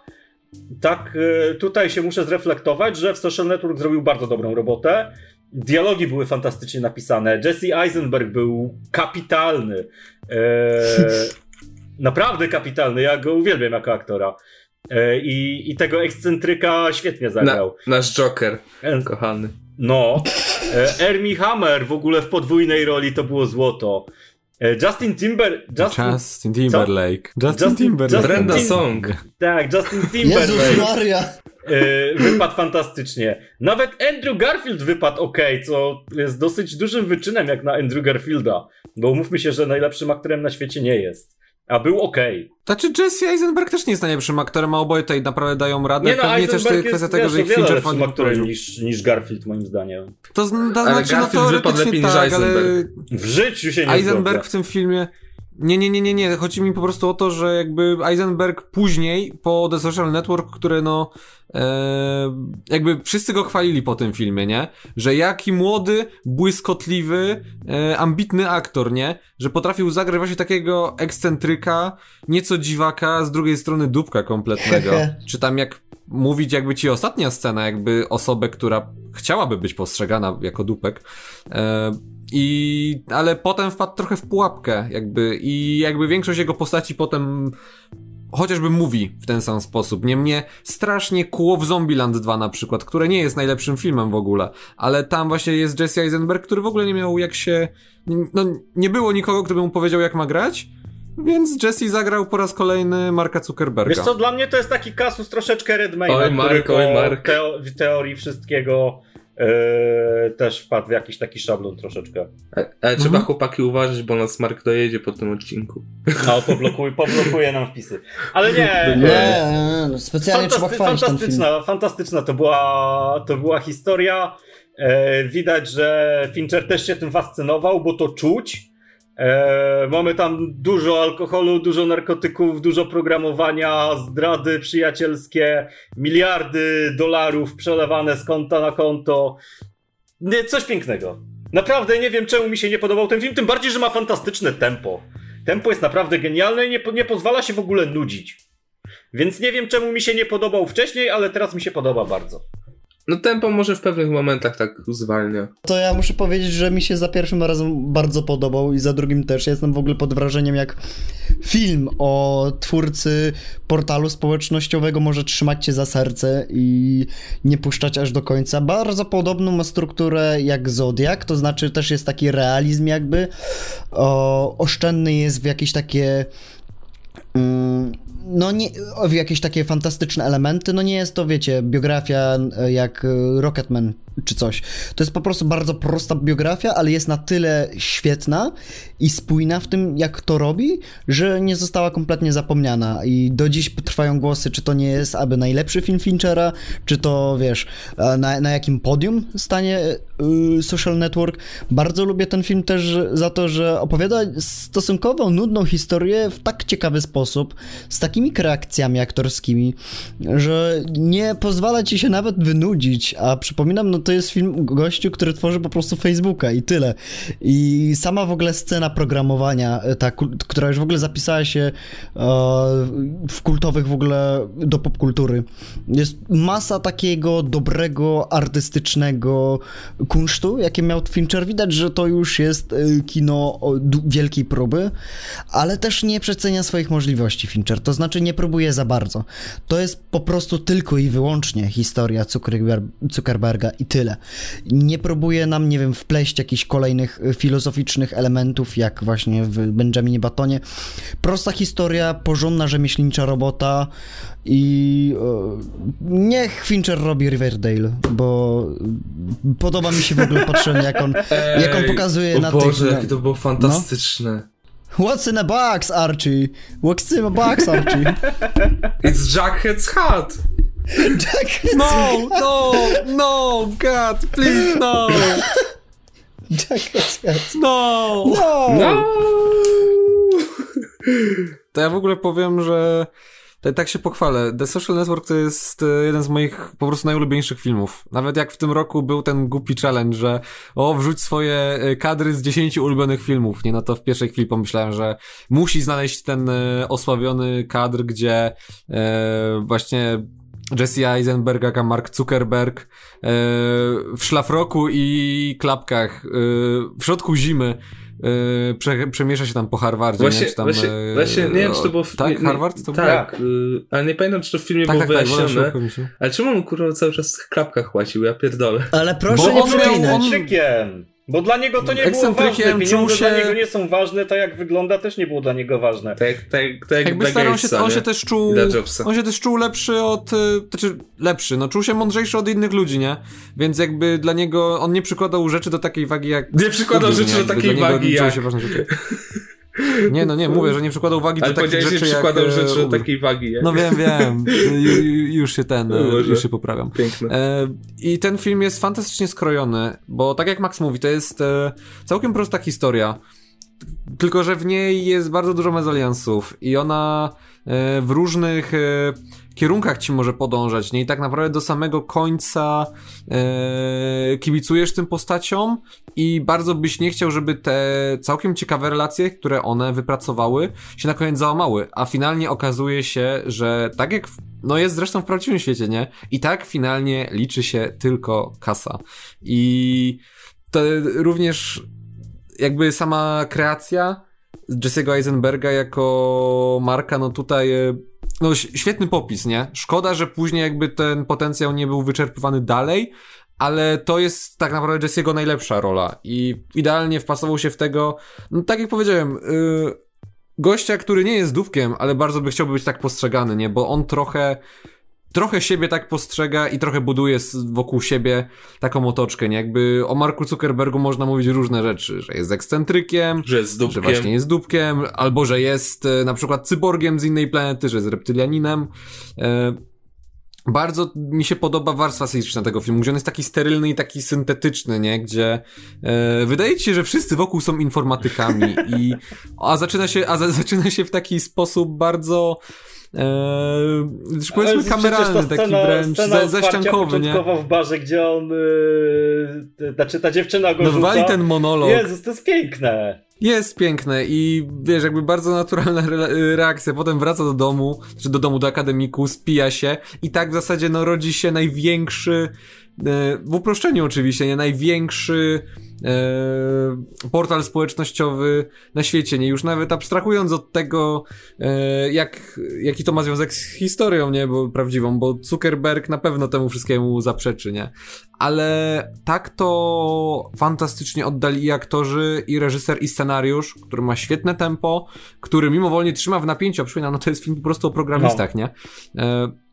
tak e, tutaj się muszę zreflektować, że w Social Network zrobił bardzo dobrą robotę. Dialogi były fantastycznie napisane. Jesse Eisenberg był kapitalny. E, naprawdę kapitalny. Ja go uwielbiam jako aktora. E, I, I tego ekscentryka świetnie Na, zagrał. nasz Joker, E, kochany. No. E, Ermi Hammer w ogóle w podwójnej roli to było złoto. Justin Timber. Justin, Justin Timberlake. Justin, Justin- Timberlake. Brenda Song. Tak, Justin Jezus Timberlake. Maria! E, wypadł fantastycznie. Nawet Andrew Garfield wypadł ok, co jest dosyć dużym wyczynem jak na Andrew Garfielda. Bo umówmy się, że najlepszym aktorem na świecie nie jest. A był ok. Znaczy Jesse Eisenberg też nie jest najlepszym aktorem, a oboje tutaj naprawdę dają radę. Nie no, Pewnie też to Eisenberg jest jest kwestia tego, że ich wiele Fincher fajnie aktorem niż, niż Garfield moim zdaniem. To, zn- to Ale znaczy, no Garfield wypadł teoretycznie lepiej niż tak, ale Eisenberg. W życiu się nie Eisenberg w tym filmie. Nie, nie, nie, nie, nie. Chodzi mi po prostu o to, że jakby Eisenberg później, po The Social Network, które no. E, jakby wszyscy go chwalili po tym filmie, nie? Że jaki młody, błyskotliwy, e, ambitny aktor, nie? Że potrafił zagrać właśnie takiego ekscentryka, nieco dziwaka, z drugiej strony dupka kompletnego. Czy tam jak mówić jakby ci ostatnia scena, jakby osobę, która chciałaby być postrzegana jako dupek. E, i, ale potem wpadł trochę w pułapkę, jakby, i jakby większość jego postaci potem chociażby mówi w ten sam sposób. Nie mnie strasznie kło w Zombieland 2 na przykład, które nie jest najlepszym filmem w ogóle, ale tam właśnie jest Jesse Eisenberg, który w ogóle nie miał jak się, no nie było nikogo, kto by mu powiedział jak ma grać, więc Jesse zagrał po raz kolejny Marka Zuckerberga. Wiesz co, dla mnie to jest taki kasus troszeczkę Redmayna, Oj, Mark, który po oj, Mark. Teo w teorii wszystkiego też wpadł w jakiś taki szablon troszeczkę. Ale, ale Mhm. trzeba chłopaki uważać, bo nas Mark dojedzie po tym odcinku. No, poblokuj, poblokuje nam wpisy. Ale nie, Nie, e, nie, specjalnie trzeba fantasty, film. fantastyczna, fantastyczna to była, to była historia. E, widać, że Fincher też się tym fascynował, bo to czuć. E, mamy tam dużo alkoholu, dużo narkotyków, dużo programowania, zdrady przyjacielskie, miliardy dolarów przelewane z konta na konto. Nie, coś pięknego. Naprawdę nie wiem, czemu mi się nie podobał ten film, tym bardziej, że ma fantastyczne tempo. Tempo jest naprawdę genialne i nie, nie pozwala się w ogóle nudzić. Więc nie wiem, czemu mi się nie podobał wcześniej, ale teraz mi się podoba bardzo. No tempo może w pewnych momentach tak zwalnia. To ja muszę powiedzieć, że mi się za pierwszym razem bardzo podobał i za drugim też. Jestem w ogóle pod wrażeniem, jak film o twórcy portalu społecznościowego może trzymać cię za serce i nie puszczać aż do końca. Bardzo podobną ma strukturę jak Zodiak, to znaczy też jest taki realizm jakby. O, oszczędny jest w jakieś takie Mm, No nie, jakieś takie fantastyczne elementy, no nie jest to, wiecie, biografia e, jak e, Rocketman czy coś. To jest po prostu bardzo prosta biografia, ale jest na tyle świetna i spójna w tym, jak to robi, że nie została kompletnie zapomniana i do dziś trwają głosy, czy to nie jest aby najlepszy film Finchera, czy to, wiesz, e, na, na jakim podium stanie y, Social Network. Bardzo lubię ten film też za to, że opowiada stosunkowo nudną historię w tak ciekawy sposób, z takimi kreacjami aktorskimi, że nie pozwala ci się nawet wynudzić, a przypominam, no to jest film gościu, który tworzy po prostu Facebooka i tyle. I sama w ogóle scena programowania, e, ta, która już w ogóle zapisała się e, w kultowych w ogóle do popkultury. Jest masa takiego dobrego, artystycznego kunsztu, jakie miał Fincher. Widać, że to już jest e, kino wielkiej próby, ale też nie przecenia swoich możliwości Fincher. To znaczy nie próbuje za bardzo. To jest po prostu tylko i wyłącznie historia Zuckerber- Zuckerberga i tyle. Nie próbuje nam, nie wiem, wpleść jakichś kolejnych filozoficznych elementów, jak właśnie w Benjaminie Batonie. Prosta historia, porządna rzemieślnicza robota i e, niech Fincher robi Riverdale, bo podoba mi się w ogóle patrzenie, jak on, jak on Ej, pokazuje o na Boże, tych... jakie to było fantastyczne. What's in a box, Archie? What's in a box, Archie? It's Jackhead's hat! Jack, No, no, no, God, please, no, Jack, no. no! No! To ja w ogóle powiem, że tak się pochwalę. The Social Network to jest e, jeden z moich po prostu najulubieńszych filmów. Nawet jak w tym roku był ten głupi challenge, że o, wrzuć swoje e, kadry z 10 ulubionych filmów, nie? No to w pierwszej chwili pomyślałem, że musi znaleźć ten e, osławiony kadr, gdzie e, właśnie Jesse Eisenberg, jak Mark Zuckerberg e, w szlafroku i klapkach e, w środku zimy e, prze, przemiesza się tam po Harvardzie, Właśnie, nie? Czy tam, właśnie, e, właśnie, nie wiem, czy to było w Tak, nie, Harvard? To było? Tak, y, ale nie pamiętam, czy to w filmie tak, było tak, tak, wyjaśnione. się. ale czemu on kurwa cały czas w tych klapkach łacił? Ja pierdolę. Ale proszę Bo nie on miał-. Bo dla niego to nie było ważne. Pieniądze czuł się- dla niego nie są ważne, to jak wygląda też nie było dla niego ważne. Tak, tak, tak jak Jakby starał się, on się też czuł, on się też czuł lepszy od, znaczy lepszy, no czuł się mądrzejszy od innych ludzi, nie? Więc jakby dla niego, on nie przykładał rzeczy do takiej wagi jak... Nie przykładał rzeczy nie? do takiej wagi jak... się ważne rzeczy. Nie, no nie, mówię, że nie przykładał wagi Ale do takich rzeczy jak... przykładał e, rzeczy Uber. takiej wagi jak... No wiem, wiem, Ju- ju- już się ten, e, Boże. już się poprawiam. Piękne. E, I ten film jest fantastycznie skrojony, bo tak jak Max mówi, to jest całkiem prosta historia. Tylko, że w niej jest bardzo dużo mezaliansów i ona e, w różnych e, kierunkach ci może podążać, nie? I tak naprawdę do samego końca e, kibicujesz tym postaciom i bardzo byś nie chciał, żeby te całkiem ciekawe relacje, które one wypracowały, się na koniec załamały. A finalnie okazuje się, że tak jak, w, no jest zresztą w prawdziwym świecie, nie? I tak finalnie liczy się tylko kasa. I to również jakby sama kreacja Jesse'ego Eisenberga jako Marka, no tutaj e, no świetny popis, nie? Szkoda, że później jakby ten potencjał nie był wyczerpywany dalej, ale to jest tak naprawdę Jesse'ego najlepsza rola i idealnie wpasował się w tego, no tak jak powiedziałem, yy, gościa, który nie jest dupkiem, ale bardzo by chciał być tak postrzegany, nie? Bo on trochę trochę siebie tak postrzega i trochę buduje wokół siebie taką otoczkę, nie? Jakby o Marku Zuckerbergu można mówić różne rzeczy, że jest ekscentrykiem, Że jest że właśnie jest dupkiem, albo że jest e, na przykład cyborgiem z innej planety, że jest reptylianinem. E, bardzo mi się podoba warstwa sceniczna tego filmu, gdzie on jest taki sterylny i taki syntetyczny, nie? Gdzie e, wydaje ci się, że wszyscy wokół są informatykami i a zaczyna się, a za, zaczyna się w taki sposób bardzo e, już powiedzmy kameralny, ta taki scena- wręcz scena zaściankowy, nie? w barze, gdzie on, yy, znaczy ta dziewczyna go No rzuca. wali ten monolog. Jezus, to jest piękne. Jest piękne i wiesz, jakby bardzo naturalna re- reakcja. Potem wraca do domu, czy do domu, do akademiku, spija się i tak w zasadzie no rodzi się największy, w uproszczeniu oczywiście, nie, największy e, portal społecznościowy na świecie, nie, już nawet abstrahując od tego, e, jak, jaki to ma związek z historią, nie, bo prawdziwą, bo Zuckerberg na pewno temu wszystkiemu zaprzeczy, nie, ale tak to fantastycznie oddali i aktorzy, i reżyser, i scenariusz, który ma świetne tempo, który mimowolnie trzyma w napięciu, a przypominam, no to jest film po prostu o programistach, nie? E,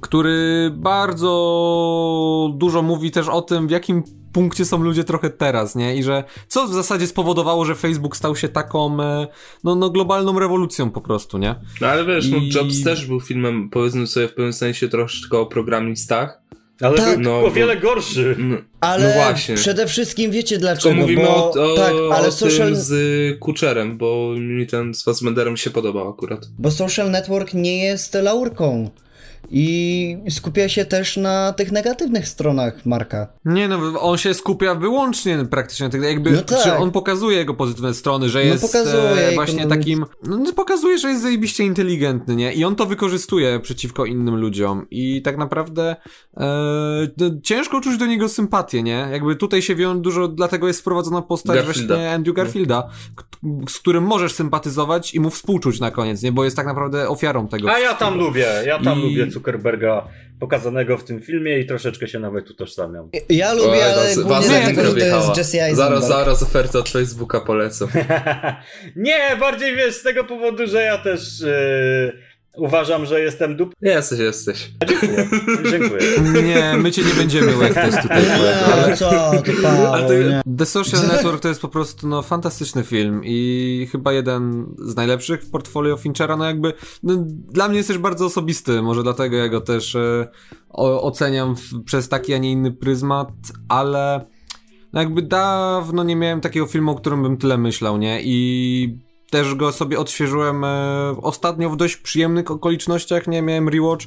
który bardzo dużo mówi też o tym, w jakim punkcie są ludzie trochę teraz, nie? I że co w zasadzie spowodowało, że Facebook stał się taką, e, no, no globalną rewolucją po prostu, nie? No ale wiesz, I- no Jobs też był filmem, powiedzmy sobie w pewnym sensie troszeczkę o programistach. Ale Tak. był No, o wiele gorszy. No, Ale no właśnie. przede wszystkim wiecie Tylko dlaczego, mówimy bo o, o, tak, ale o social, tym z Kuczerem, bo mi ten z Fassbenderem się podobał akurat. bo social network nie jest laurką i skupia się też na tych negatywnych stronach Marka. Nie no, on się skupia wyłącznie praktycznie, jakby, No tak. czy on pokazuje jego pozytywne strony, że No jest pokazuje e, właśnie takim, no no, pokazuje, że jest zajebiście inteligentny, nie? I on to wykorzystuje przeciwko innym ludziom i tak naprawdę e, no, ciężko czuć do niego sympatię, nie? Jakby tutaj się wiąże dużo, dlatego jest wprowadzona postać Garfielda. właśnie Andrew Garfielda, z którym możesz sympatyzować i mu współczuć na koniec, nie? Bo jest tak naprawdę ofiarą tego A ja tam lubię, ja tam I- lubię Zuckerberga pokazanego w tym filmie i troszeczkę się nawet utożsamiam. Ja lubię, Oj, ale was- was dlatego, że to jest Jesse Eisenberg. Zaraz, zaraz ofertę od Facebooka polecę. nie, bardziej wiesz, z tego powodu, że ja też yy, Uważam, że jestem dup... Jesteś, jesteś. Dziękuję. Dziękuję. Nie, my cię nie będziemy łektać tutaj. Nie, ale co, to Paweł, nie. The Social Network to jest po prostu no, fantastyczny film i chyba jeden z najlepszych w portfolio Finchera. No jakby no, dla mnie jest też bardzo osobisty, może dlatego ja go też e, o, oceniam w, przez taki, a nie inny pryzmat, ale no jakby dawno nie miałem takiego filmu, o którym bym tyle myślał, nie? I też go sobie odświeżyłem e, ostatnio w dość przyjemnych okolicznościach, nie? Miałem rewatch.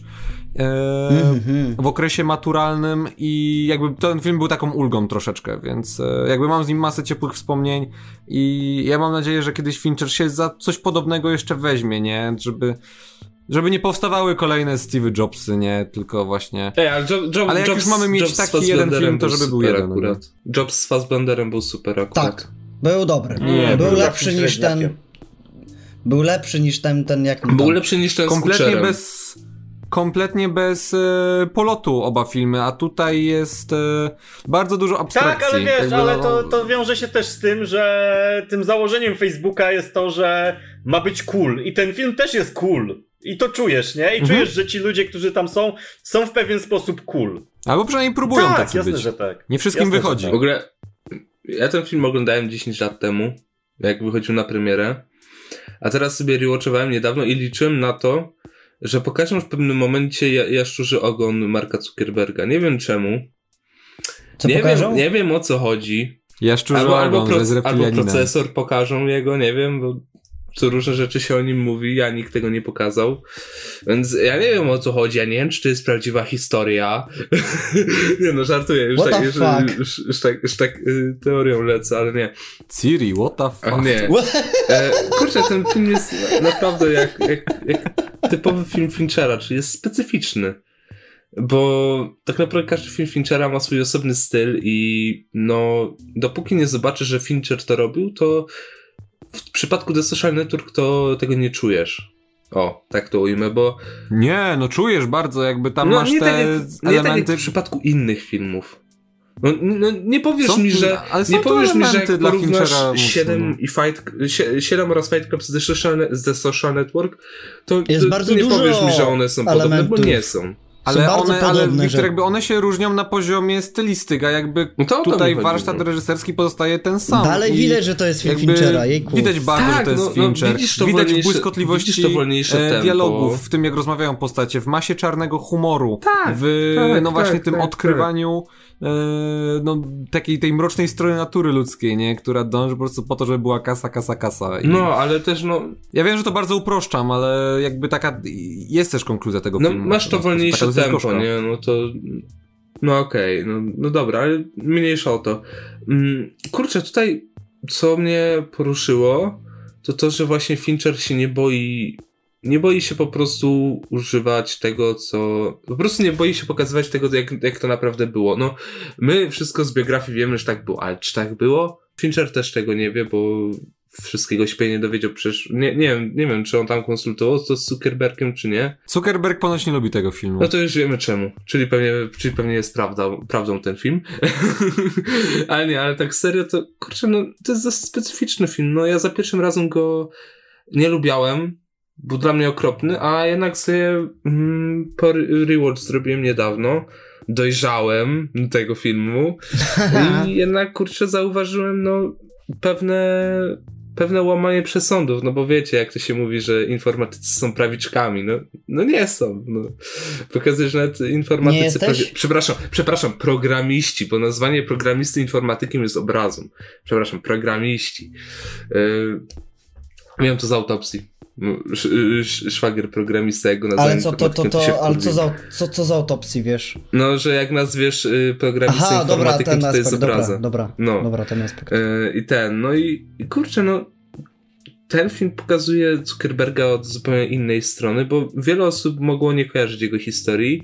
E, Mhm. w okresie maturalnym i jakby ten film był taką ulgą troszeczkę, więc e, jakby mam z nim masę ciepłych wspomnień i ja mam nadzieję, że kiedyś Fincher się za coś podobnego jeszcze weźmie, nie? Żeby, żeby nie powstawały kolejne Steve Jobsy, nie? Tylko właśnie... Ej, ale, Job, Job, Ale jak Jobs, już mamy mieć Jobs taki jeden film, to żeby był super jeden, no. Akurat. Jobs z Fassbenderem był super akurat. Tak, był dobry. Nie, był był lepszy niż ten... Był lepszy niż ten, ten jak Był tam. lepszy niż ten Kompletnie bez... Kompletnie bez e, polotu oba filmy, a tutaj jest e, bardzo dużo abstrakcji. Tak, ale wiesz, Jakby, ale no, to, to wiąże się też z tym, że tym założeniem Facebooka jest to, że ma być cool. I ten film też jest cool. I to czujesz, nie? I Mhm. czujesz, że ci ludzie, którzy tam są, są w pewien sposób cool. Albo przynajmniej próbują tak, tacy jasne, być. że tak. Nie wszystkim Jasne, wychodzi. tak. W ogóle ja ten film oglądałem 10 lat temu, jak wychodził na premierę. A teraz sobie rewatchowałem niedawno i liczyłem na to, że pokażą w pewnym momencie ja- jaszczurzy ogon Marka Zuckerberga. Nie wiem czemu. Co nie, pokażą? wiem, nie wiem o co chodzi. Jaszczurze Albo, albo, ogon, że jest pro, albo procesor pokażą jego, nie wiem, bo co różne rzeczy się o nim mówi, a nikt tego nie pokazał. Więc ja nie wiem o co chodzi, ja nie wiem, czy to jest prawdziwa historia. nie no, żartuję, już What tak, już, już, już tak, już tak y, teorią lecę, ale nie. Siri, what the A fuck? nie. E, kurczę, ten film jest naprawdę jak, jak, jak typowy film Finchera, czyli jest specyficzny. Bo tak naprawdę każdy film Finchera ma swój osobny styl i no, dopóki nie zobaczysz, że Fincher to robił, to w przypadku The Social Network to tego nie czujesz. O, tak to ujmę, bo Nie, no czujesz bardzo, jakby tam no, masz nie, te tak jak, nie tak jak elementy. w przypadku innych filmów. No, no nie powiesz Są- mi, że nie powiesz mi, że elementy jak dla porównasz Finchera mocno, 7 no. i Fight, sie- 7 oraz Fight Club z The Social, z The Social Network, to, Jest to, bardzo to nie dużo powiesz mi, że one są podobne, bo elementów. nie są. Ale bardzo one, ale Wiktor, że- jakby one się różnią na poziomie stylistyk, a jakby No to o to tutaj mi chodzi, warsztat no. reżyserski pozostaje ten sam. Dalej I widać, że to jest film Finchera, jejku. Widać bardzo, Tak, że to jest no- no Fincher. widzisz to widać wolniejsze- błyskotliwości widzisz to wolniejsze e, tempo. dialogów, w tym jak rozmawiają postacie, w masie czarnego humoru, Tak, w tak, no właśnie tak, tym tak, odkrywaniu e, no, takiej tej mrocznej strony natury ludzkiej, nie? Która dąży po prostu po to, żeby była kasa, kasa, kasa. I No, ale też no, Ja wiem, że to bardzo uproszczam, ale jakby taka jest też konkluzja tego no filmu. masz to Taka wolniejsze dosyć tempo, gorzka. nie? No to... No okej, no, no dobra, ale mniejsza o to. Mm, kurczę, tutaj co mnie poruszyło, to to, że właśnie Fincher się nie boi nie boi się po prostu używać tego, co. Po prostu nie boi się pokazywać tego, jak, jak to naprawdę było. No, my wszystko z biografii wiemy, że tak było, ale czy tak było? Fincher też tego nie wie, bo wszystkiego się nie dowiedział przecież. Nie, nie, wiem, nie wiem, czy on tam konsultował to z Zuckerbergiem, czy nie. Zuckerberg ponoć nie lubi tego filmu. No to już wiemy czemu. Czyli pewnie, czyli pewnie jest prawdą, prawdą ten film. ale nie, ale tak serio to, kurczę, no to jest specyficzny film. No ja za pierwszym razem go nie lubiałem. Był dla mnie okropny, a jednak sobie mm, po re- rewatch zrobiłem niedawno. Dojrzałem do tego filmu i jednak, kurczę, zauważyłem, no, pewne pewne łamanie przesądów, no bo wiecie, jak to się mówi, że informatycy są prawiczkami, no, no nie są. No. Pokazuje, że nawet informatycy... Prawi... Przepraszam, przepraszam, programiści, bo nazwanie programisty informatykiem jest obrazą. Przepraszam, programiści. Yy, miałem to z autopsji. Sz, sz, szwagier programista, jak go nazwałem. Ale co to, to, to, się ale co za, co, co za autopsji, wiesz? No, że jak nazwiesz y, programistę Aha, dobra, informatykiem, ten to, to jest aspekt, obraza. dobra, dobra, No. dobra, ten aspekt. E, I ten, no i, i kurczę, no ten film pokazuje Zuckerberga od zupełnie innej strony, bo wiele osób mogło nie kojarzyć jego historii.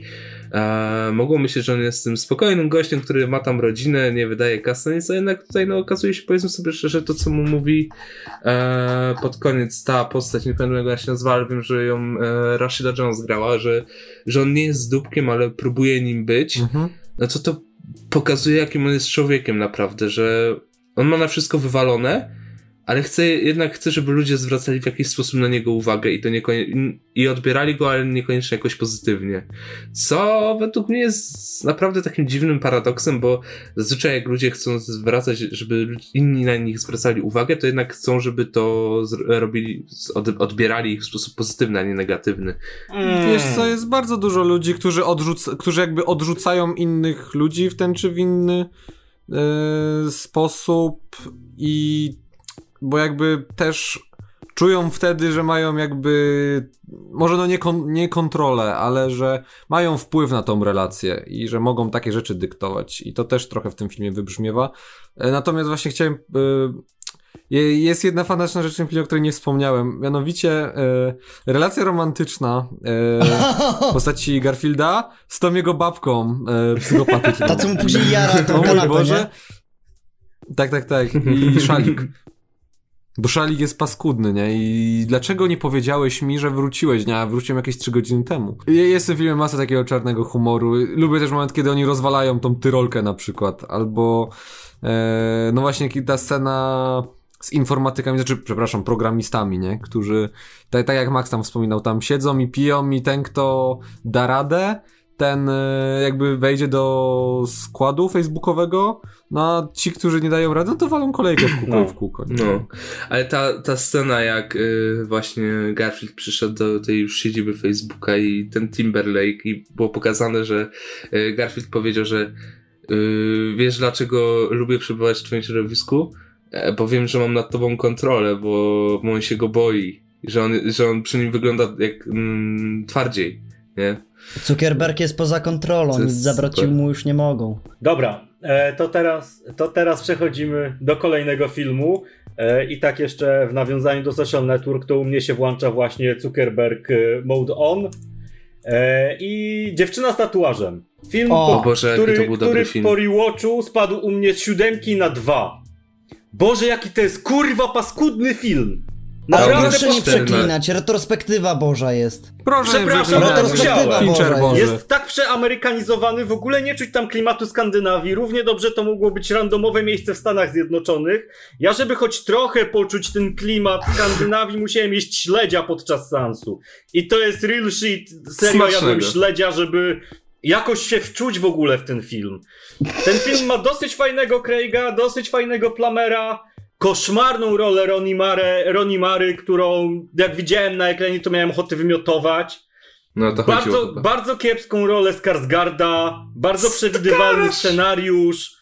E, mogło myśleć, że on jest tym spokojnym gościem, który ma tam rodzinę, nie wydaje kasy, nic, a jednak tutaj no, okazuje się, powiedzmy sobie szczerze, to co mu mówi e, pod koniec ta postać, nie pamiętam jak ona się nazywa, ale wiem, że ją e, Rashida Jones grała, że, że on nie jest dupkiem, ale próbuje nim być Mhm. no to to pokazuje, jakim on jest człowiekiem naprawdę, że on ma na wszystko wywalone, ale chcę, jednak chcę, żeby ludzie zwracali w jakiś sposób na niego uwagę i to niekoniecznie, i odbierali go, ale niekoniecznie jakoś pozytywnie. Co według mnie jest naprawdę takim dziwnym paradoksem, bo zazwyczaj jak ludzie chcą zwracać, żeby inni na nich zwracali uwagę, to jednak chcą, żeby to robili, odbierali ich w sposób pozytywny, a nie negatywny. Mm. Wiesz co, jest bardzo dużo ludzi, którzy, odrzuc którzy jakby odrzucają innych ludzi w ten czy w inny yy, sposób i bo jakby też czują wtedy, że mają jakby, może no nie, kon, nie kontrolę, ale że mają wpływ na tą relację i że mogą takie rzeczy dyktować. I to też trochę w tym filmie wybrzmiewa. E, natomiast właśnie chciałem. E, jest jedna fantastyczna rzecz w tym filmie, o której nie wspomniałem. Mianowicie e, relacja romantyczna w postaci Garfielda z tą jego babką psychopatyczną. Ta, co mu później jara tą kanapę, Boże. Nie? Tak, tak, tak. I szalik. Bo szalik jest paskudny, nie? I dlaczego nie powiedziałeś mi, że wróciłeś, nie? A wróciłem jakieś 3 godziny temu. Jest w filmie masa takiego czarnego humoru. Lubię też moment, kiedy oni rozwalają tą tyrolkę na przykład. Albo, e, no właśnie ta scena z informatykami, znaczy, przepraszam, programistami, nie? Którzy, tak, tak jak Max tam wspominał, tam siedzą i piją i ten, kto da radę, ten e, jakby wejdzie do składu facebookowego, no a ci, którzy nie dają rady, no to walą kolejkę w kółko no, w kółko. No, ale ta, ta scena, jak y, właśnie Garfield przyszedł do tej już siedziby Facebooka i ten Timberlake i było pokazane, że y, Garfield powiedział, że y, wiesz dlaczego lubię przebywać w twoim środowisku? E, bo wiem, że mam nad tobą kontrolę, bo, bo on się go boi. Że on, że on przy nim wygląda jak mm, twardziej, nie? Zuckerberg jest poza kontrolą, nic zabrać mu już nie mogą. Dobra, e, to teraz, to teraz przechodzimy do kolejnego filmu. E, I tak jeszcze w nawiązaniu do Social Network, to u mnie się włącza właśnie Zuckerberg e, Mode On. I dziewczyna z tatuażem. Film, o, po, Boże, który, który film. po rewatchu spadł u mnie z siódemki na dwa. Boże, jaki to jest kurwa paskudny film! Naprawdę proszę nie przeklinać, retrospektywa Boża jest. Proszę, Przepraszam, retrospektywa Boża Boże. jest tak przeamerykanizowany, w ogóle nie czuć tam klimatu Skandynawii. Równie dobrze to mogło być randomowe miejsce w Stanach Zjednoczonych. Ja, żeby choć trochę poczuć ten klimat Skandynawii, musiałem jeść śledzia podczas seansu. I to jest real shit. Serio Smacznego. jadłem śledzia, żeby jakoś się wczuć w ogóle w ten film. Ten film ma dosyć fajnego Craiga, dosyć fajnego Plamera koszmarną rolę Roni Mary, Roni Mary, którą jak widziałem na ekranie, to miałem ochotę wymiotować. No to bardzo, bardzo kiepską rolę Skarsgarda, bardzo przewidywalny scenariusz.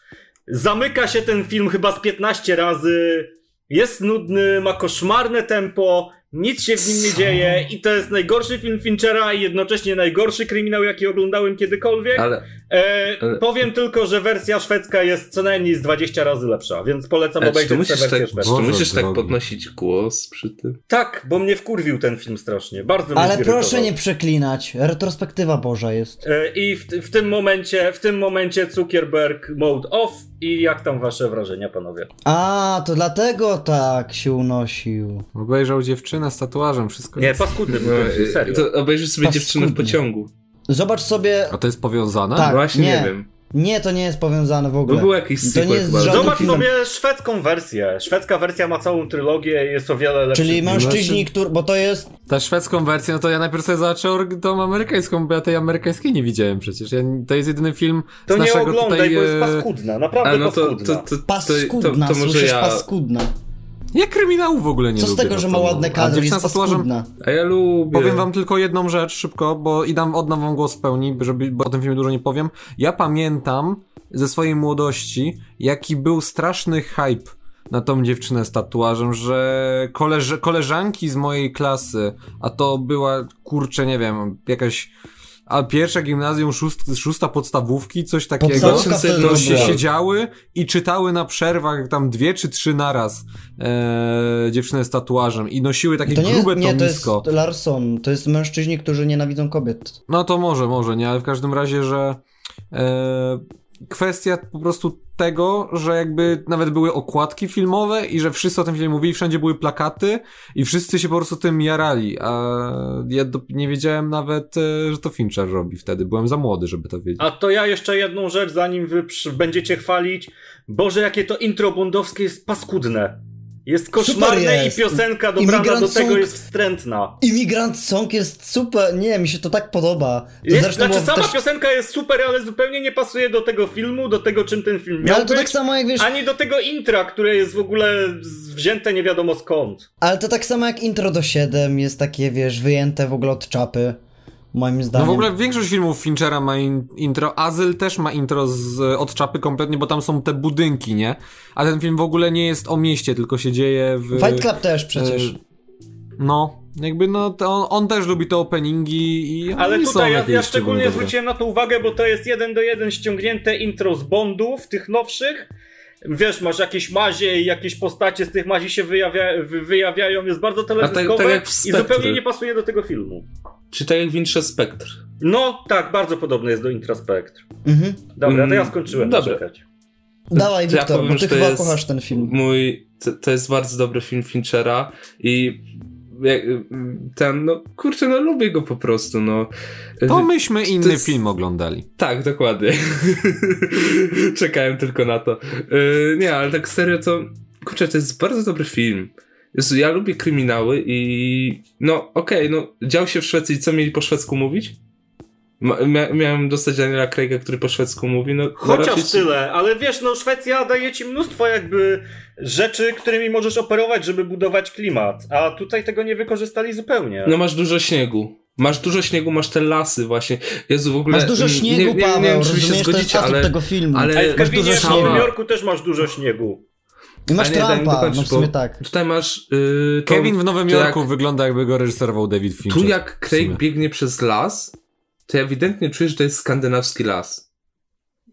Zamyka się ten film chyba z 15 razy. Jest nudny, ma koszmarne tempo, nic się w nim nie dzieje i to jest najgorszy film Finchera i jednocześnie najgorszy kryminał, jaki oglądałem kiedykolwiek. Ale, e. Powiem tylko, że wersja szwedzka jest co najmniej z 20 razy lepsza, więc polecam Ecz, obejrzeć tę wersję tak, szwedzką. Czy musisz tak podnosić głos przy tym? Tak, bo mnie wkurwił ten film strasznie, bardzo mnie Ale proszę nie przeklinać, retrospektywa Boża jest. E, I w, w, tym momencie, w tym momencie Zuckerberg mode off i jak tam wasze wrażenia, panowie? A, to dlatego tak się unosił. Obejrzał dziewczynę z tatuażem, wszystko Nie, jest... paskudny był no, serio. To obejrzysz sobie paskudny. dziewczynę w pociągu. Zobacz sobie... A to jest powiązane? Tak, Właśnie nie. nie wiem. Nie, to nie jest powiązane w ogóle. Bo był jakiś to nie jest Zobacz filmem. sobie szwedzką wersję. Szwedzka wersja ma całą trylogię i jest o wiele lepsza. Czyli mężczyźni, znaczy, który, bo to jest... Ta szwedzką wersję, no to ja najpierw sobie zobaczyłem tą amerykańską, bo ja tej amerykańskiej nie widziałem przecież. Ja, to jest jedyny film to z naszego nie oglądaj, tutaj... bo jest e, paskudna, naprawdę A, no to, paskudna. To, to, paskudna, to, to, słyszysz, ja... paskudna. Ja kryminału w ogóle nie Co lubię. z tego, że ma ładne kadry, jest tatuażem. A ja lubię. Powiem wam tylko jedną rzecz szybko, bo i dam, oddam wam głos w pełni, żeby, bo o tym filmie dużo nie powiem. Ja pamiętam ze swojej młodości, jaki był straszny hype na tą dziewczynę z tatuażem, że koleż koleżanki z mojej klasy, a to była, kurczę, nie wiem, jakaś a pierwsza gimnazjum, szóst, szósta podstawówki, coś takiego, to się siedziały i czytały na przerwach tam dwie czy trzy naraz e, dziewczyny z tatuażem i nosiły takie to nie grube Nie, to jest Larson, to jest mężczyźni, którzy nienawidzą kobiet. No to może, może, nie, ale w każdym razie, że e, kwestia po prostu tego, że jakby nawet były okładki filmowe i że wszyscy o tym filmie mówili, wszędzie były plakaty i wszyscy się po prostu tym jarali, a ja do, nie wiedziałem nawet, e, że to Fincher robi wtedy, byłem za młody, żeby to wiedzieć. A to ja jeszcze jedną rzecz, zanim wy będziecie chwalić, Boże, jakie to intro bondowskie jest paskudne. Jest koszmarne jest. i piosenka dobrana Immigrant do tego Song- jest wstrętna. Immigrant Song jest super, nie, mi się to tak podoba. To Jest, znaczy sama też... piosenka jest super, ale zupełnie nie pasuje do tego filmu, do tego czym ten film No, miał ale to być, tak samo jak wiesz, ani do tego intra, które jest w ogóle wzięte nie wiadomo skąd. ale to tak samo jak intro do 7 jest takie, wiesz, wyjęte w ogóle od czapy, moim No zdaniem. w ogóle większość filmów Finchera ma in, intro, Azyl też ma intro z, od czapy kompletnie, bo tam są te budynki, nie? A ten film w ogóle nie jest o mieście, tylko się dzieje w... Fight Club też przecież. e, No, jakby no, to on, on też lubi te openingi i Ale tutaj ja, ja szczególnie zwróciłem na to uwagę, bo to jest jeden do jeden ściągnięte intro z Bondów, tych nowszych. Wiesz, masz jakieś mazie i jakieś postacie z tych mazi się wyjawia, wy, wyjawiają, jest bardzo teledyskowe tak jak w i zupełnie nie pasuje do tego filmu. Czy tak jak w Intrze Spectre. No, tak, bardzo podobne jest do Intra Spectre. Mhm. Dobra, to ja Mm, skończyłem dobra. czekać. Dawaj, To ja Wiktor, powiem, bo ty że to chyba jest kochasz ten film. Mój, to, to jest bardzo dobry film Finchera i ten, no kurczę, no lubię go po prostu, no. To myśmy inny jest- film oglądali. Tak, dokładnie. Czekałem tylko na to. Yy, nie, ale tak serio to, kurczę, to jest bardzo dobry film. Jezu, ja lubię kryminały i no okej, no dział się w Szwecji, co mieli po szwedzku mówić? Ma, mia, miałem dostać Daniela Craiga, który po szwedzku mówi, no, no Chociaż raczej- tyle, ale wiesz, no Szwecja daje ci mnóstwo jakby rzeczy, którymi możesz operować, żeby budować klimat, a tutaj tego nie wykorzystali zupełnie. No masz dużo śniegu. Masz dużo śniegu, masz te lasy właśnie. Jezu, w ogóle... Masz dużo śniegu, nie, nie, nie, Paweł, nie wiem, czy się rozumiesz, to jest zgodzicie, ale... tego filmu. ale- Ej, w Kevinie w. Nowym Jorku też masz dużo śniegu. I masz nie, Trumpa, dokończyć, no w sumie bo tak. Tutaj masz... Yy, to, Kevin w Nowym Jorku jak- wygląda jakby go reżyserował David Fincher. Tu jak. Craig biegnie przez las, to ewidentnie czujesz, że to jest skandynawski las.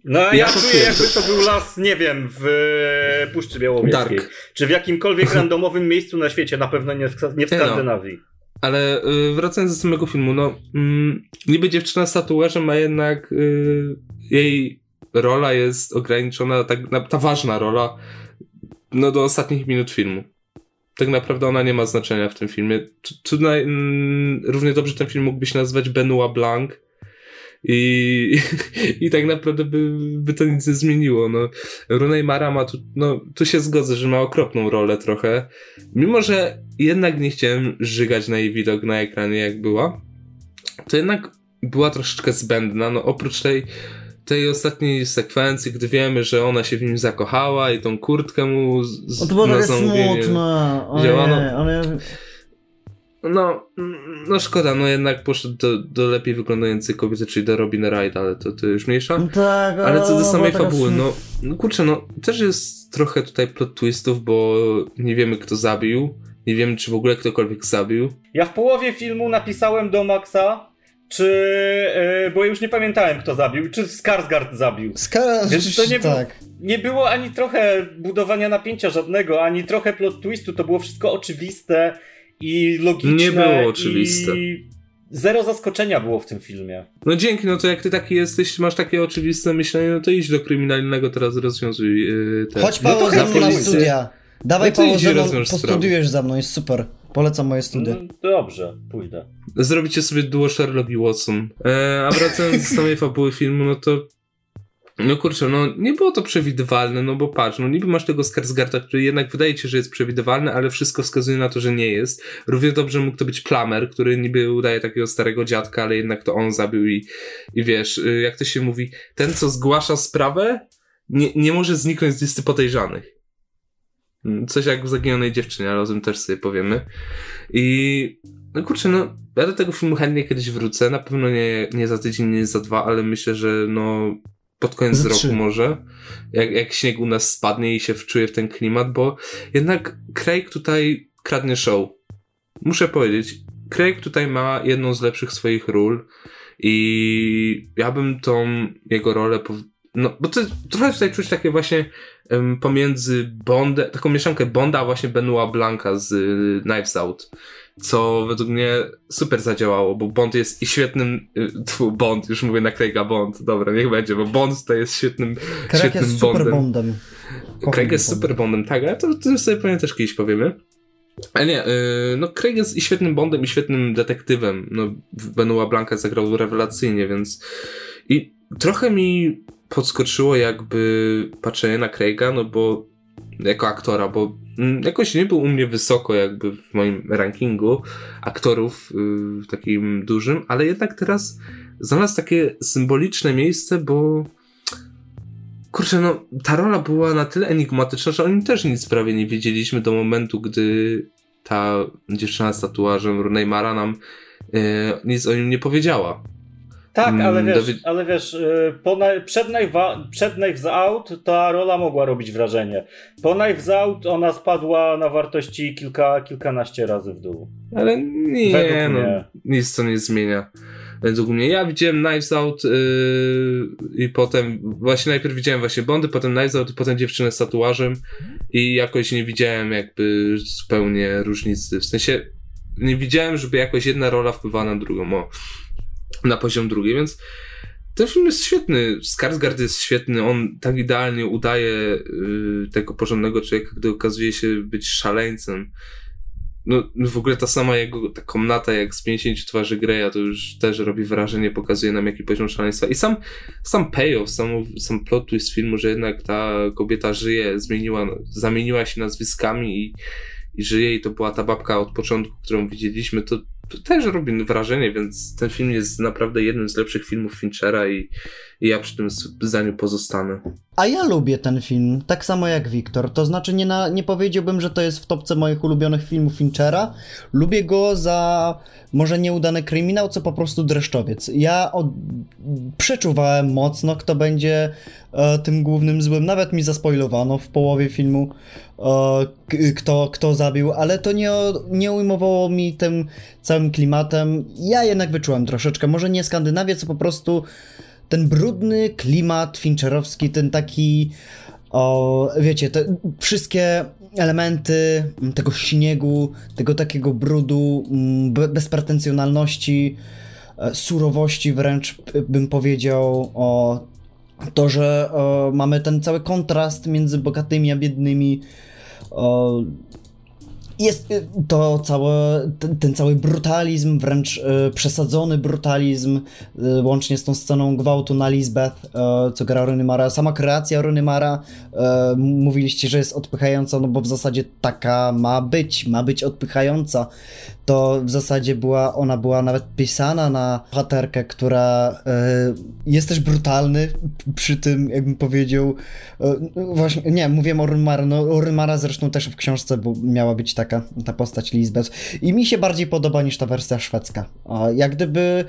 No a Ja ja czuję czuję. jakby to był las, nie wiem, w e, Puszczy Białowieskiej. Dark. Czy w jakimkolwiek randomowym miejscu na świecie, na pewno nie w, nie w no. Skandynawii. Ale y, wracając do samego filmu, no mm, niby dziewczyna z tatuażem, a jednak y, jej rola jest ograniczona, na, ta ważna rola, no do ostatnich minut filmu. Tak naprawdę ona nie ma znaczenia w tym filmie. Tu, tu naj, mm, równie dobrze ten film mógłby się nazywać Benoit Blanc i, i tak naprawdę by, by to nic nie zmieniło. No, Rooney Mara ma tu, no, tu się zgodzę, że ma okropną rolę trochę. Mimo, że jednak nie chciałem żygać na jej widok na ekranie jak była, to jednak była troszeczkę zbędna. No oprócz tej, tej ostatniej sekwencji, gdy wiemy, że ona się w nim zakochała i tą kurtkę mu z, z, No to na zamówienie smutne. działano. Ojej, ale... No, no szkoda, no jednak poszedł do, do lepiej wyglądającej kobiety, czyli do Robin Wright, ale to, to już mniejsza. No tak, Ale co do samej fabuły, no, no kurczę, no też jest trochę tutaj plot twistów, bo nie wiemy kto zabił, nie wiemy czy w ogóle ktokolwiek zabił. Ja w połowie filmu napisałem do Maxa, czy. e, bo już nie pamiętałem, kto zabił, czy Skarsgård zabił. Ska... Więc to nie było- tak. Nie było ani trochę budowania napięcia żadnego, ani trochę plot twistu, to było wszystko oczywiste i logiczne. Nie było oczywiste. I zero zaskoczenia było w tym filmie. No dzięki, no to jak ty taki jesteś, masz takie oczywiste myślenie, no to idź do kryminalnego, teraz rozwiązuj yy, te... Chodź No Paweł to ze mną na studia. Dawaj No Paweł ze mną, postudiujesz za mną, jest super. Polecam moje studia. No, dobrze, pójdę. Zrobicie sobie duo Sherlock i Watson. E, a wracając do samej fabuły filmu, no to no kurczę, no nie było to przewidywalne, no bo patrz, no niby masz tego Skarsgarda, który jednak wydaje ci się, że jest przewidywalny, ale wszystko wskazuje na to, że nie jest. Równie dobrze mógł to być Plummer, który niby udaje takiego starego dziadka, ale jednak to on zabił i, i wiesz, y, jak to się mówi, ten co zgłasza sprawę, nie, nie może zniknąć z listy podejrzanych. Mm, Coś jak w Zaginionej Dziewczynie, ale o tym też sobie powiemy. I no kurczę, no ja do tego filmu chętnie kiedyś wrócę. Na pewno nie, nie za tydzień, nie za dwa, ale myślę, że no pod koniec Za roku trzy. może. Jak, jak śnieg u nas spadnie i się wczuje w ten klimat, bo jednak Craig tutaj kradnie show. Muszę powiedzieć, Craig tutaj ma jedną z lepszych swoich ról i ja bym tą jego rolę no, bo to trochę tutaj czuć takie właśnie em, pomiędzy Bondem, taką mieszankę Bonda, a właśnie Benoit Blanca z y, Knives Out co według mnie super zadziałało, bo Bond jest i świetnym, y, tfu, Bond, już mówię na Craiga Bond, dobra, niech będzie, bo Bond to jest świetnym, Craig świetnym jest super Bondem. Bondem. Kocham Craig jest super Bondem, tak, ale to, to sobie pewnie też kiedyś powiemy. Ale nie, yy, no Craig jest i świetnym Bondem, i świetnym detektywem. No, Benoit Blanca zagrał rewelacyjnie, więc i trochę mi podskoczyło jakby patrzenie na Craiga, no bo jako aktora, bo mm, jakoś nie był u mnie wysoko jakby w moim rankingu aktorów yy, takim dużym, ale jednak teraz znalazł takie symboliczne miejsce, bo kurczę, no ta rola była na tyle enigmatyczna, że o nim też nic prawie nie wiedzieliśmy do momentu, gdy ta dziewczyna z tatuażem Neymara nam yy, nic o nim nie powiedziała. Tak, Mm, ale wiesz, Dawid- ale wiesz y, po na, przed, Knife, przed Knives Out ta rola mogła robić wrażenie. Po Knives Out ona spadła na wartości kilka, kilkanaście razy w dół. Ale nie, Według no, mnie. nic to nie zmienia. Według mnie. Ja widziałem Knives Out yy, i potem, właśnie najpierw widziałem właśnie Bondy, potem Knives Out i potem dziewczynę z tatuażem i jakoś nie widziałem jakby zupełnie różnicy. W sensie nie widziałem, żeby jakoś jedna rola wpływała na drugą, o, na poziom drugi, więc ten film jest świetny. Skarsgård jest świetny. On tak idealnie udaje yy, tego porządnego człowieka, gdy okazuje się być szaleńcem. No, no w ogóle ta sama jego ta komnata jak z 50 twarzy Greya to już też robi wrażenie, pokazuje nam jaki poziom szaleństwa. I sam, sam payoff, sam, sam plot twist filmu, że jednak ta kobieta żyje, zmieniła, zamieniła się nazwiskami i, i żyje i to była ta babka od początku, którą widzieliśmy, to też robi wrażenie, więc ten film jest naprawdę jednym z lepszych filmów Finchera i, i ja przy tym zdaniu pozostanę. A ja lubię ten film, tak samo jak Wiktor. To znaczy, nie, na, nie powiedziałbym, że to jest w topce moich ulubionych filmów Finchera. Lubię go za może nieudany kryminał, co po prostu dreszczowiec. Ja od, przeczuwałem mocno, kto będzie e, tym głównym złym. Nawet mi zaspoilowano w połowie filmu, e, kto, kto zabił, ale to nie, nie ujmowało mi tym całym klimatem. Ja jednak wyczułem troszeczkę, może nie Skandynawię, co po prostu ten brudny klimat fincherowski, ten taki, o, wiecie, te wszystkie elementy tego śniegu, tego takiego brudu, mm, be- bezpretensjonalności, e, surowości wręcz b- bym powiedział, o to, że o, mamy ten cały kontrast między bogatymi a biednymi, o, jest y, to całe, ten, ten cały brutalizm, wręcz y, przesadzony brutalizm, y, łącznie z tą sceną gwałtu na Lisbeth, y, co gra Rooney. Sama kreacja Rooney y, mówiliście, że jest odpychająca, no bo w zasadzie taka ma być, ma być odpychająca. To w zasadzie była, ona była nawet pisana na bohaterkę, która y, jest też brutalny przy tym, jakbym powiedział, y, właśnie, nie, mówię o Rymara, no o Rymara zresztą też w książce bo miała być taka, ta postać Lisbeth i mi się bardziej podoba niż ta wersja szwedzka. A jak gdyby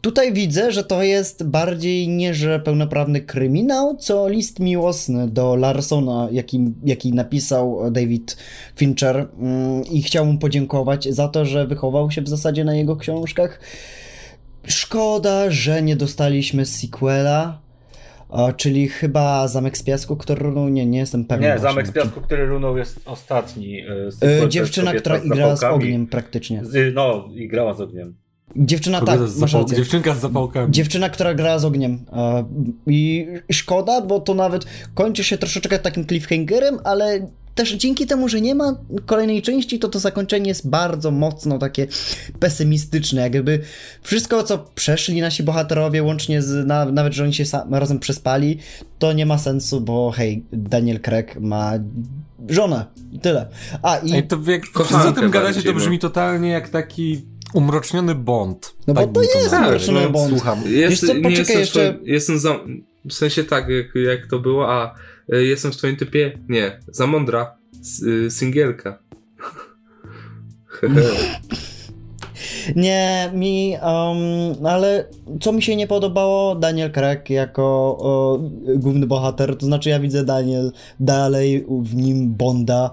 Tutaj widzę, że to jest bardziej nie, że pełnoprawny kryminał, co list miłosny do Larsona, jaki, jaki napisał David Fincher mm, i chciał mu podziękować za to, że wychował się w zasadzie na jego książkach. Szkoda, że nie dostaliśmy sequela, czyli chyba Zamek z Piasku, który, no nie, nie jestem pewien. Nie. Zamek z Piasku, który runął jest ostatni. y, Y, jest dziewczyna, która z igrała z ogniem praktycznie. Z, no, i grała z ogniem. Dziewczyna, Kobieta tak, z masz rację. Dziewczynka z zapałkami. Dziewczyna, która gra z ogniem. E, I szkoda, bo to nawet kończy się troszeczkę takim cliffhangerem, ale też dzięki temu, że nie ma kolejnej części, to to zakończenie jest bardzo mocno takie pesymistyczne. Jakby wszystko, co przeszli nasi bohaterowie, łącznie z na, nawet, że oni się sam, razem przespali, to nie ma sensu, bo hej, Daniel Craig ma żonę i tyle. A i Ej, to jak za tym gadacie, to brzmi totalnie jak taki umroczniony Bond. No bo tak to jest nazwał. umroczniony No, Bond. Słucham. Jest, co, nie poczekaj jestem jeszcze- twoim, jestem za. W sensie tak, jak, jak to było, a y, jestem w twoim typie? Nie, za mądra. S, y, singielka. Nie, mi, um, ale co mi się nie podobało, Daniel Craig jako o, główny bohater, to znaczy ja widzę Daniel dalej w nim Bonda.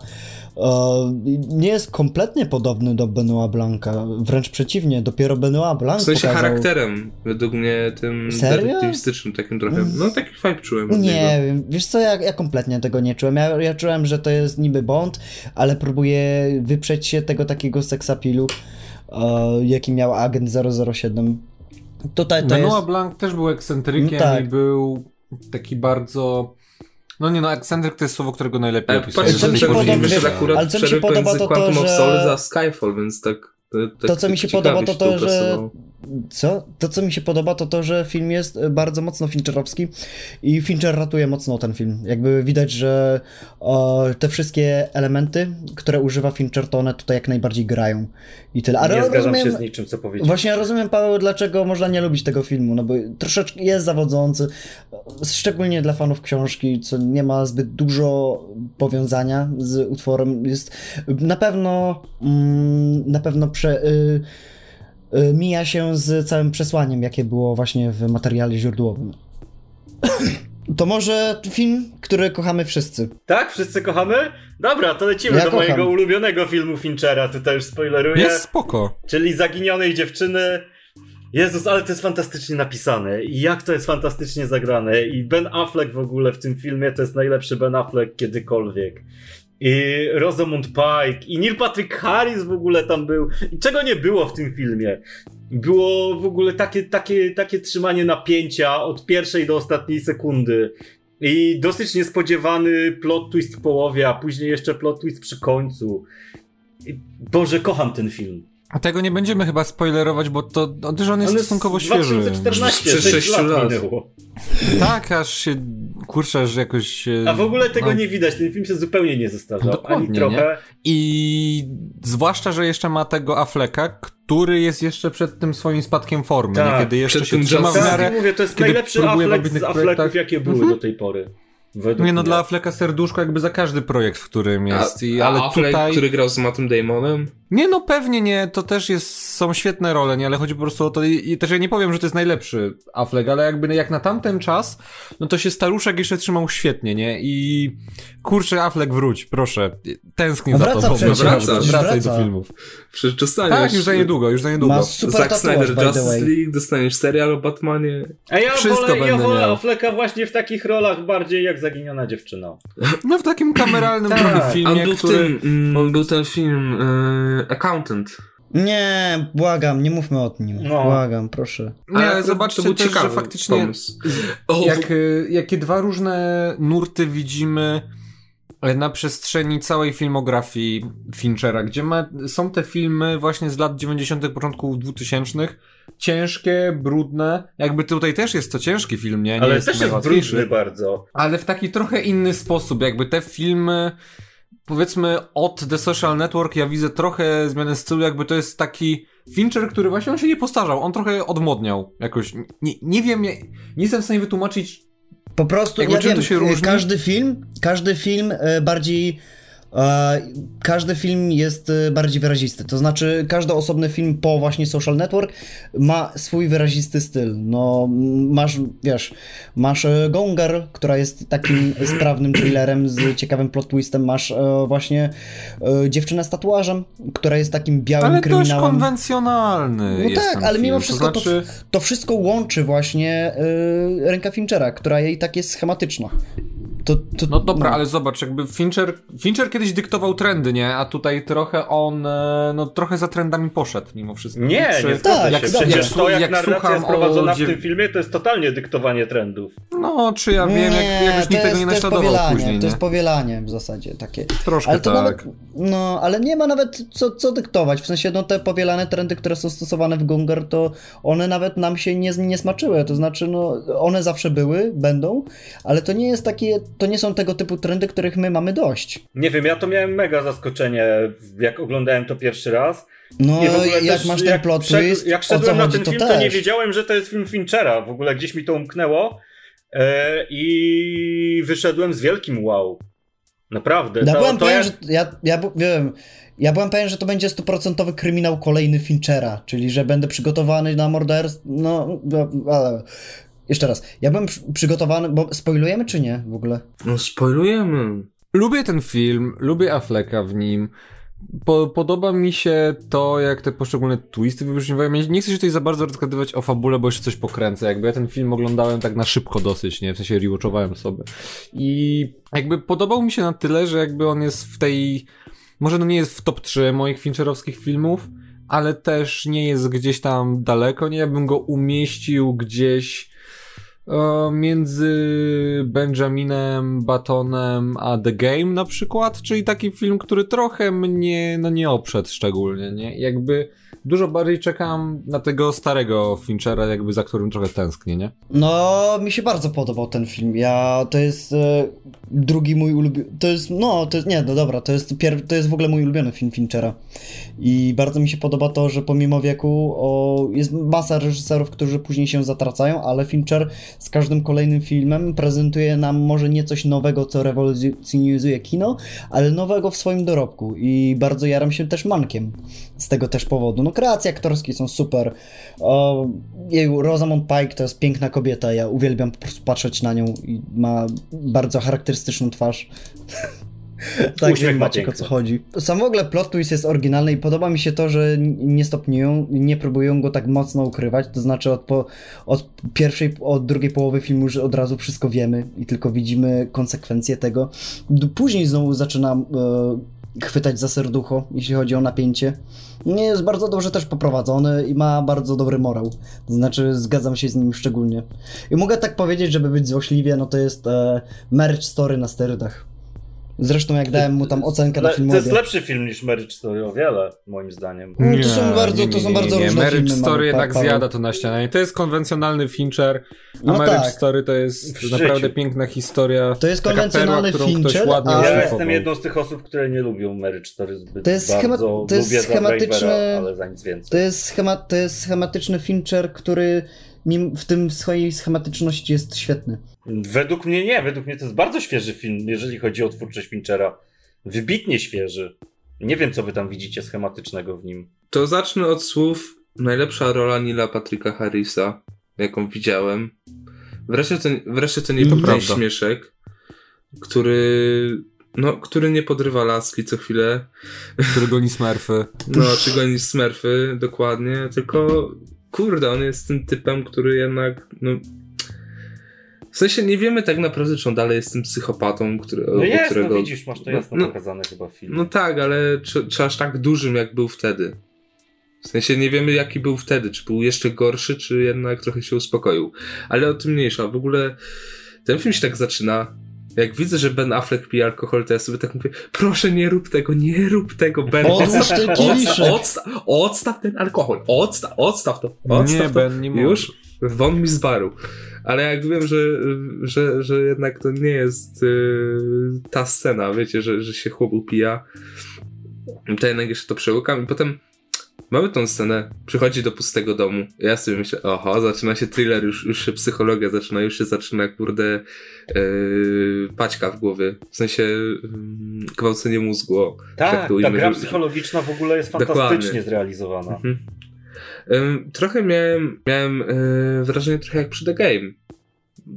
O, nie jest kompletnie podobny do Benoit Blanca, wręcz przeciwnie, dopiero Benoit Blanc W sensie pokazał... charakterem, według mnie tym detektywistycznym takim trochę. No taki vibe czułem Nie wiem, wiesz co, ja, ja kompletnie tego nie czułem. Ja, ja czułem, że to jest niby Bond, ale próbuje wyprzeć się tego takiego seksapilu, e, jaki miał agent 007. Tutaj to Benoit jest... Blanc też był ekscentrykiem No tak. i był taki bardzo... No nie no, ekscentryk to jest słowo, którego najlepiej Ale opisuje. patrz, Co że mi się podoba- wiesz, akurat ale co mi się podoba, to to, Quantum of że- Solace a Skyfall, więc tak... tak To, co mi się podoba, to to, że. Co? To, co mi się podoba, to to, że film jest e, bardzo mocno Fincherowski i Fincher ratuje mocno ten film. Jakby widać, że o, te wszystkie elementy, które używa Fincher, to one tutaj jak najbardziej grają i tyle. Ale nie zgadzam rozumiem, się z niczym, co powiedziałeś. Właśnie rozumiem, Paweł, dlaczego można nie lubić tego filmu, no bo troszeczkę jest zawodzący, szczególnie dla fanów książki, co nie ma zbyt dużo powiązania z utworem. Jest na pewno mm, na pewno prze, y, mija się z całym przesłaniem, jakie było właśnie w materiale źródłowym. To może film, który kochamy wszyscy. Tak? Wszyscy kochamy? Dobra, to lecimy Ja do kocham. mojego ulubionego filmu Finchera, tutaj już spoileruję. Jest spoko. Czyli Zaginionej Dziewczyny. Jezus, ale to jest fantastycznie napisane. I jak to jest fantastycznie zagrane. I Ben Affleck w ogóle w tym filmie to jest najlepszy Ben Affleck kiedykolwiek. I Rosamund Pike, i Neil Patrick Harris w ogóle tam był. I czego nie było w tym filmie? Było w ogóle takie, takie, takie trzymanie napięcia od pierwszej do ostatniej sekundy. I dosyć niespodziewany plot twist w połowie, a później jeszcze plot twist przy końcu. I Boże, kocham ten film. A tego nie będziemy chyba spoilerować, bo to no, też on jest Ale stosunkowo z świeży. 2014, Przez 6 sześć lat, lat. minęło. Tak, aż się kurczę, że jakoś się... A w ogóle tego no. nie widać, ten film się zupełnie nie zestarzał, Dokładnie, ani trochę. I zwłaszcza, że jeszcze ma tego Afflecka, który jest jeszcze przed tym swoim spadkiem formy, Tak, nie? kiedy jeszcze się trzyma w czasem. Tak, miarę... mówię, to jest kiedy najlepszy Affleck z projektach. jakie były Mhm. do tej pory. Według Nie no, mnie. dla Afflecka serduszko jakby za każdy projekt, w którym jest. I, a, ale a Affleck, tutaj... który grał z Mattem Damonem? Nie no, pewnie nie, to też jest, są świetne role, nie, ale chodzi po prostu o to i, i też ja nie powiem, że to jest najlepszy Affleck, ale jakby jak na tamten czas, no to się staruszek jeszcze trzymał świetnie, nie, i kurczę Affleck wróć, proszę, tęsknię No za wraca tobą, przecież, naprawdę, wraca, wracaj wraca. do filmów. Przecież dostaniesz... Tak, już za niedługo, już za niedługo. Super Zack Snyder Justice. League, dostaniesz serial o Batmanie. A ja Wszystko wolę, ja wolę. Afflecka właśnie w takich rolach bardziej jak Zaginiona Dziewczyna. No w takim kameralnym Tak. filmie, był w który... tym, mm, był ten film e, Accountant. Nie, błagam, nie mówmy o nim. No. Błagam, proszę. Nie, ale zobaczcie to był też, że faktycznie pomysł. Jak, jakie dwa różne nurty widzimy na przestrzeni całej filmografii Finchera, gdzie ma, są te filmy właśnie z lat 90., początku 2000, ciężkie, brudne. Jakby tutaj też jest to ciężki film, nie? nie Ale jest też jest brudny bardzo. Ale w taki trochę inny sposób, jakby te filmy, powiedzmy od The Social Network, ja widzę trochę zmianę stylu, jakby to jest taki Fincher, który właśnie on się nie postarzał, on trochę odmodniał jakoś. Nie, nie wiem, nie, nie jestem w stanie wytłumaczyć, Po prostu, Jakby ja wiem, e, każdy film, każdy film e, bardziej każdy film jest e, bardziej wyrazisty. To znaczy, każdy osobny film po właśnie Social Network ma swój wyrazisty styl. No, masz, wiesz, masz Gone Girl, która jest takim sprawnym thrillerem z ciekawym plot twistem. Masz e, właśnie Dziewczynę z tatuażem, która jest takim białym ale dość kryminałem. konwencjonalny No tak, ale mimo film. wszystko to, znaczy, to wszystko łączy właśnie y, ręka Finchera, która jej tak jest schematyczna. To, to, No dobra, ale zobacz, jakby Fincher, Fincher kiedyś dyktował trendy, nie? A tutaj trochę on, e, no trochę za trendami poszedł mimo wszystko. Nie, I nie tak, jak- Przecież jak- to, jak, jak narracja słucham jest prowadzona o w tym filmie, to jest totalnie dyktowanie trendów. No, czy ja wiem, jak, jakoś to nikt tego nie to jest naśladował powielanie, później, To nie? jest powielanie w zasadzie takie. Troszkę Ale to tak. nawet, no, ale nie ma nawet co, co dyktować. W sensie, no te powielane trendy, które są stosowane w Gunger, to one nawet nam się nie, nie smaczyły. To znaczy, no, one zawsze były, będą, ale to nie jest takie, to nie są tego typu trendy, których my mamy dość. Nie wiem, ja to miałem mega zaskoczenie, jak oglądałem to pierwszy raz. No, I w ogóle jak też masz ten plot szedł- twist, jak szedłem na ten to film, też. to nie wiedziałem, że to jest film Finchera. W ogóle gdzieś mi to umknęło. E, I wyszedłem z wielkim wow. Naprawdę. Ja to, byłem to pewien, jak- że ja, ja wiem, ja byłem pewien, że to będzie stuprocentowy kryminał kolejny Finchera, czyli że będę przygotowany na morderstwo. No, no, ale. Jeszcze raz. Ja byłem przy, przygotowany, bo spoilujemy czy nie w ogóle? no spoilujemy. Lubię ten film, lubię Afflecka w nim. Po, podoba mi się to, jak te poszczególne twisty wybrzmiewają. Nie chcę się tutaj za bardzo rozgadywać o fabule, bo jeszcze coś pokręcę. Jakby ja ten film oglądałem tak na szybko dosyć, nie? W sensie rewatchowałem sobie. I jakby podobał mi się na tyle, że jakby on jest w tej... Może no nie jest w top 3 moich fincherowskich filmów, ale też nie jest gdzieś tam daleko, nie? Ja bym go umieścił gdzieś między Benjaminem Batonem a The Game na przykład, czyli taki film, który trochę mnie no nie oprzedł szczególnie, nie? Jakby dużo bardziej czekam na tego starego Finchera, jakby za którym trochę tęsknię, nie? No, mi się bardzo podobał ten film. Ja, to jest e, drugi mój ulubiony, to jest, no, to jest, nie, no dobra, to jest, pier... to jest w ogóle mój ulubiony film Finchera. I bardzo mi się podoba to, że pomimo wieku o, jest masa reżyserów, którzy później się zatracają, ale Fincher z każdym kolejnym filmem prezentuje nam może nie coś nowego, co rewolucjonizuje kino, ale nowego w swoim dorobku. I bardzo jaram się też Mankiem z tego też powodu. No, kreacje aktorskie są super. O, jej, Rosamund Pike to jest piękna kobieta, ja uwielbiam po prostu patrzeć na nią i ma bardzo charakterystyczną twarz. tak, Uśmiech wiem, ma Maciek, o co chodzi. Sam w ogóle plot twist jest oryginalny i podoba mi się to, że nie stopniują, nie próbują go tak mocno ukrywać, to znaczy od, po, od pierwszej, od drugiej połowy filmu już od razu wszystko wiemy i tylko widzimy konsekwencje tego. Później znowu zaczyna e, chwytać za serducho, jeśli chodzi o napięcie. Nie jest bardzo dobrze też poprowadzony i ma bardzo dobry morał. To znaczy, zgadzam się z nim szczególnie. I mogę tak powiedzieć, żeby być złośliwie, no to jest e, merch story na sterydach. Zresztą jak dałem mu tam ocenkę na Le- To filmowie. jest lepszy film niż Marriage Story o wiele, moim zdaniem. No, to są bardzo- to są bardzo różne Marriage filmy, Story mamy, jednak pa- Paweł. zjada to na ścianę. To jest konwencjonalny Fincher, a No Marriage tak. Story to jest naprawdę piękna historia. To jest konwencjonalny perła, Fincher, ładnie a- Ja jestem jedną z tych osób, które nie lubią Marriage Story zbyt To jest bardzo. schema- to jest schematyczny- Drivera, ale za nic więcej. To jest, schema, to jest schematyczny Fincher, który w tym swojej schematyczności jest świetny. Według mnie nie, według mnie to jest bardzo świeży film, jeżeli chodzi o twórczość Finchera. Wybitnie świeży. Nie wiem, co wy tam widzicie schematycznego w nim. To zacznę od słów najlepsza rola Nila Patricka Harrisa, jaką widziałem. Wreszcie to, wreszcie to nie był śmieszek, który, no, który nie podrywa laski co chwilę, który goni Smurfy. no, czy goni smurfy, dokładnie, tylko kurde, on jest tym typem, który jednak, no, w sensie nie wiemy tak naprawdę, czy on dalej jest tym psychopatą, który, No jest, którego... no widzisz, masz to jasno no, pokazane chyba w filmie. No tak, ale czy, czy aż tak dużym, jak był wtedy? W sensie nie wiemy, jaki był wtedy. Czy był jeszcze gorszy, czy jednak trochę się uspokoił. Ale o tym mniejsza. W ogóle ten film się tak zaczyna. Jak widzę, że Ben Affleck pije alkohol, to ja sobie tak mówię, proszę nie rób tego, nie rób tego, Ben. Odłóż ten kieliszek. odstaw, odstaw, odstaw ten alkohol, odstaw, odstaw to, odstaw Nie, to. Ben, nie Już? Won mi z baru. Ale jak wiem, że, że, że jednak to nie jest yy, ta scena, wiecie, że, że się chłop upija, to jednak jeszcze to przełykam i potem mamy tą scenę, przychodzi do pustego domu. Ja sobie myślę, oho, zaczyna się thriller, już, już się psychologia zaczyna, już się zaczyna, kurde, yy, paćka w głowie. W sensie yy, gwałcenie mózgu. o, tak, to ta gra psychologiczna w ogóle jest Dokładnie. fantastycznie zrealizowana. Mhm. Ym, Trochę miałem, miałem yy, wrażenie trochę jak przy The Game,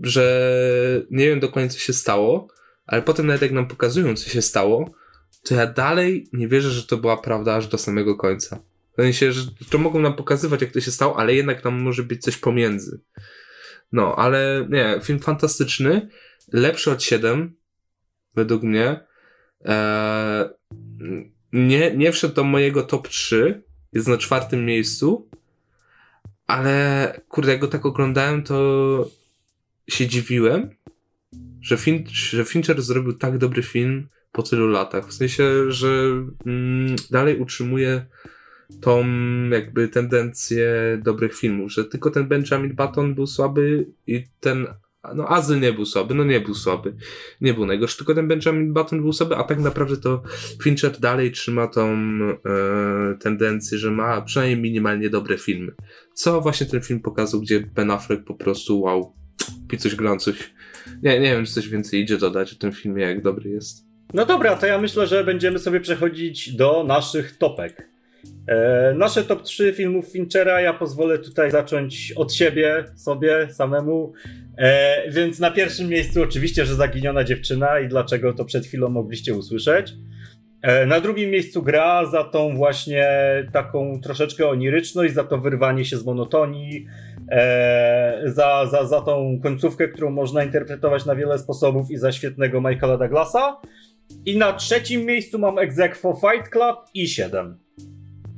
że nie wiem dokładnie co się stało, ale potem nawet jak nam pokazują co się stało, to ja dalej nie wierzę, że to była prawda aż do samego końca. W sensie, że to mogą nam pokazywać jak to się stało, ale jednak tam może być coś pomiędzy. No, ale nie, film fantastyczny, lepszy od 7, według mnie. Eee, nie, nie wszedł do mojego top 3, jest na czwartym miejscu, ale kurde, jak go tak oglądałem, to się dziwiłem, że, fin że Fincher zrobił tak dobry film po tylu latach. W sensie, że mm, dalej utrzymuje tą jakby tendencję dobrych filmów, że tylko ten Benjamin Button był słaby i ten no Azyl nie był słaby, no nie był słaby, nie był najgorszy, tylko ten Benjamin Button był słaby, a tak naprawdę to Fincher dalej trzyma tą e, tendencję, że ma przynajmniej minimalnie dobre filmy. Co właśnie ten film pokazał, gdzie Ben Affleck po prostu wow, picuś glancuś. Nie, nie wiem, czy coś więcej idzie dodać o tym filmie, jak dobry jest. No dobra, to ja myślę, że będziemy sobie przechodzić do naszych topek. E, nasze top 3 filmów Finchera, ja pozwolę tutaj zacząć od siebie, sobie, samemu. E, więc na pierwszym miejscu oczywiście, że Zaginiona dziewczyna i dlaczego to przed chwilą mogliście usłyszeć. E, na drugim miejscu gra za tą właśnie taką troszeczkę oniryczność, za to wyrwanie się z monotonii, za, za, za tą końcówkę, którą można interpretować na wiele sposobów i za świetnego Michaela Douglasa. I na trzecim miejscu mam Exequo Fight Club i 7.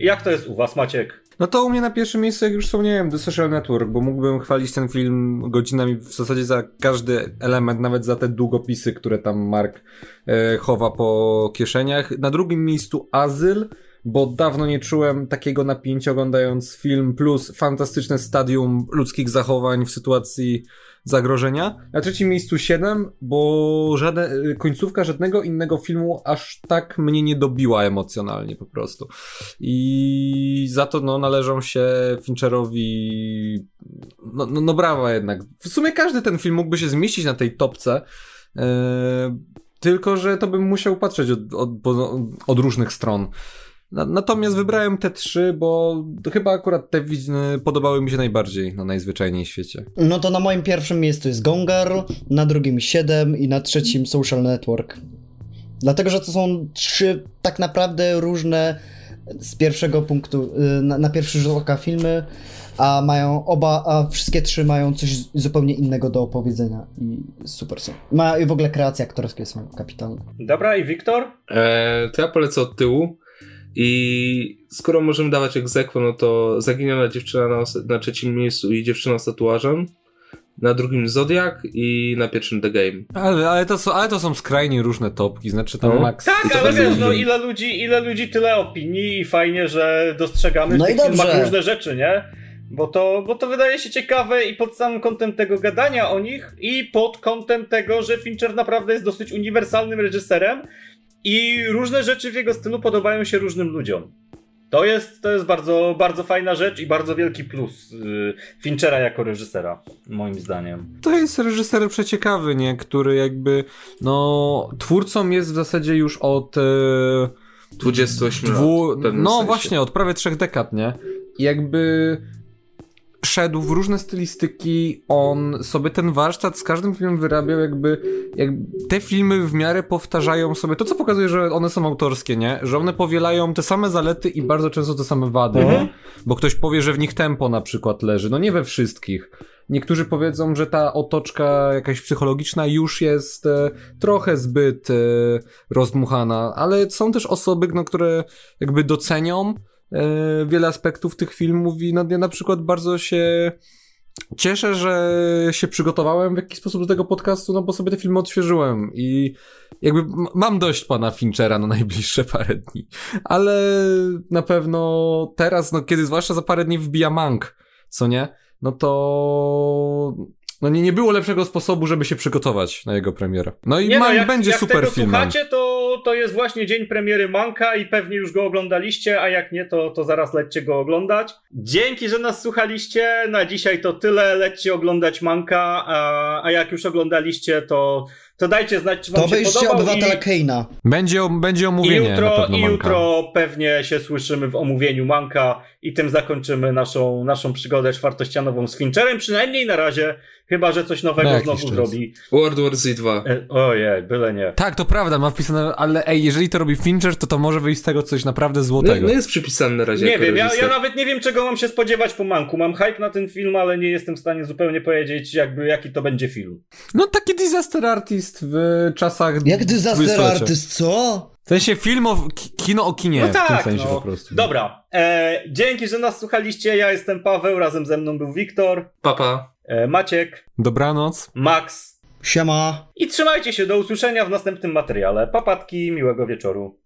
Jak to jest u was, Maciek? No to u mnie na pierwszym miejscu, jak już wspomniałem, The Social Network, bo mógłbym chwalić ten film godzinami w zasadzie za każdy element, nawet za te długopisy, które tam Mark e, chowa po kieszeniach. Na drugim miejscu Azyl, bo dawno nie czułem takiego napięcia oglądając film plus fantastyczne stadium ludzkich zachowań w sytuacji zagrożenia. Na trzecim miejscu 7, bo żaden, końcówka żadnego innego filmu aż tak mnie nie dobiła emocjonalnie po prostu. I za to no, należą się Fincherowi no, no, no brawa jednak. W sumie każdy ten film mógłby się zmieścić na tej topce, yy, tylko że to bym musiał patrzeć od, od, od różnych stron. Natomiast wybrałem te trzy, bo chyba akurat te podobały mi się najbardziej na najzwyczajniej w świecie. No to na moim pierwszym miejscu jest Gongar, na drugim 7 i na trzecim Social Network. Dlatego, że to są trzy tak naprawdę różne z pierwszego punktu, y, na, na pierwszy rzut oka filmy, a mają oba, a wszystkie trzy mają coś zupełnie innego do opowiedzenia i super są. Ma, I w ogóle kreacje aktorskie są kapitalne. Dobra, i Wiktor? Eee, to ja polecę od tyłu. I skoro możemy dawać egzekwo, no to Zaginiona dziewczyna na, na trzecim miejscu i Dziewczyna z tatuażem, na drugim Zodiak i na pierwszym The Game. Ale, ale, to, są, ale to są skrajnie różne topki, znaczy tam no. Max... Tak, ale wiesz, no ile ludzi, ile ludzi, tyle opinii i fajnie, że dostrzegamy no w tych filmach różne rzeczy, nie? Bo to, bo to wydaje się ciekawe i pod samym kątem tego gadania o nich i pod kątem tego, że Fincher naprawdę jest dosyć uniwersalnym reżyserem i różne rzeczy w jego stylu podobają się różnym ludziom. To jest, to jest bardzo, bardzo fajna rzecz i bardzo wielki plus yy, Finchera jako reżysera, moim zdaniem. To jest reżyser przeciekawy, nie? Który jakby, no, twórcą jest w zasadzie już od... Yy, 28 dwu, lat. No sensie. właśnie, od prawie trzech dekad, nie? I jakby szedł w różne stylistyki, on sobie ten warsztat z każdym filmem wyrabiał jakby, jakby te filmy w miarę powtarzają sobie, to co pokazuje, że one są autorskie, nie? Że one powielają te same zalety i bardzo często te same wady, mhm. Bo ktoś powie, że w nich tempo na przykład leży, no nie we wszystkich. Niektórzy powiedzą, że ta otoczka jakaś psychologiczna już jest e, trochę zbyt e, rozdmuchana, ale są też osoby, no, które jakby docenią wiele aspektów tych filmów i no, ja na przykład bardzo się cieszę, że się przygotowałem w jakiś sposób do tego podcastu, no bo sobie te filmy odświeżyłem i jakby mam dość pana Finchera na najbliższe parę dni, ale na pewno teraz, no kiedy zwłaszcza za parę dni wbija Mank, co nie? No to no nie, nie było lepszego sposobu, żeby się przygotować na jego premierę. No i nie Mank no, jak, będzie jak super tego filmem. słuchacie, to, to jest właśnie dzień premiery Manka i pewnie już go oglądaliście, a jak nie, to, to zaraz lećcie go oglądać. Dzięki, że nas słuchaliście. Na dzisiaj to tyle. Lećcie oglądać Manka, a, a jak już oglądaliście, to to dajcie znać, czy wam to się podobał. To obywatela Keina. Będzie, będzie omówienie I jutro, i jutro pewnie się słyszymy w omówieniu Manka i tym zakończymy naszą, naszą przygodę czwartościanową z Fincherem, przynajmniej na razie, chyba, że coś nowego znowu czas. zrobi. World War Z 2. E, ojej, byle nie. Tak, to prawda, ma wpisane, ale ej, jeżeli to robi Fincher, to to może wyjść z tego coś naprawdę złotego. No, no jest przypisane na razie. Nie wiem, ja, ja, nawet nie wiem, czego mam się spodziewać po Manku. Mam hype na ten film, ale nie jestem w stanie zupełnie powiedzieć, jakby, jaki to będzie film. No taki disaster artist w czasach... Jak disaster artist, co? W sensie film o, kino o kinie, no tak, w tym tak, sensie no. po prostu. Dobra, e, dzięki, że nas słuchaliście. Ja jestem Paweł, razem ze mną był Wiktor. Papa. E, Maciek. Dobranoc. Max. Siema. I trzymajcie się, do usłyszenia w następnym materiale. Papatki, miłego wieczoru.